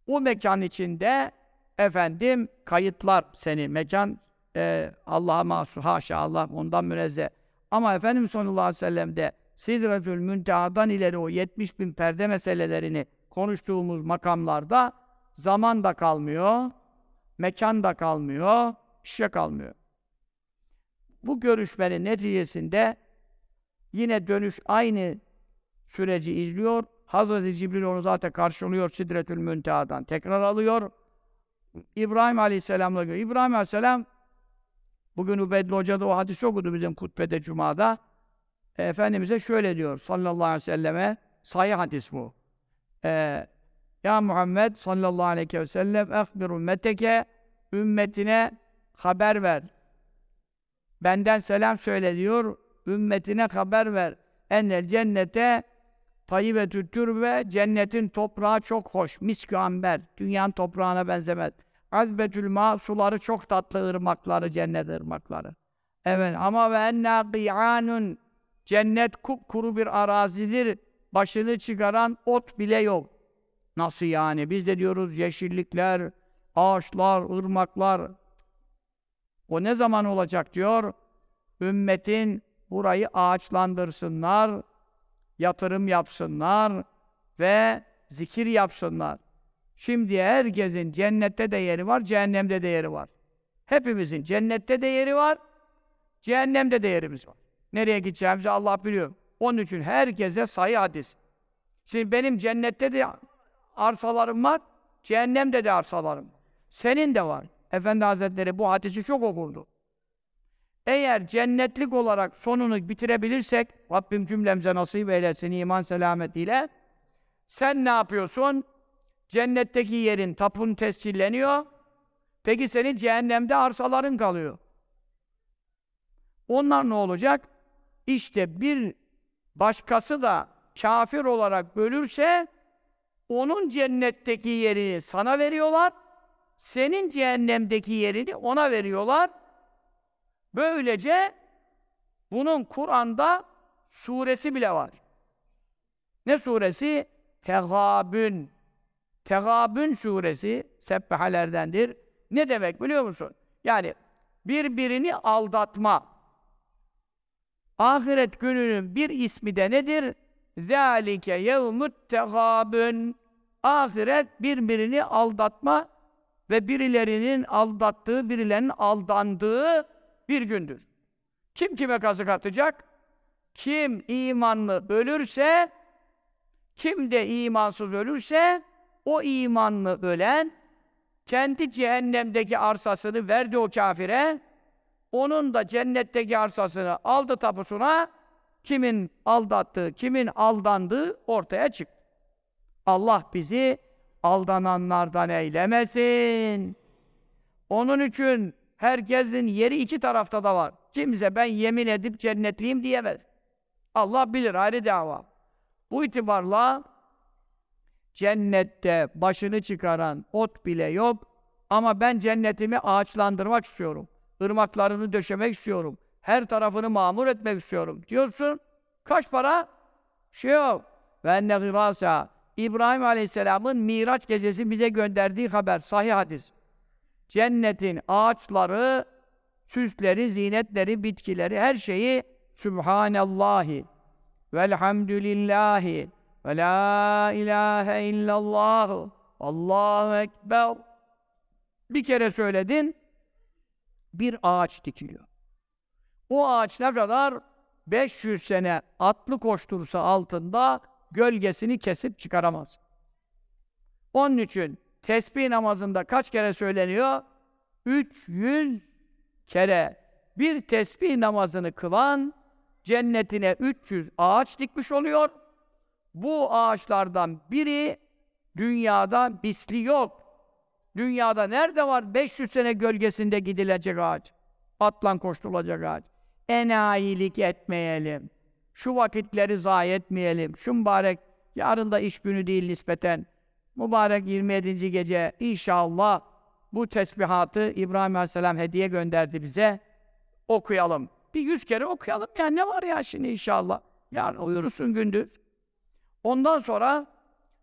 O mekan içinde efendim kayıtlar seni. Mekan e, Allah'a mahsus, haşa Allah ondan münezzeh. Ama Efendimiz sallallahu aleyhi ve sellem de Sidretül Münteha'dan ileri o 70 bin perde meselelerini konuştuğumuz makamlarda zaman da kalmıyor, mekan da kalmıyor, şey kalmıyor. Bu görüşmenin neticesinde yine dönüş aynı süreci izliyor. Hazreti Cibril onu zaten karşılıyor Sidretül Münteha'dan. Tekrar alıyor. İbrahim Aleyhisselam'la görüyor. İbrahim Aleyhisselam bugün Ubedli Hoca da o hadis okudu bizim kutbede Cuma'da. Efendimiz'e şöyle diyor sallallahu aleyhi ve selleme, sahih hadis bu. Ee, ya Muhammed sallallahu aleyhi ve sellem ehbir ümmeteke ümmetine haber ver. Benden selam söyle diyor. Ümmetine haber ver. Ennel cennete tayyibetü türbe cennetin toprağı çok hoş. Miskü amber. Dünyanın toprağına benzemez. Azbetül ma suları çok tatlı ırmakları, cennet ırmakları. Evet ama ve enna qiyanun cennet kupkuru bir arazidir. Başını çıkaran ot bile yok. Nasıl yani? Biz de diyoruz yeşillikler, ağaçlar, ırmaklar. O ne zaman olacak diyor? Ümmetin burayı ağaçlandırsınlar, yatırım yapsınlar ve zikir yapsınlar. Şimdi herkesin cennette de yeri var, cehennemde de yeri var. Hepimizin cennette de yeri var, cehennemde de yerimiz var. Nereye gideceğimizi Allah biliyor. Onun için herkese sayı hadis. Şimdi benim cennette de arsalarım var, cehennemde de arsalarım. Senin de var. Efendi Hazretleri bu hadisi çok okurdu. Eğer cennetlik olarak sonunu bitirebilirsek, Rabbim cümlemize nasip eylesin iman selametiyle, sen ne yapıyorsun? Cennetteki yerin, tapun tescilleniyor. Peki senin cehennemde arsaların kalıyor. Onlar ne olacak? İşte bir başkası da kafir olarak bölürse, onun cennetteki yerini sana veriyorlar, senin cehennemdeki yerini ona veriyorlar. Böylece bunun Kur'an'da suresi bile var. Ne suresi? Tegabün. Tegabün suresi sebbehalerdendir. Ne demek biliyor musun? Yani birbirini aldatma. Ahiret gününün bir ismi de nedir? Zalike yevmut tegabün. Ahiret birbirini aldatma ve birilerinin aldattığı, birilerinin aldandığı bir gündür. Kim kime kazık atacak? Kim imanlı ölürse, kim de imansız ölürse, o imanlı ölen, kendi cehennemdeki arsasını verdi o kafire, onun da cennetteki arsasını aldı tapusuna, kimin aldattığı, kimin aldandığı ortaya çıktı. Allah bizi aldananlardan eylemesin. Onun için herkesin yeri iki tarafta da var. Kimse ben yemin edip cennetliyim diyemez. Allah bilir ayrı dava. Bu itibarla cennette başını çıkaran ot bile yok ama ben cennetimi ağaçlandırmak istiyorum. Irmaklarını döşemek istiyorum. Her tarafını mamur etmek istiyorum. Diyorsun, kaç para? Şey yok. Ve gırasa. İbrahim Aleyhisselam'ın Miraç gecesi bize gönderdiği haber, sahih hadis. Cennetin ağaçları, süsleri, zinetleri, bitkileri, her şeyi Sübhanallahi velhamdülillahi ve la ilahe illallah Allahu Ekber bir kere söyledin bir ağaç dikiliyor. O ağaç ne kadar? 500 sene atlı koştursa altında gölgesini kesip çıkaramaz. Onun için tesbih namazında kaç kere söyleniyor? 300 kere. Bir tesbih namazını kılan cennetine 300 ağaç dikmiş oluyor. Bu ağaçlardan biri dünyada misli yok. Dünyada nerede var 500 sene gölgesinde gidilecek ağaç? Atlan koşturulacak ağaç. Enayilik etmeyelim. Şu vakitleri zayi etmeyelim. Şu mübarek, yarın da iş günü değil nispeten. Mübarek 27. gece inşallah bu tesbihatı İbrahim Aleyhisselam hediye gönderdi bize. Okuyalım. Bir yüz kere okuyalım. Ya ne var ya şimdi inşallah. Yarın uyursun gündüz. Ondan sonra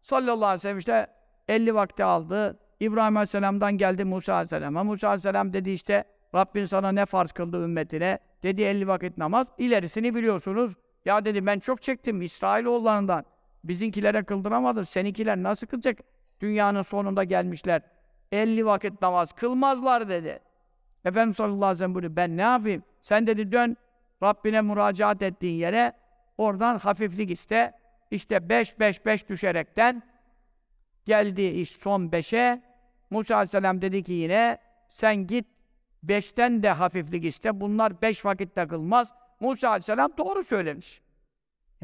sallallahu aleyhi ve sellem işte 50 vakti aldı. İbrahim Aleyhisselam'dan geldi Musa Aleyhisselam'a. Musa Aleyhisselam dedi işte Rabbin sana ne farz kıldı ümmetine? Dedi 50 vakit namaz. İlerisini biliyorsunuz. Ya dedi ben çok çektim İsrailoğullarından. Bizinkilere kıldıramadı. Seninkiler nasıl kılacak? Dünyanın sonunda gelmişler. 50 vakit namaz kılmazlar dedi. Efendimiz sallallahu aleyhi ve sellem. Ben ne yapayım? Sen dedi dön Rabbine müracaat ettiğin yere oradan hafiflik iste. İşte 5 5 5 düşerekten geldi iş son 5'e. Musa aleyhisselam dedi ki yine sen git beşten de hafiflik iste. Bunlar beş vakit takılmaz. Musa aleyhisselam doğru söylemiş.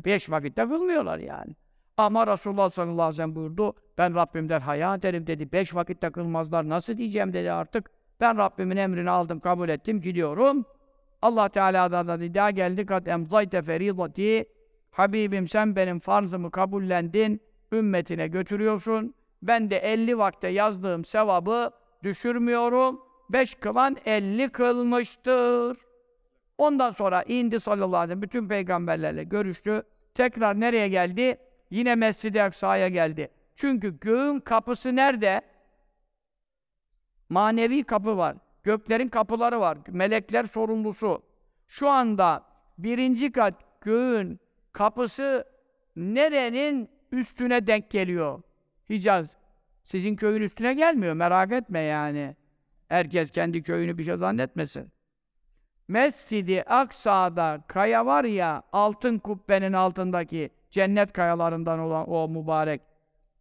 Beş vakitte kılmıyorlar yani. Ama Resulullah sallallahu aleyhi ve sellem buyurdu, ben Rabbimden haya ederim dedi. Beş vakitte kılmazlar, nasıl diyeceğim dedi artık. Ben Rabbimin emrini aldım, kabul ettim, gidiyorum. Allah Teala'dan da nida geldi, kat emzayte feridati. Habibim sen benim farzımı kabullendin, ümmetine götürüyorsun. Ben de 50 vakte yazdığım sevabı düşürmüyorum. Beş kılan 50 kılmıştır. Ondan sonra indi sallallahu aleyhi ve sellem, bütün peygamberlerle görüştü. Tekrar nereye geldi? Yine Mescid-i Aksa'ya geldi. Çünkü göğün kapısı nerede? Manevi kapı var. Göklerin kapıları var. Melekler sorumlusu. Şu anda birinci kat göğün kapısı nerenin üstüne denk geliyor? Hicaz. Sizin köyün üstüne gelmiyor. Merak etme yani. Herkes kendi köyünü bir şey zannetmesin. Mescidi Aksa'da kaya var ya, altın kubbenin altındaki cennet kayalarından olan o mübarek.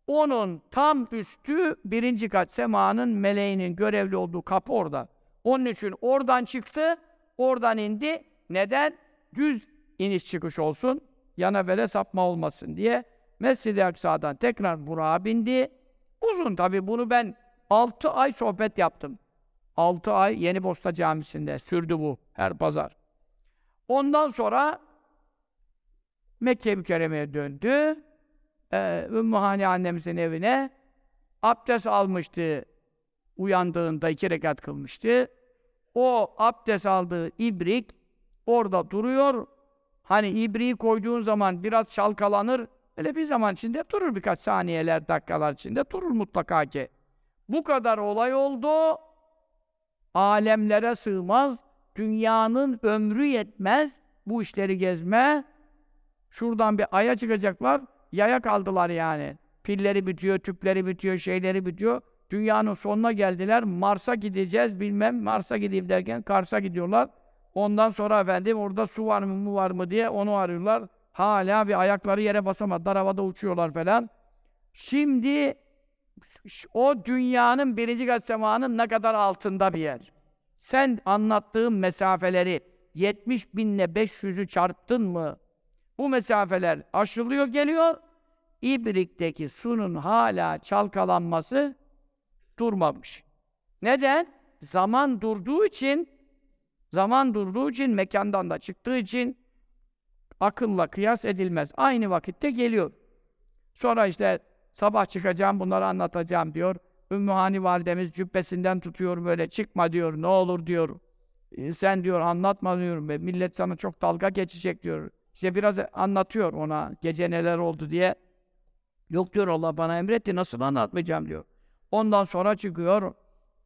Onun tam üstü birinci kat semanın meleğinin görevli olduğu kapı orada. Onun için oradan çıktı, oradan indi. Neden? Düz iniş çıkış olsun, yana böyle sapma olmasın diye. Mescid-i Aksa'dan tekrar Burak'a bindi. Uzun tabi bunu ben 6 ay sohbet yaptım. 6 ay Yeni Bosta Camisi'nde sürdü bu her pazar. Ondan sonra Mekke mükerremeye döndü. Ee, annemizin evine abdest almıştı. Uyandığında iki rekat kılmıştı. O abdest aldığı ibrik orada duruyor. Hani ibriği koyduğun zaman biraz çalkalanır. Öyle bir zaman içinde durur birkaç saniyeler, dakikalar içinde durur mutlaka ki. Bu kadar olay oldu. Alemlere sığmaz. Dünyanın ömrü yetmez. Bu işleri gezme. Şuradan bir aya çıkacaklar. Yaya kaldılar yani. Pilleri bitiyor, tüpleri bitiyor, şeyleri bitiyor. Dünyanın sonuna geldiler. Mars'a gideceğiz bilmem. Mars'a gideyim derken Kars'a gidiyorlar. Ondan sonra efendim orada su var mı mu var mı diye onu arıyorlar. Hala bir ayakları yere basamadılar. Havada uçuyorlar falan. Şimdi o dünyanın birinci kat semanın ne kadar altında bir yer. Sen anlattığın mesafeleri 70 binle 500'ü çarptın mı? Bu mesafeler aşılıyor geliyor. İbrik'teki sunun hala çalkalanması durmamış. Neden? Zaman durduğu için zaman durduğu için mekandan da çıktığı için akılla kıyas edilmez. Aynı vakitte geliyor. Sonra işte sabah çıkacağım bunları anlatacağım diyor. Ümmühani validemiz cübbesinden tutuyor böyle çıkma diyor ne olur diyor. E, sen diyor anlatma diyorum be millet sana çok dalga geçecek diyor. İşte biraz anlatıyor ona gece neler oldu diye. Yok diyor Allah bana emretti nasıl anlatmayacağım diyor. Ondan sonra çıkıyor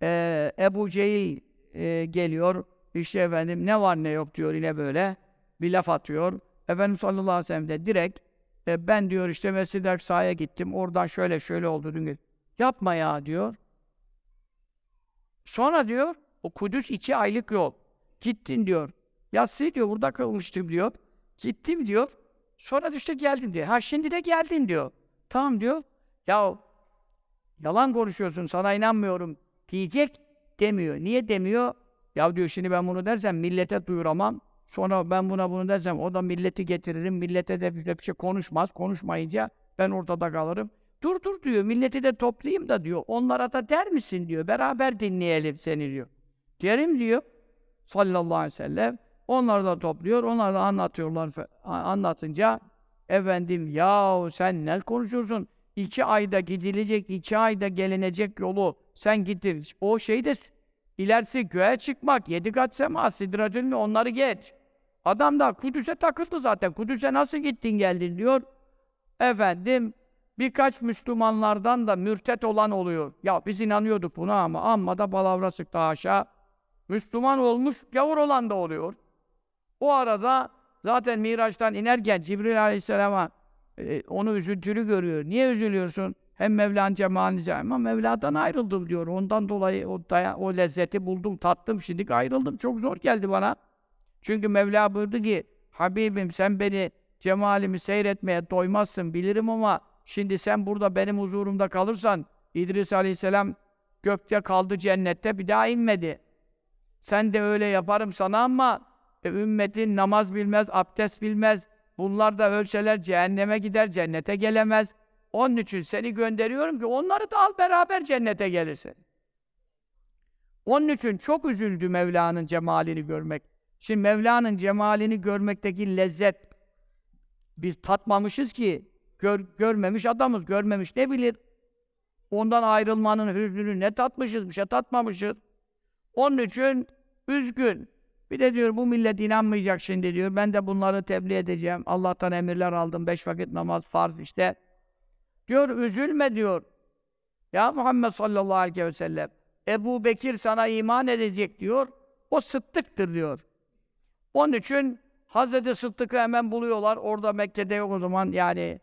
e, Ebu Cehil e, geliyor. İşte efendim ne var ne yok diyor yine böyle bir laf atıyor. Efendimiz sallallahu aleyhi ve sellem de direkt e, ben diyor işte Mescid-i Aksa'ya gittim. Oradan şöyle şöyle oldu dün. Yapma ya diyor. Sonra diyor o Kudüs iki aylık yol. Gittin diyor. Yatsı diyor burada kalmıştım diyor. Gittim diyor. Sonra işte geldim diyor. Ha şimdi de geldin diyor. Tamam diyor. Ya yalan konuşuyorsun sana inanmıyorum diyecek demiyor. Niye demiyor? Ya diyor şimdi ben bunu dersem millete duyuramam. Sonra ben buna bunu dersem o da milleti getiririm. Millete de bir şey konuşmaz. Konuşmayınca ben ortada kalırım. Dur dur diyor. Milleti de toplayayım da diyor. Onlara da der misin diyor. Beraber dinleyelim seni diyor. Derim diyor. Sallallahu aleyhi ve sellem. Onları da topluyor. Onlar da anlatıyorlar. Anlatınca efendim ya sen ne konuşuyorsun? İki ayda gidilecek, iki ayda gelinecek yolu sen gittin. O şey de ilerisi göğe çıkmak, yedi kat sema, sidratül onları geç. Adam da Kudüs'e takıldı zaten. Kudüs'e nasıl gittin geldin diyor. Efendim birkaç Müslümanlardan da mürtet olan oluyor. Ya biz inanıyorduk buna ama amma da palavra sıktı haşa. Müslüman olmuş gavur olan da oluyor. O arada zaten Miraç'tan inerken Cibril Aleyhisselam'a e, onu üzüntülü görüyor. Niye üzülüyorsun? Hem Mevla'nın cemalice ama Mevla'dan ayrıldım diyor. Ondan dolayı o, daya, o lezzeti buldum, tattım. Şimdi ayrıldım. Çok zor geldi bana. Çünkü Mevla buyurdu ki Habibim sen beni cemalimi seyretmeye doymazsın bilirim ama şimdi sen burada benim huzurumda kalırsan İdris Aleyhisselam gökte kaldı cennette bir daha inmedi. Sen de öyle yaparım sana ama e, ümmetin namaz bilmez, abdest bilmez, bunlar da ölseler cehenneme gider, cennete gelemez. Onun için seni gönderiyorum ki onları da al beraber cennete gelirsin. Onun için çok üzüldü Mevla'nın cemalini görmek. Şimdi Mevla'nın cemalini görmekteki lezzet biz tatmamışız ki gör, görmemiş adamız, görmemiş ne bilir? Ondan ayrılmanın hüznünü ne tatmışız, bir şey tatmamışız. Onun için üzgün. Bir de diyor bu millet inanmayacak şimdi diyor. Ben de bunları tebliğ edeceğim. Allah'tan emirler aldım. Beş vakit namaz farz işte. Diyor üzülme diyor. Ya Muhammed sallallahu aleyhi ve sellem. Ebu Bekir sana iman edecek diyor. O sıddıktır diyor. Onun için Hazreti Sıddık'ı hemen buluyorlar. Orada Mekke'de yok o zaman yani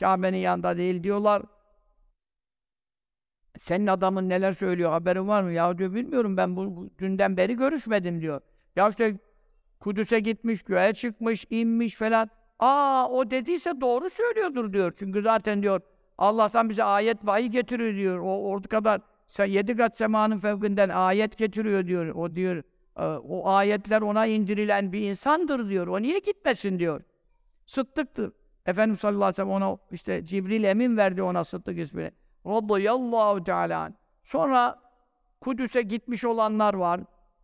Kabe'nin yanında değil diyorlar. Senin adamın neler söylüyor haberin var mı? Ya diyor bilmiyorum ben bu, bu dünden beri görüşmedim diyor. Ya işte Kudüs'e gitmiş, göğe çıkmış, inmiş falan. Aa o dediyse doğru söylüyordur diyor. Çünkü zaten diyor Allah'tan bize ayet vahiy getiriyor diyor. O ordu kadar yedi kat semanın fevkinden ayet getiriyor diyor. O diyor e, o ayetler ona indirilen bir insandır diyor. O niye gitmesin diyor. Sıddıktır. Efendimiz sallallahu aleyhi ve sellem ona işte Cibril emin verdi ona Sıddık ismini. Radıyallahu teala. Sonra Kudüs'e gitmiş olanlar var.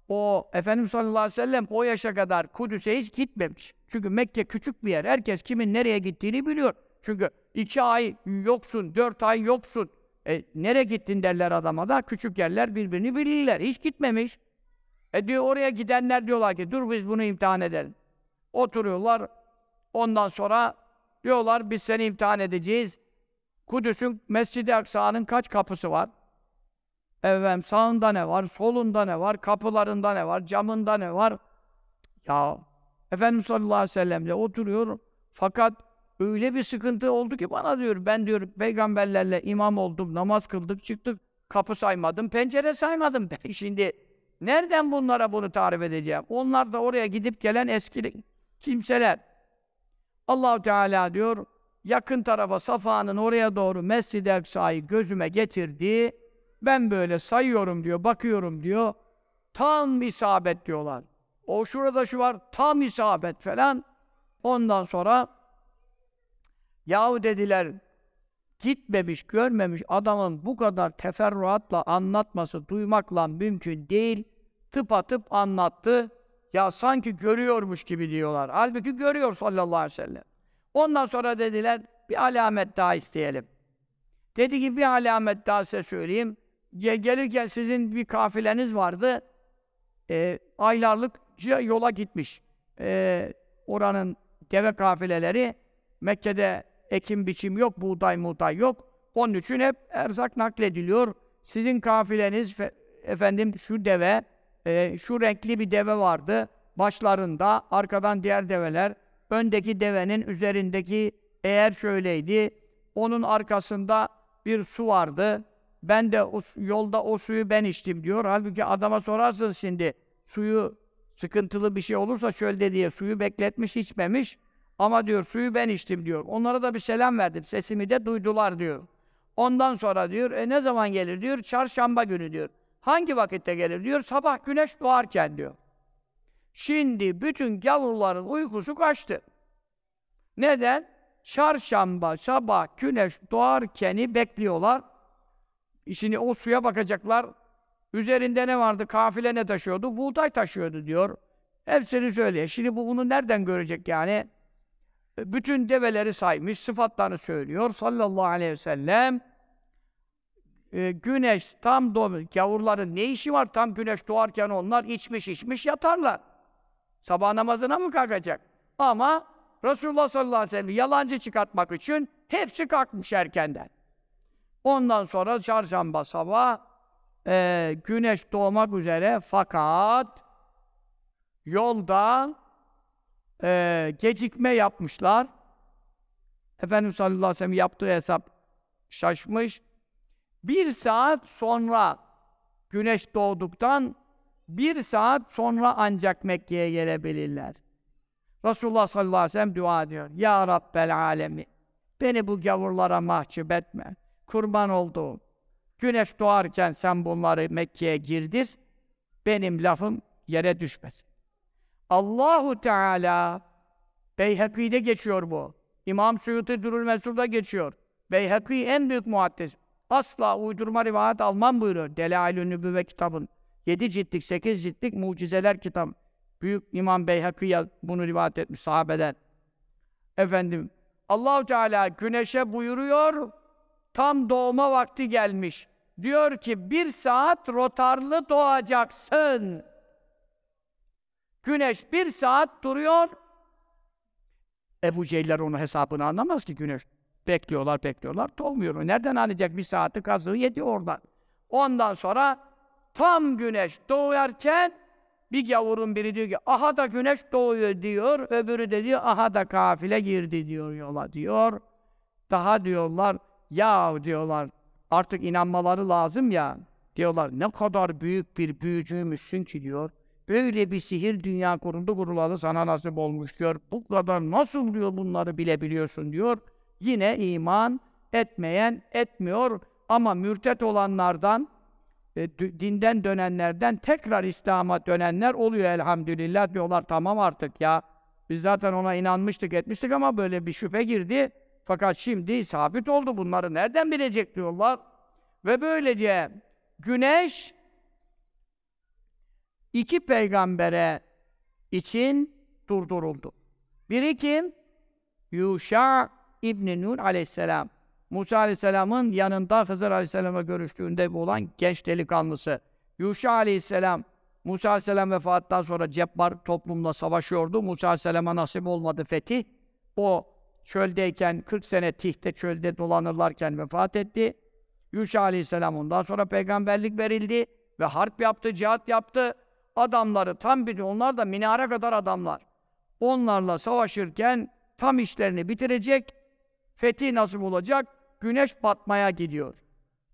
O Efendimiz sallallahu aleyhi ve sellem o yaşa kadar Kudüs'e hiç gitmemiş. Çünkü Mekke küçük bir yer. Herkes kimin nereye gittiğini biliyor. Çünkü iki ay yoksun, dört ay yoksun. E, nereye gittin derler adama da. Küçük yerler birbirini bilirler. Hiç gitmemiş. E diyor oraya gidenler diyorlar ki dur biz bunu imtihan edelim. Oturuyorlar. Ondan sonra diyorlar biz seni imtihan edeceğiz. Kudüs'ün Mescid-i Aksa'nın kaç kapısı var? Efendim sağında ne var, solunda ne var, kapılarında ne var, camında ne var? Ya Efendimiz sallallahu aleyhi ve sellemle oturuyorum. Fakat öyle bir sıkıntı oldu ki bana diyor, ben diyor peygamberlerle imam oldum, namaz kıldık, çıktık. Kapı saymadım, pencere saymadım. Ben şimdi nereden bunlara bunu tarif edeceğim? Onlar da oraya gidip gelen eski kimseler. Allahu Teala diyor, yakın tarafa Safa'nın oraya doğru Mescid-i Aksa'yı gözüme getirdi. Ben böyle sayıyorum diyor, bakıyorum diyor. Tam isabet diyorlar. O şurada şu var, tam isabet falan. Ondan sonra yahu dediler gitmemiş, görmemiş adamın bu kadar teferruatla anlatması duymakla mümkün değil. Tıpatıp anlattı. Ya sanki görüyormuş gibi diyorlar. Halbuki görüyor sallallahu aleyhi ve sellem. Ondan sonra dediler bir alamet daha isteyelim. Dedi ki bir alamet daha size söyleyeyim. Gelirken sizin bir kafileniz vardı. E, aylarlık yola gitmiş. E, oranın deve kafileleri Mekke'de ekim biçim yok, buğday muğday yok. Onun için hep erzak naklediliyor. Sizin kafileniz efendim şu deve, e, şu renkli bir deve vardı. Başlarında, arkadan diğer develer, öndeki devenin üzerindeki eğer şöyleydi, onun arkasında bir su vardı. Ben de o, yolda o suyu ben içtim diyor. Halbuki adama sorarsın şimdi suyu sıkıntılı bir şey olursa şöyle diye suyu bekletmiş içmemiş. Ama diyor suyu ben içtim diyor. Onlara da bir selam verdim. Sesimi de duydular diyor. Ondan sonra diyor e ne zaman gelir diyor. Çarşamba günü diyor. Hangi vakitte gelir diyor. Sabah güneş doğarken diyor. Şimdi bütün gavurların uykusu kaçtı. Neden? Çarşamba sabah güneş doğarkeni bekliyorlar. Şimdi o suya bakacaklar. Üzerinde ne vardı? Kafile ne taşıyordu? Buğday taşıyordu diyor. Hepsini söylüyor. Şimdi bu bunu nereden görecek yani? Bütün develeri saymış, sıfatlarını söylüyor sallallahu aleyhi ve sellem. E, güneş tam doğmuş. Gavurların ne işi var tam güneş doğarken onlar içmiş içmiş yatarlar. Sabah namazına mı kalkacak? Ama Resulullah sallallahu aleyhi ve sellem yalancı çıkartmak için hepsi kalkmış erkenden. Ondan sonra çarşamba sabah e, güneş doğmak üzere fakat yolda e, gecikme yapmışlar. Efendimiz sallallahu aleyhi ve sellem yaptığı hesap şaşmış. Bir saat sonra güneş doğduktan bir saat sonra ancak Mekke'ye gelebilirler. Resulullah sallallahu aleyhi ve sellem dua ediyor. Ya Rabbel alemi beni bu gavurlara mahcup etme. Kurban olduğum. Güneş doğarken sen bunları Mekke'ye girdir. Benim lafım yere düşmesin. Allahu Teala Beyhaki'de geçiyor bu. İmam Suyuti Dürül Mesur'da geçiyor. Beyhaki en büyük muhaddis. Asla uydurma rivayet almam buyuruyor. Delail-ü Nübüvve kitabın. 7 ciltlik, 8 ciltlik mucizeler kitabı. Büyük İmam Beyhaki bunu rivayet etmiş sahabeden. Efendim, Allahu Teala güneşe buyuruyor, tam doğma vakti gelmiş. Diyor ki bir saat rotarlı doğacaksın. Güneş bir saat duruyor. Ebu Cehiller onun hesabını anlamaz ki güneş. Bekliyorlar, bekliyorlar, doğmuyor. Nereden anlayacak bir saati kazığı yedi oradan. Ondan sonra tam güneş doğarken bir gavurun biri diyor ki aha da güneş doğuyor diyor. Öbürü de diyor aha da kafile girdi diyor yola diyor. Daha diyorlar ya diyorlar artık inanmaları lazım ya. Diyorlar ne kadar büyük bir büyücüymüşsün ki diyor. Böyle bir sihir dünya kuruldu kurulalı sana nasip olmuş diyor. Bu kadar nasıl diyor bunları bilebiliyorsun diyor. Yine iman etmeyen etmiyor ama mürtet olanlardan e, dinden dönenlerden tekrar İslam'a dönenler oluyor elhamdülillah diyorlar tamam artık ya. Biz zaten ona inanmıştık etmiştik ama böyle bir şüphe girdi. Fakat şimdi sabit oldu bunları nereden bilecek diyorlar. Ve böylece güneş iki peygambere için durduruldu. Biri kim? Yuşa İbn Nun aleyhisselam. Musa aleyhisselamın yanında Hızır aleyhisselam'a görüştüğünde olan genç delikanlısı. Yuşa aleyhisselam, Musa aleyhisselam vefatından sonra cebbar toplumla savaşıyordu. Musa aleyhisselama nasip olmadı fetih. O çöldeyken, 40 sene Tih'te çölde dolanırlarken vefat etti. Yuşa aleyhisselam ondan sonra peygamberlik verildi ve harp yaptı, cihat yaptı. Adamları tam bir, onlar da minare kadar adamlar. Onlarla savaşırken tam işlerini bitirecek, fetih nasip olacak, güneş batmaya gidiyor.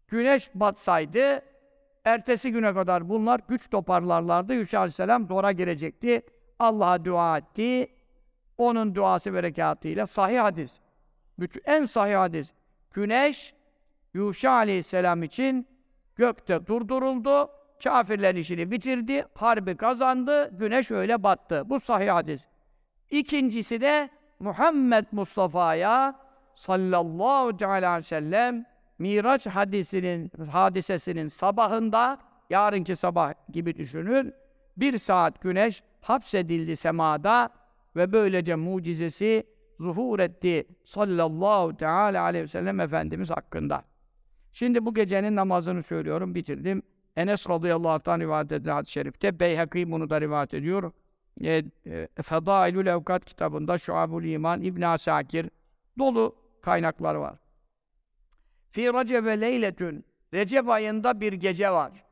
Güneş batsaydı, ertesi güne kadar bunlar güç toparlarlardı. Yusuf Aleyhisselam zora girecekti. Allah'a dua etti. Onun duası berekatıyla sahih hadis. Bütün, en sahih hadis. Güneş, Yuşa Aleyhisselam için gökte durduruldu. Kafirlerin işini bitirdi. Harbi kazandı. Güneş öyle battı. Bu sahih hadis. İkincisi de Muhammed Mustafa'ya sallallahu aleyhi ve sellem Miraç hadisinin, hadisesinin sabahında, yarınki sabah gibi düşünün, bir saat güneş hapsedildi semada ve böylece mucizesi zuhur etti sallallahu teala aleyhi ve sellem Efendimiz hakkında. Şimdi bu gecenin namazını söylüyorum, bitirdim. Enes radıyallahu anh rivayet edilen hadis-i şerifte, Beyhaki bunu da rivayet ediyor. E, e, Fedailül Evkat kitabında Şuabul İman, İbn Asakir dolu kaynaklar var. Fi Recebe leyletün Recep ayında bir gece var.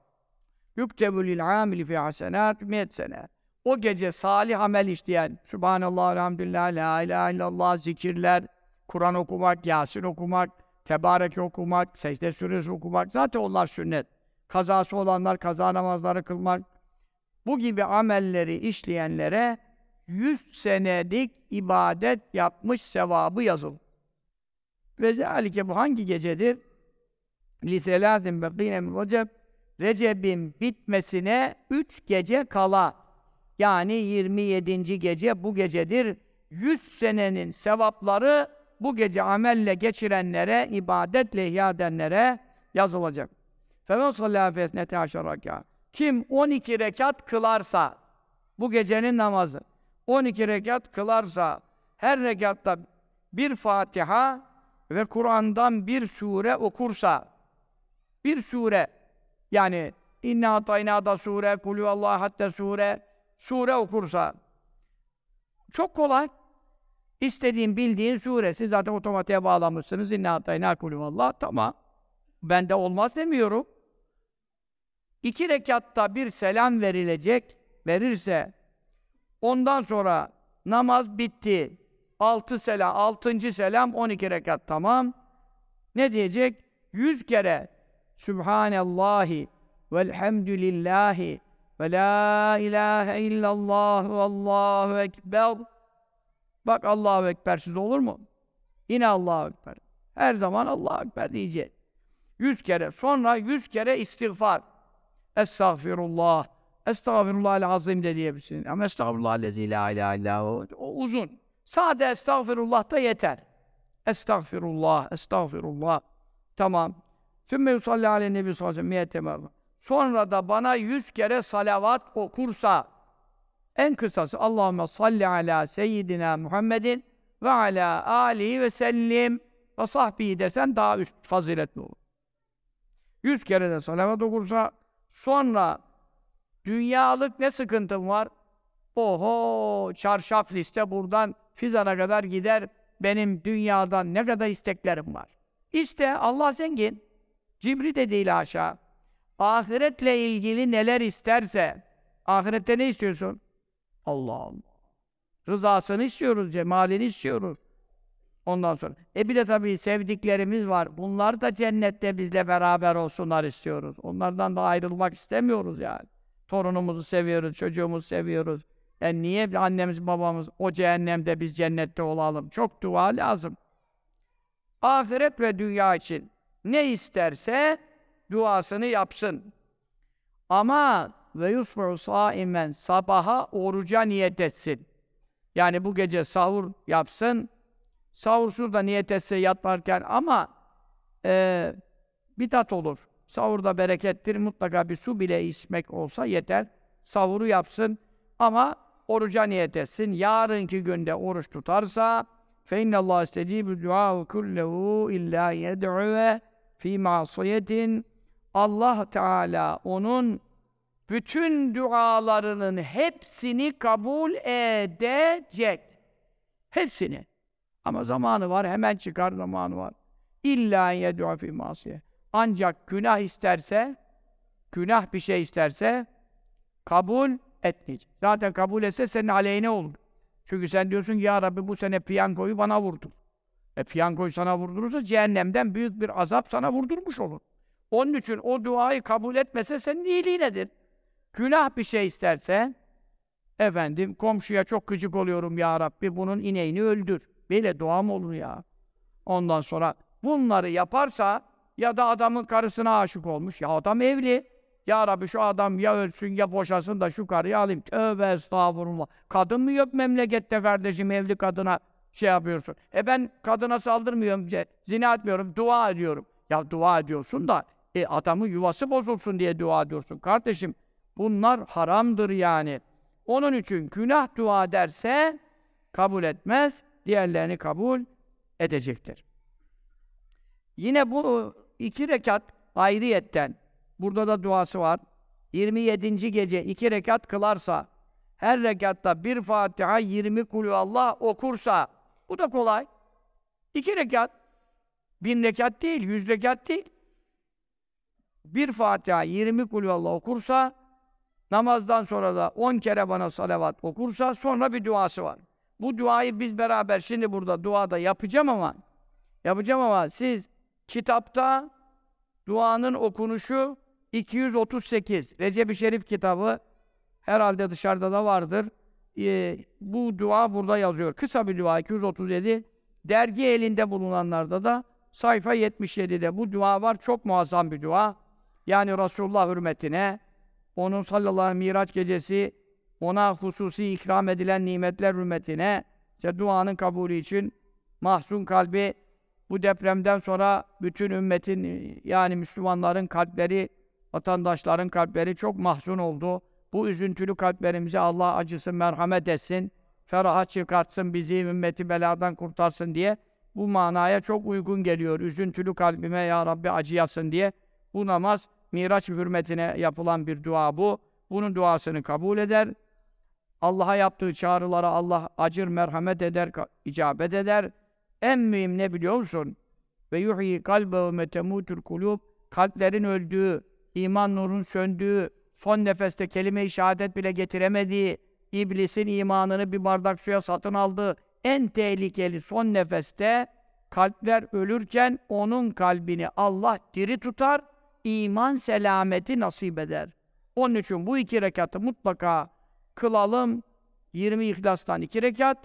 Yüktebu lil amili fi hasenat miyet sene. O gece salih amel işleyen, Subhanallah, Elhamdülillah, La ilahe illallah, zikirler, Kur'an okumak, Yasin okumak, Tebareke okumak, Secde Suresi okumak, zaten onlar sünnet. Kazası olanlar kaza namazları kılmak, bu gibi amelleri işleyenlere 100 senelik ibadet yapmış sevabı yazılır. Ve zâlike bu hangi gecedir? Liselâzim bekîne min Recep Recep'in bitmesine üç gece kala yani 27. gece bu gecedir. 100 senenin sevapları bu gece amelle geçirenlere, ibadetle ihya edenlere yazılacak. Femen sallâ fesnete aşarakâ. Kim 12 rekat kılarsa, bu gecenin namazı, 12 rekat kılarsa, her rekatta bir Fatiha ve Kur'an'dan bir sure okursa, bir sure, yani İnna atayna da sure, kulü Allah hatta sure, sure okursa, çok kolay. İstediğin, bildiğin suresi zaten otomatiğe bağlamışsınız. İnna atayna kulü Allah, tamam. Bende olmaz demiyorum. İki rekatta bir selam verilecek, verirse, ondan sonra namaz bitti. Altı selam, altıncı selam, on iki rekat tamam. Ne diyecek? Yüz kere Sübhanallahi velhamdülillahi ve la ilahe illallah ve Allahu ekber. Bak Allahu ekbersiz olur mu? Yine Allahu ekber. Her zaman Allahu ekber diyecek. Yüz kere. Sonra yüz kere istiğfar. Estağfirullah. Estağfirullah azim de diyebilirsin. Ama estağfirullah lezi la ilahe illahu. O uzun. Sade estağfirullah da yeter. Estağfirullah, estağfirullah. Tamam. Sümme yusalli aleyhi nebi sallallahu aleyhi ve sellem Sonra da bana yüz kere salavat okursa en kısası Allahümme salli ala seyyidina Muhammedin ve ala alihi ve sellim ve sahbihi desen daha üst faziletli olur. Yüz kere de salavat okursa sonra dünyalık ne sıkıntım var? Oho çarşaf liste buradan Fizan'a kadar gider benim dünyadan ne kadar isteklerim var. İşte Allah zengin. Cibri de değil aşağı. Ahiretle ilgili neler isterse, ahirette ne istiyorsun? Allah Allah. Rızasını istiyoruz, cemalini istiyoruz. Ondan sonra. E bir de tabii sevdiklerimiz var. Bunlar da cennette bizle beraber olsunlar istiyoruz. Onlardan da ayrılmak istemiyoruz yani. Torunumuzu seviyoruz, çocuğumuzu seviyoruz. Yani niye annemiz babamız o cehennemde biz cennette olalım? Çok dua lazım. Ahiret ve dünya için ne isterse duasını yapsın. Ama ve yusfu saimen sabaha oruca niyet etsin. Yani bu gece sahur yapsın. Sahursuz da niyet etse yatmarken ama e, bidat olur. Sahurda berekettir. Mutlaka bir su bile içmek olsa yeter. Sahuru yapsın ama oruca niyet etsin. Yarınki günde oruç tutarsa فَاِنَّ اللّٰهِ اسْتَجِيبُ دُعَاهُ كُلَّهُ اِلَّا يَدْعُوَ fi masiyetin Allah Teala onun bütün dualarının hepsini kabul edecek. Hepsini. Ama zamanı var, hemen çıkar zamanı var. İlla yed'u fi masiye. Ancak günah isterse, günah bir şey isterse kabul etmeyecek. Zaten kabul etse senin aleyhine olur. Çünkü sen diyorsun ki ya Rabbi bu sene piyangoyu bana vurdur. E piyangoyu sana vurdurursa cehennemden büyük bir azap sana vurdurmuş olur. Onun için o duayı kabul etmese senin iyiliğinedir. Günah bir şey isterse, efendim komşuya çok gıcık oluyorum ya Rabbi bunun ineğini öldür. Böyle dua mı olur ya? Ondan sonra bunları yaparsa ya da adamın karısına aşık olmuş. Ya adam evli. Ya Rabbi şu adam ya ölsün ya boşasın da şu karıyı alayım. Tövbe estağfurullah. Kadın mı yok memlekette kardeşim evli kadına şey yapıyorsun. E ben kadına saldırmıyorum, zina etmiyorum, dua ediyorum. Ya dua ediyorsun da e, adamın yuvası bozulsun diye dua ediyorsun. Kardeşim bunlar haramdır yani. Onun için günah dua derse kabul etmez, diğerlerini kabul edecektir. Yine bu iki rekat ayrıyetten, burada da duası var. 27. gece iki rekat kılarsa, her rekatta bir Fatiha, 20 kulü Allah okursa, bu da kolay. İki rekat, bin rekat değil, yüz rekat değil. Bir Fatiha, 20 kulü Allah okursa, namazdan sonra da on kere bana salavat okursa, sonra bir duası var. Bu duayı biz beraber şimdi burada duada yapacağım ama, yapacağım ama siz kitapta duanın okunuşu 238. Recep-i Şerif kitabı herhalde dışarıda da vardır. Ee, bu dua burada yazıyor. Kısa bir dua 237. Dergi elinde bulunanlarda da sayfa 77'de bu dua var. Çok muazzam bir dua. Yani Resulullah hürmetine onun sallallahu aleyhi miraç gecesi ona hususi ikram edilen nimetler hürmetine işte duanın kabulü için mahzun kalbi bu depremden sonra bütün ümmetin yani Müslümanların kalpleri, vatandaşların kalpleri çok mahzun oldu. Bu üzüntülü kalplerimize Allah acısın, merhamet etsin, feraha çıkartsın, bizi ümmeti beladan kurtarsın diye bu manaya çok uygun geliyor. Üzüntülü kalbime ya Rabbi acıyasın diye bu namaz Miraç hürmetine yapılan bir dua bu. Bunun duasını kabul eder. Allah'a yaptığı çağrılara Allah acır, merhamet eder, icabet eder. En mühim ne biliyor musun? Ve yuhyi kalbe ve metemutul kulub kalplerin öldüğü, iman nurun söndüğü, son nefeste kelime-i şehadet bile getiremediği, iblisin imanını bir bardak suya satın aldığı en tehlikeli son nefeste kalpler ölürken onun kalbini Allah diri tutar, iman selameti nasip eder. Onun için bu iki rekatı mutlaka kılalım. 20 İhlas'tan iki rekat.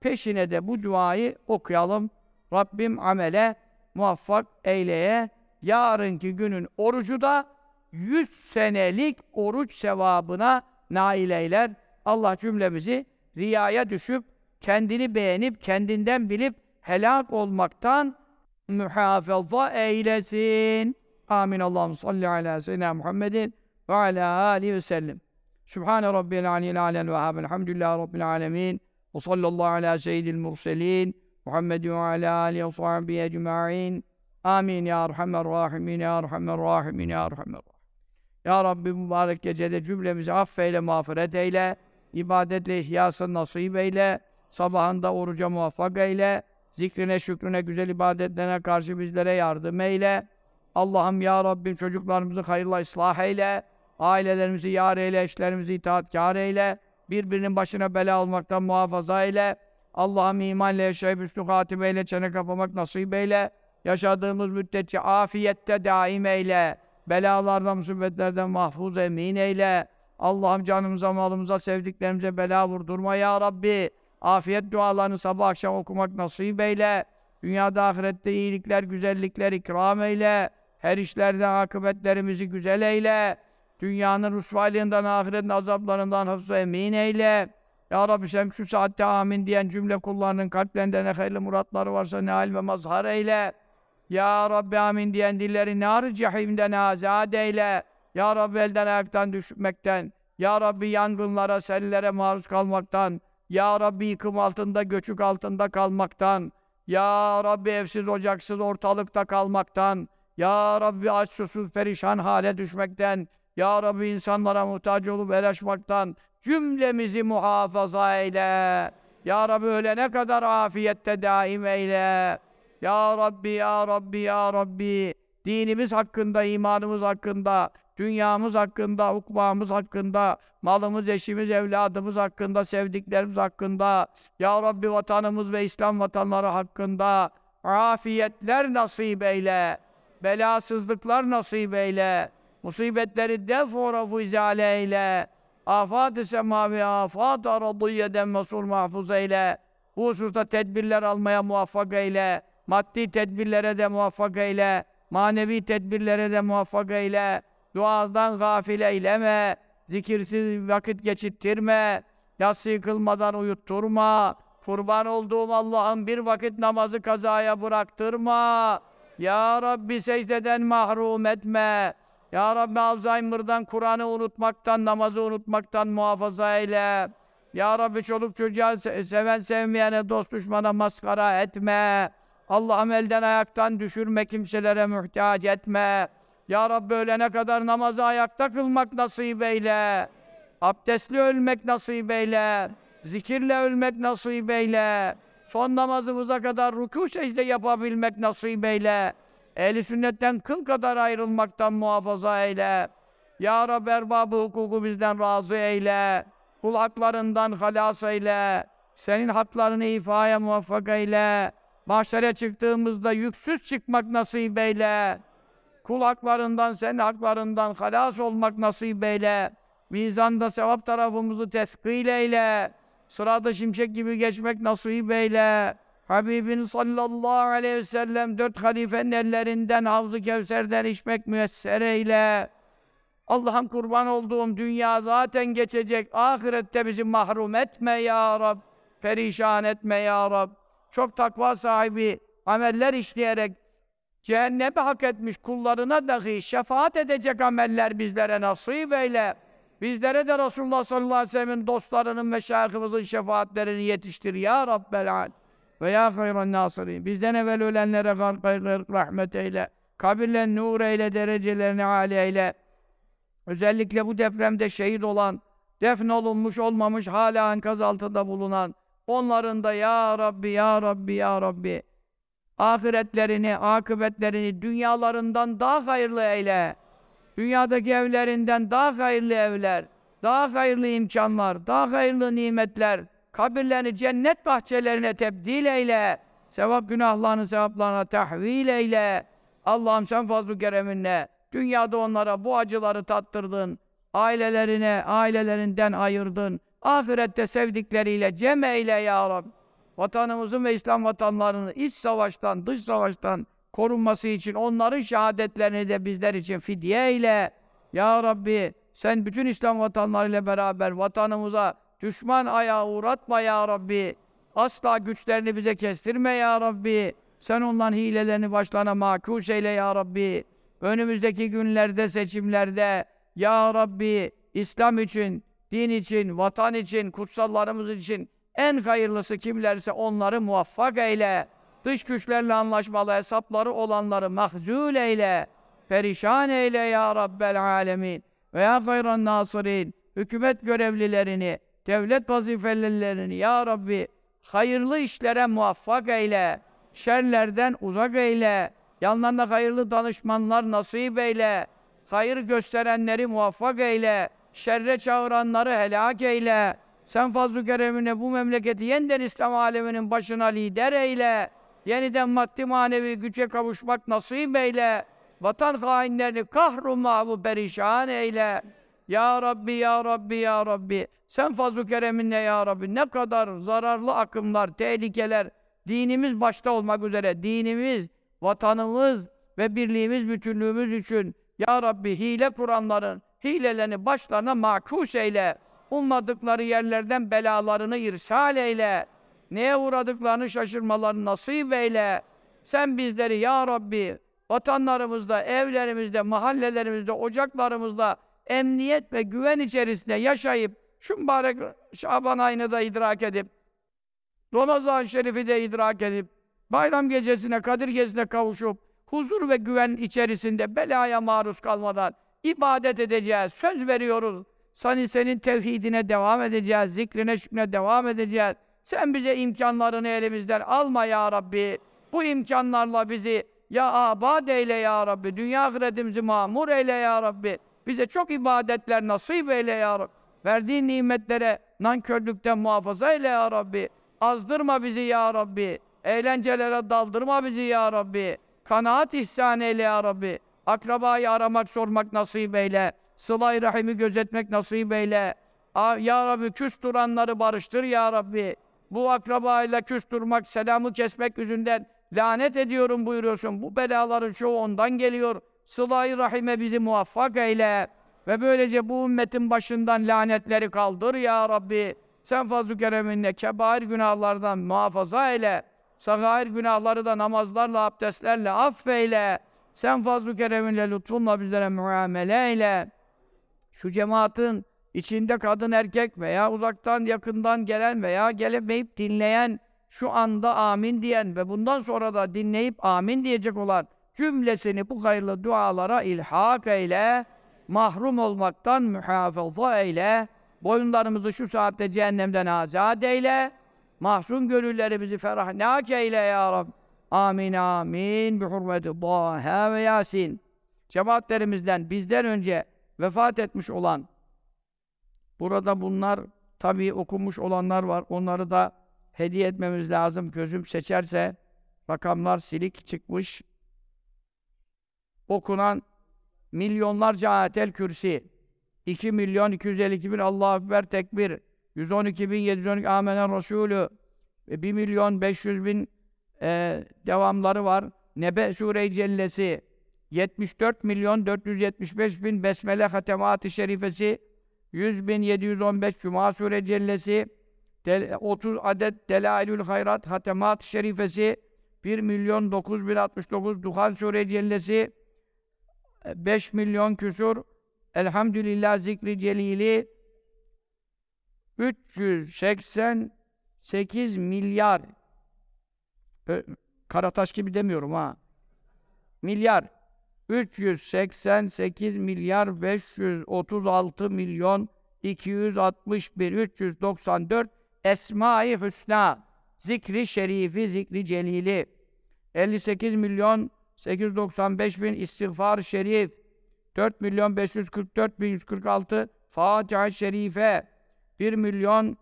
Peşine de bu duayı okuyalım. Rabbim amele muvaffak eyleye. Yarınki günün orucu da 100 senelik oruç sevabına nail eyler. Allah cümlemizi riyaya düşüp kendini beğenip, kendinden bilip helak olmaktan muhafaza eylesin. Amin. Allah'ım salli ala seyyidina Muhammedin ve ala alihi ve sellem. Sübhane Rabbil aliyyil alel vehhab. Elhamdülillahi Rabbil alemin. Ve sallallahu ala seyyidil murselin. Muhammed ve ala alihi ve sahbihi ecma'in. Amin ya Erhamer Rahimin ya Erhamer Rahimin ya Erhamer. Ya Rabbi mübarek gecede cümlemizi affeyle, mağfiret eyle. ibadetle ihyasın nasip eyle. Sabahında oruca muvaffak eyle. Zikrine, şükrüne, güzel ibadetlerine karşı bizlere yardım eyle. Allah'ım ya Rabbim çocuklarımızı hayırla ıslah eyle. Ailelerimizi yar eyle, eşlerimizi itaatkar eyle. Birbirinin başına bela olmaktan muhafaza eyle. Allah'ım imanla yaşayıp üstü hatimeyle çene kapamak nasip eyle. Yaşadığımız müddetçe afiyette daim eyle. Belalardan, musibetlerden mahfuz emin eyle. Allah'ım canımıza, malımıza, sevdiklerimize bela vurdurma ya Rabbi. Afiyet dualarını sabah akşam okumak nasip eyle. Dünyada ahirette iyilikler, güzellikler ikram eyle. Her işlerde akıbetlerimizi güzel eyle. Dünyanın rüsvalığından, ahiretin azaplarından hafıza emin eyle. Ya Rabbi sen şu saatte amin diyen cümle kullarının kalplerinde ne hayırlı muratları varsa ne hal ve mazhar eyle. Ya Rabbi amin diyen dilleri nar-ı cehimden azad eyle. Ya Rabbi elden ayaktan düşmekten, Ya Rabbi yangınlara, sellere maruz kalmaktan, Ya Rabbi yıkım altında, göçük altında kalmaktan, Ya Rabbi evsiz ocaksız ortalıkta kalmaktan, Ya Rabbi aç susuz perişan hale düşmekten, Ya Rabbi insanlara muhtaç olup el açmaktan, cümlemizi muhafaza eyle. Ya Rabbi ölene kadar afiyette daim eyle. Ya Rabbi, Ya Rabbi, Ya Rabbi, dinimiz hakkında, imanımız hakkında, dünyamız hakkında, ukbamız hakkında, malımız, eşimiz, evladımız hakkında, sevdiklerimiz hakkında, Ya Rabbi vatanımız ve İslam vatanları hakkında afiyetler nasip eyle, belasızlıklar nasip eyle, musibetleri defora izale eyle, afat-ı semavi, afat-ı aradiyeden mesul mahfuz eyle, bu hususta tedbirler almaya muvaffak eyle, maddi tedbirlere de muvaffak eyle, manevi tedbirlere de muvaffak eyle, duadan gafil eyleme, zikirsiz vakit geçittirme, yatsı kılmadan uyutturma, kurban olduğum Allah'ın bir vakit namazı kazaya bıraktırma, Ya Rabbi secdeden mahrum etme, Ya Rabbi Alzheimer'dan, Kur'an'ı unutmaktan, namazı unutmaktan muhafaza eyle, Ya Rabbi çoluk çocuğa seven sevmeyene, dost düşmana maskara etme, Allah'ım elden ayaktan düşürme kimselere muhtaç etme. Ya Rabbi ölene kadar namazı ayakta kılmak nasip eyle. Abdestli ölmek nasip eyle. Zikirle ölmek nasip eyle. Son namazımıza kadar rükû secde yapabilmek nasip eyle. Ehli sünnetten kıl kadar ayrılmaktan muhafaza eyle. Ya Rabbi erbabı hukuku bizden razı eyle. Kul haklarından halas eyle. Senin haklarını ifaya muvaffak eyle. Mahşere çıktığımızda yüksüz çıkmak nasip eyle. Kul haklarından, senin haklarından halas olmak nasip eyle. Mizanda sevap tarafımızı teskil eyle. Sırada şimşek gibi geçmek nasip eyle. Habibin sallallahu aleyhi ve sellem dört halifenin ellerinden Havz-ı Kevser'den içmek müyesser eyle. Allah'ım kurban olduğum dünya zaten geçecek. Ahirette bizi mahrum etme ya Rab. Perişan etme ya Rab. Çok takva sahibi ameller işleyerek cehennemi hak etmiş kullarına dahi şefaat edecek ameller bizlere nasip eyle. Bizlere de Resulullah sallallahu aleyhi ve sellem'in dostlarının, meşayihimizin şefaatlerini yetiştir ya Rabbel al. Ve ya hayran nasirin. Bizden evvel ölenlere gar gayr rahmet eyle. Kabirlen nur eyle, derecelerini âli eyle. Özellikle bu depremde şehit olan, defnolunmuş olmamış, hala enkaz altında bulunan, onların da ya Rabbi, ya Rabbi, ya Rabbi, ahiretlerini, akıbetlerini dünyalarından daha hayırlı eyle. Dünyadaki evlerinden daha hayırlı evler, daha hayırlı imkanlar, daha hayırlı nimetler, kabirlerini cennet bahçelerine tebdil eyle. Sevap günahlarını sevaplarına tahvil eyle. Allah'ım sen fazl-ı kereminle dünyada onlara bu acıları tattırdın. Ailelerine, ailelerinden ayırdın. Ahirette sevdikleriyle cem eyle ya Rabbi. Vatanımızın ve İslam vatanlarının iç savaştan, dış savaştan korunması için onların şehadetlerini de bizler için fidye eyle. Ya Rabbi sen bütün İslam vatanlarıyla beraber vatanımıza düşman ayağı uğratma ya Rabbi. Asla güçlerini bize kestirme ya Rabbi. Sen onların hilelerini başlarına makuş eyle ya Rabbi. Önümüzdeki günlerde, seçimlerde ya Rabbi İslam için, din için, vatan için, kutsallarımız için en hayırlısı kimlerse onları muvaffak eyle. Dış güçlerle anlaşmalı hesapları olanları mahzul eyle. Perişan eyle ya Rabbel alemin. Ve ya hayran nasirin. Hükümet görevlilerini, devlet vazifelilerini ya Rabbi hayırlı işlere muvaffak eyle. Şerlerden uzak eyle. Yanlarında hayırlı danışmanlar nasip eyle. Hayır gösterenleri muvaffak eyle. Şerre çağıranları helak eyle. Sen fazl-ı keremine bu memleketi yeniden İslam aleminin başına lider eyle. Yeniden maddi manevi güce kavuşmak nasip eyle. Vatan hainlerini kahru mavu perişan eyle. Ya Rabbi, Ya Rabbi, Ya Rabbi. Sen fazl-ı kereminle Ya Rabbi. Ne kadar zararlı akımlar, tehlikeler, dinimiz başta olmak üzere, dinimiz, vatanımız ve birliğimiz, bütünlüğümüz için Ya Rabbi hile kuranların hilelerini başlarına makus eyle. Ummadıkları yerlerden belalarını irsal eyle. Neye uğradıklarını şaşırmalarını nasip eyle. Sen bizleri Ya Rabbi vatanlarımızda, evlerimizde, mahallelerimizde, ocaklarımızda emniyet ve güven içerisinde yaşayıp şu mübarek Şaban ayını da idrak edip Ramazan-ı Şerif'i de idrak edip bayram gecesine, Kadir gecesine kavuşup huzur ve güven içerisinde belaya maruz kalmadan ibadet edeceğiz. Söz veriyoruz. Sani senin tevhidine devam edeceğiz. Zikrine, şükrine devam edeceğiz. Sen bize imkanlarını elimizden alma ya Rabbi. Bu imkanlarla bizi ya abad eyle ya Rabbi. Dünya ahiretimizi mamur eyle ya Rabbi. Bize çok ibadetler nasip eyle ya Rabbi. Verdiğin nimetlere nankörlükten muhafaza eyle ya Rabbi. Azdırma bizi ya Rabbi. Eğlencelere daldırma bizi ya Rabbi. Kanaat ihsan eyle ya Rabbi. Akrabayı aramak, sormak nasip eyle. Sıla-i Rahim'i gözetmek nasip eyle. Ya Rabbi küs duranları barıştır ya Rabbi. Bu akrabayla küs durmak, selamı kesmek yüzünden lanet ediyorum buyuruyorsun. Bu belaların çoğu ondan geliyor. Sıla-i Rahim'e bizi muvaffak eyle. Ve böylece bu ümmetin başından lanetleri kaldır ya Rabbi. Sen fazl-ı kereminle kebair günahlardan muhafaza eyle. Sagair günahları da namazlarla, abdestlerle affeyle. Sen fazl-ı kereminle lütfunla bizlere muamele eyle. Şu cemaatin içinde kadın erkek veya uzaktan yakından gelen veya gelemeyip dinleyen şu anda amin diyen ve bundan sonra da dinleyip amin diyecek olan cümlesini bu hayırlı dualara ilhak eyle, mahrum olmaktan muhafaza eyle, boyunlarımızı şu saatte cehennemden azat eyle, mahzun gönüllerimizi ferahnak eyle ya Rabbi. Amin amin bi hurmeti Taha ve Yasin. Cemaatlerimizden bizden önce vefat etmiş olan burada bunlar tabii okumuş olanlar var. Onları da hediye etmemiz lazım. Gözüm seçerse rakamlar silik çıkmış. Okunan milyonlarca ayetel kürsi 2 milyon 252 bin Allahu Ekber tekbir 112 bin 712 amenen Resulü 1 milyon 500 bin e, devamları var. Nebe Sure-i Cellesi 74 milyon 475 bin Besmele Hatemat-ı Şerifesi 100 bin 715 Cuma Sure Cellesi 30 adet Delailül Hayrat Hatemat Şerifesi 1 milyon 9069 Duhan Sure Cellesi 5 milyon küsur Elhamdülillah Zikri Celili 388 milyar Karataş gibi demiyorum ha. Milyar 388 milyar 536 milyon 261 394 Esma-i Hüsna zikri şerifi, zikri celili. 58 milyon 895 bin istiğfar şerif. 4 milyon 544 bin 146 Fatiha şerife. 1 milyon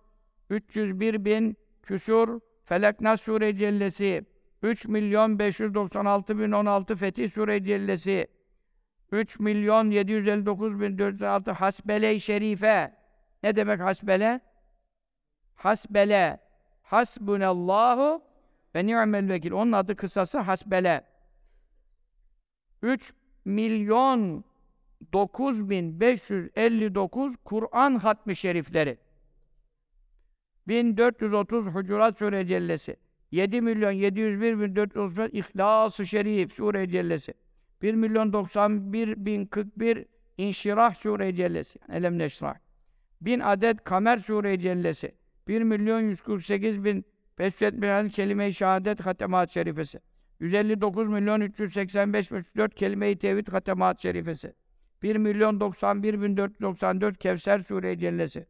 301 bin küsur Felek Nas Sure Cellesi 3 milyon 596 bin 16 Fetih Sure Cellesi 3 milyon 759 bin 406 Hasbele-i Şerife ne demek hasbele? Hasbele Hasbunallahu ve ni'mel vekil. Onun adı kısası hasbele. 3 milyon 9559 Kur'an hatmi şerifleri. 1430 Hucurat Sure Cellesi. 7 milyon 701 bin 435 İhlas-ı Şerif Sure Cellesi. 1 milyon 91 bin 41 İnşirah Sure Cellesi. Elem Neşrah. 1000 adet Kamer Sure Cellesi. 1 milyon 148 bin 571 kelime-i şehadet hatemat şerifesi. 159 milyon 385 bin 34 kelime-i tevhid hatemat şerifesi. 1 milyon 91 bin 494 Kevser Sure Cellesi.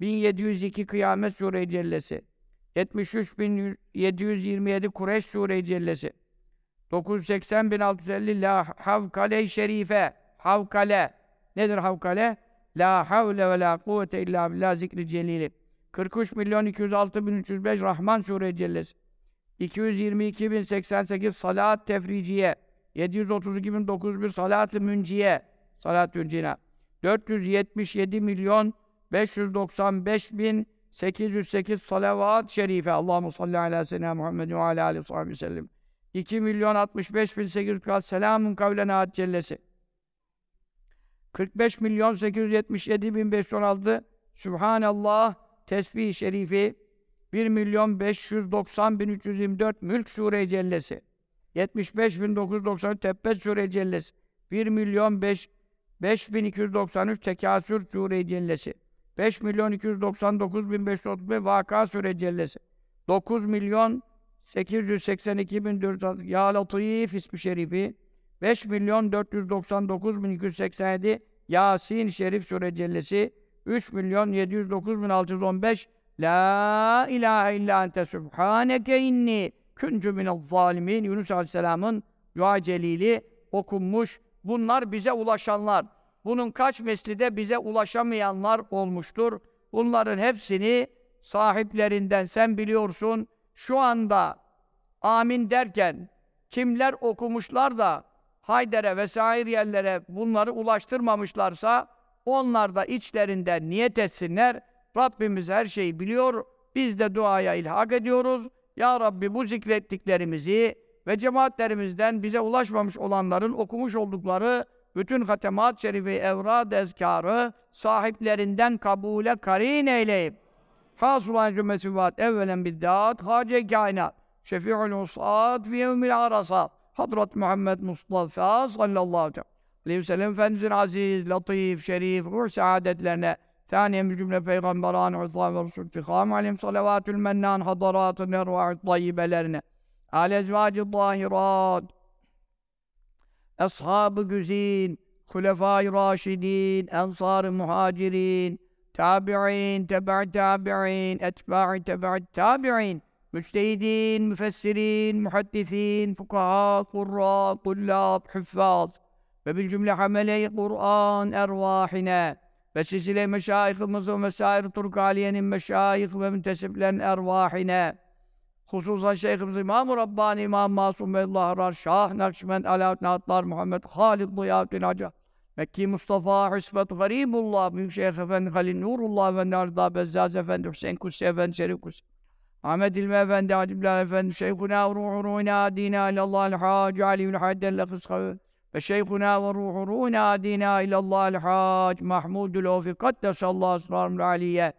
1702 Kıyamet Sure Cellesi. 73 bin 727 Kureyş Sure Cellesi. 980 bin 650 La Havkale Şerife. Havkale. Nedir havkale? La havle ve la kuvvete illa billah zikri celili. 43 milyon 206 bin 305 Rahman Sure Cellesi. 222 bin 88 Salat Tefriciye. 732 bin 901 Salat-ı Münciye. Salat Müncina. 477 milyon 595 bin 808 salavat şerife. Allahu salli ala seyyidina Muhammed ve ala alihi ve sellem. 2 milyon 65 bin 840 selamun kavlen ad cellesi. 45 milyon 877 bin 516 Subhanallah tesbih şerifi 1 milyon 590 bin 324 Mülk Sure Cellesi 75 bin 990 Tebbet Sure Cellesi 1 milyon 5 5293 Tekasür Sure Cellesi 5 milyon 299 bin 535 Vaka Sure Cellesi 9 milyon 882 bin 400 Ya Latif ismi şerifi 5 milyon 499 bin 287 Yasin Şerif Sure Cellesi 3 milyon 709 bin 615 La ilahe illa ente subhaneke inni kuntu minel zalimin Yunus Aleyhisselam'ın dua celili okunmuş. Bunlar bize ulaşanlar. Bunun kaç mesli de bize ulaşamayanlar olmuştur. Bunların hepsini sahiplerinden sen biliyorsun. Şu anda amin derken kimler okumuşlar da Hayder'e vesaire yerlere bunları ulaştırmamışlarsa onlar da içlerinden niyet etsinler. Rabbimiz her şeyi biliyor. Biz de duaya ilhak ediyoruz. Ya Rabbi bu zikrettiklerimizi ve cemaatlerimizden bize ulaşmamış olanların okumuş oldukları bütün hatemat şerifi, evrad, ezkarı sahiplerinden kabule karin eyleyip Hasulan cümlesi vaat evvelen biddat, hace kainat, şefi'ul usat fi yevmil arasat. Hadrat Muhammed Mustafa sallallahu aleyhi ve sellem Efendimizin aziz, latif, şerif, ruh saadetlerine Thaniye cümle peygamberan, uzam ve resul fiham aleyhim salavatül mennan hadaratın erva'ı tayyibelerine ale ezvacı zahirat أصحاب جزين خلفاء راشدين أنصار مهاجرين تابعين تبع تابعين أتباع تبع التابعين مجتهدين مفسرين محدثين فقهاء قراء طلاب حفاظ. فبالجملة حملي قرآن أرواحنا. فسلسلة مشايخ مصر ومسائر ترك علينا المشايخ ومنتسب لنا أرواحنا. Hususan Şeyhimiz İmam-ı Rabbani İmam Masum Beyullah Şah Nakşibend Alaaddin Atlar Muhammed Halid Ziyaddin Hacı Mekki Mustafa Hüsmet Garibullah Büyük Şeyh Efendi Halil Nurullah Efendi Arda Bezzaz Efendi Hüseyin Kutsi Efendi Şerif Kutsi Ahmet İlmi Efendi Hacı Bilal Efendi Şeyhuna ve ruhu ruhuna dina ilallahil hac Ali'ül haddelle kıskağı ve şeyhuna ve ruhu ruhuna dina ilallahil hac Mahmudül Ofi Kaddesallahu esrarul aliye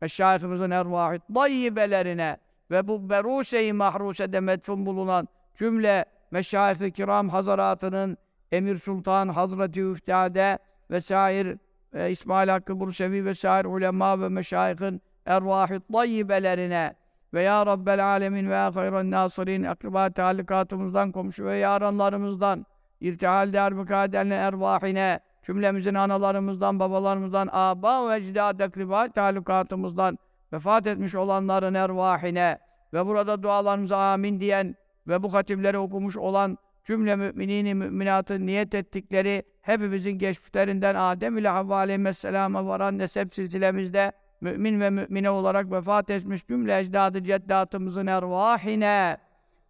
Meşayihimizin ervahı tayyibelerine ve bu beruse-i mahrusede medfun bulunan cümle meşayih-i kiram hazaratının Emir Sultan Hazreti Üftade vesair e, İsmail Hakkı Bursevi vesair ulema ve meşayihin ervah-ı tayyibelerine ve ya Rabbel alemin ve hayran nasirin akriba talikatımızdan, komşu ve yaranlarımızdan, irtihal derbika edenle ervahine, cümlemizin analarımızdan, babalarımızdan, aba ve ecdad akriba talikatımızdan vefat etmiş olanların ervahine ve burada dualarımıza amin diyen ve bu hatimleri okumuş olan cümle müminini müminatın niyet ettikleri hepimizin geçmişlerinden Adem ile Havva aleyhisselama varan nesep silsilemizde mümin ve mümine olarak vefat etmiş cümle ecdadı ceddatımızın ervahine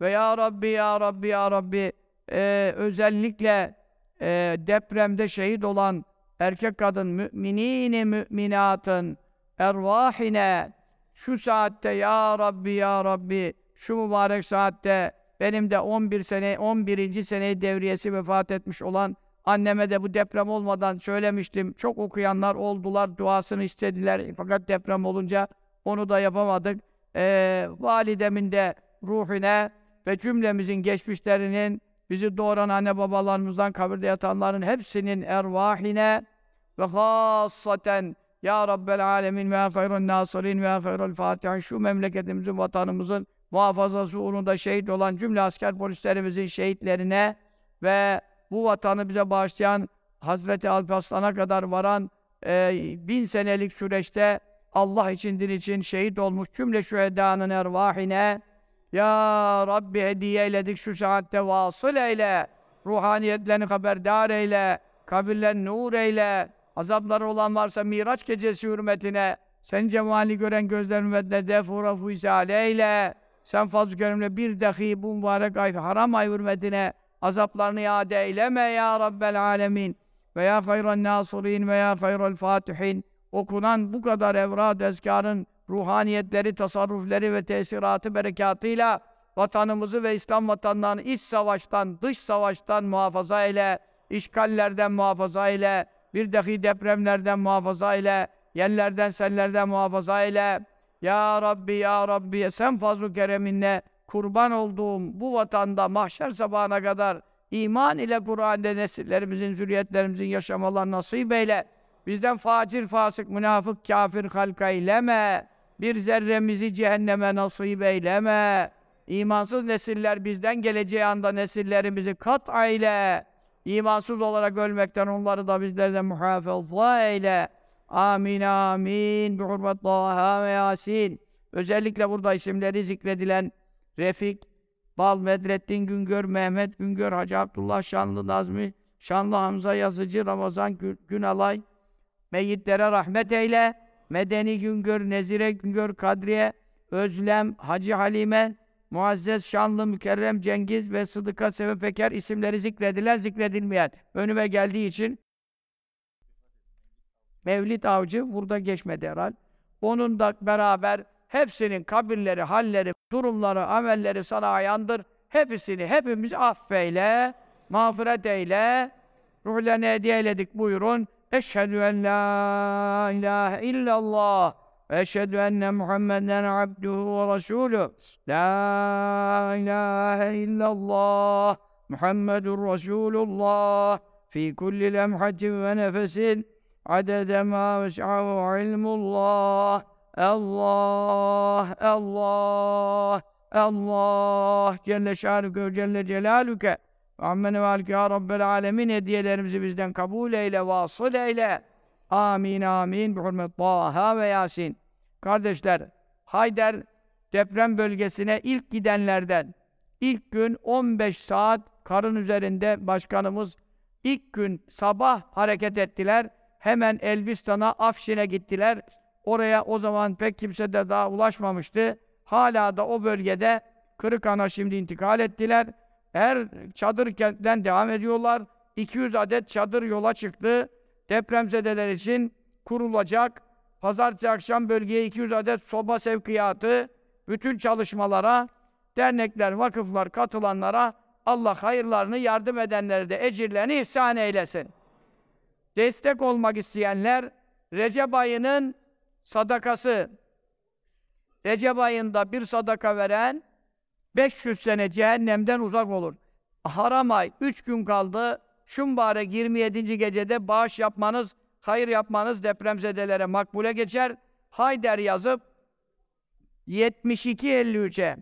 ve ya Rabbi ya Rabbi ya Rabbi e, özellikle e, depremde şehit olan erkek kadın müminini müminatın ervahine şu saatte ya Rabbi ya Rabbi şu mübarek saatte benim de 11 sene 11. sene devriyesi vefat etmiş olan anneme de bu deprem olmadan söylemiştim. Çok okuyanlar oldular, duasını istediler. Fakat deprem olunca Onu da yapamadık. Ee, validemin de ruhine ve cümlemizin geçmişlerinin bizi doğuran anne babalarımızdan kabirde yatanların hepsinin ervahine ve hassaten ya Rabbel Alemin ve hayrun nasirin ve hayrul fatihin şu memleketimizin, vatanımızın muhafazası uğrunda şehit olan cümle asker polislerimizin şehitlerine ve bu vatanı bize bağışlayan Hazreti Alparslan'a kadar varan e, bin senelik süreçte Allah için, din için şehit olmuş cümle şühedanın ervahine Ya Rabbi hediye eyledik şu saatte vasıl eyle, ruhaniyetlerini haberdar eyle, kabirlerini nur eyle, azapları olan varsa Miraç gecesi hürmetine, sen cemali gören gözlerin ve defura fuizale eyle, sen fazl-ı kerimle bir dahi bu mübarek ay, haram ay hürmetine azaplarını iade eyleme ya Rabbel alemin. Ve ya hayran nasirin ve ya hayral fatihin. Okunan bu kadar evrad ezkarın ruhaniyetleri, tasarrufleri ve tesiratı berekatıyla vatanımızı ve İslam vatanlarını iç savaştan, dış savaştan muhafaza eyle, işgallerden muhafaza eyle, bir dahi depremlerden muhafaza eyle, yerlerden, sellerden muhafaza eyle. Ya Rabbi, Ya Rabbi, sen fazl-ı kereminle kurban olduğum bu vatanda mahşer sabahına kadar iman ile Kur'an'da nesillerimizin, zürriyetlerimizin yaşamalar nasip eyle. Bizden facir, fasık, münafık, kafir halka eyleme. Bir zerremizi cehenneme nasip eyleme. İmansız nesiller bizden geleceği anda nesillerimizi kat eyle. İmansız olarak ölmekten onları da bizlerden muhafaza eyle. Amin amin. Bi hurmet Taha ve Yasin. Özellikle burada isimleri zikredilen Refik, Bal, Medrettin Güngör, Mehmet Güngör, Hacı Abdullah Şanlı Nazmi, Şanlı Hamza Yazıcı, Ramazan Gün Günalay, Meyyitlere rahmet eyle. Medeni Güngör, Nezire Güngör, Kadriye, Özlem, Hacı Halime, Muazzez, Şanlı, Mükerrem, Cengiz ve Sıdıka Sevi Peker isimleri zikredilen, zikredilmeyen. Önüme geldiği için Mevlid Avcı burada geçmedi herhal. Onun da beraber hepsinin kabirleri, halleri, durumları, amelleri sana ayandır. Hepsini hepimiz affeyle, mağfiret eyle. Ruhlarına hediye eyledik buyurun. Eşhedü en la ilahe illallah ve eşhedü enne Muhammeden abduhu ve resulü. La ilahe illallah. Muhammedur Resulullah. Fi kulli lemhatin ve nefesin. Adede ma ves'ahu ilmullah. Allah Allah Allah. Celle şanuke Celle Celaluke. Ammene ve ya Rabbel alemin. Hediyelerimizi bizden kabul eyle, vasıl eyle. Amin amin. Bi hurmet Taha ve Yasin. Kardeşler, Hayder deprem bölgesine ilk gidenlerden ilk gün 15 saat karın üzerinde başkanımız ilk gün sabah hareket ettiler. Hemen Elbistan'a, Afşin'e gittiler. Oraya o zaman pek kimse de daha ulaşmamıştı. Hala da o bölgede Kırıkhan'a şimdi intikal ettiler. Her çadır kentten devam ediyorlar. 200 adet çadır yola çıktı. Depremzedeler için kurulacak. Pazartesi akşam bölgeye 200 adet soba sevkiyatı, bütün çalışmalara, dernekler, vakıflar katılanlara Allah hayırlarını yardım edenlere de ecirlerini ihsan eylesin. Destek olmak isteyenler Recep ayının sadakası Recep ayında bir sadaka veren 500 sene cehennemden uzak olur. Haram ay 3 gün kaldı. Şu mübarek 27. gecede bağış yapmanız, hayır yapmanız depremzedelere makbule geçer. Hayder yazıp 7253'e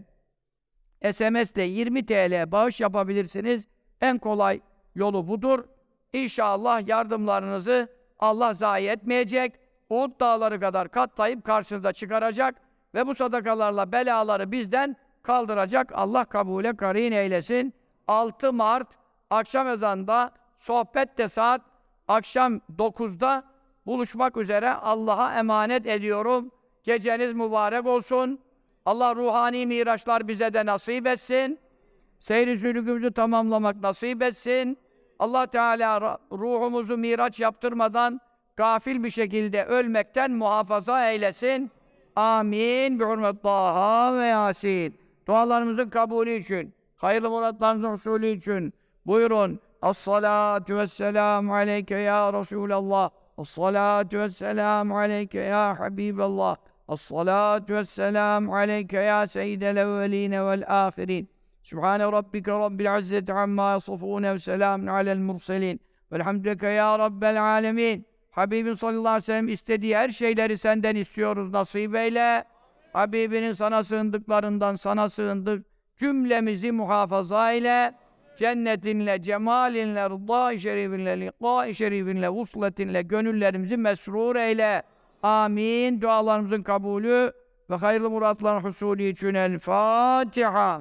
SMS ile 20 TL bağış yapabilirsiniz. En kolay yolu budur. İnşallah yardımlarınızı Allah zayi etmeyecek. Uhud dağları kadar katlayıp karşınıza çıkaracak ve bu sadakalarla belaları bizden kaldıracak. Allah kabule karin eylesin. 6 Mart akşam ezanında sohbet de saat akşam 9'da buluşmak üzere Allah'a emanet ediyorum. Geceniz mübarek olsun. Allah ruhani miraçlar bize de nasip etsin. Seyri sülükümüzü tamamlamak nasip etsin. Allah Teala ruhumuzu miraç yaptırmadan gafil bir şekilde ölmekten muhafaza eylesin. Amin. Bi ve Yasin. Dualarımızın kabulü için, hayırlı muratlarımızın usulü için buyurun. Es-salatu vesselamu aleyke ya Resulallah. Es-salatu vesselamu aleyke ya Habiballah. As-salatu vesselamu aleyke ya seyyidel evveline vel ahirin. Sübhane rabbike rabbil izzeti amma yasifun ve selamun alel murselin. Velhamdüleke ya rabbel alemin. Habibin sallallahu aleyhi ve sellem istediği her şeyleri senden istiyoruz nasip eyle. Habibinin sana sığındıklarından sana sığındık. Cümlemizi muhafaza ile cennetinle, cemalinle, rıdâ-i şerifinle, liqâ-i şerifinle, vusletinle gönüllerimizi mesrur eyle. Amin. Dualarımızın kabulü ve hayırlı muratların husulü için el Fatiha.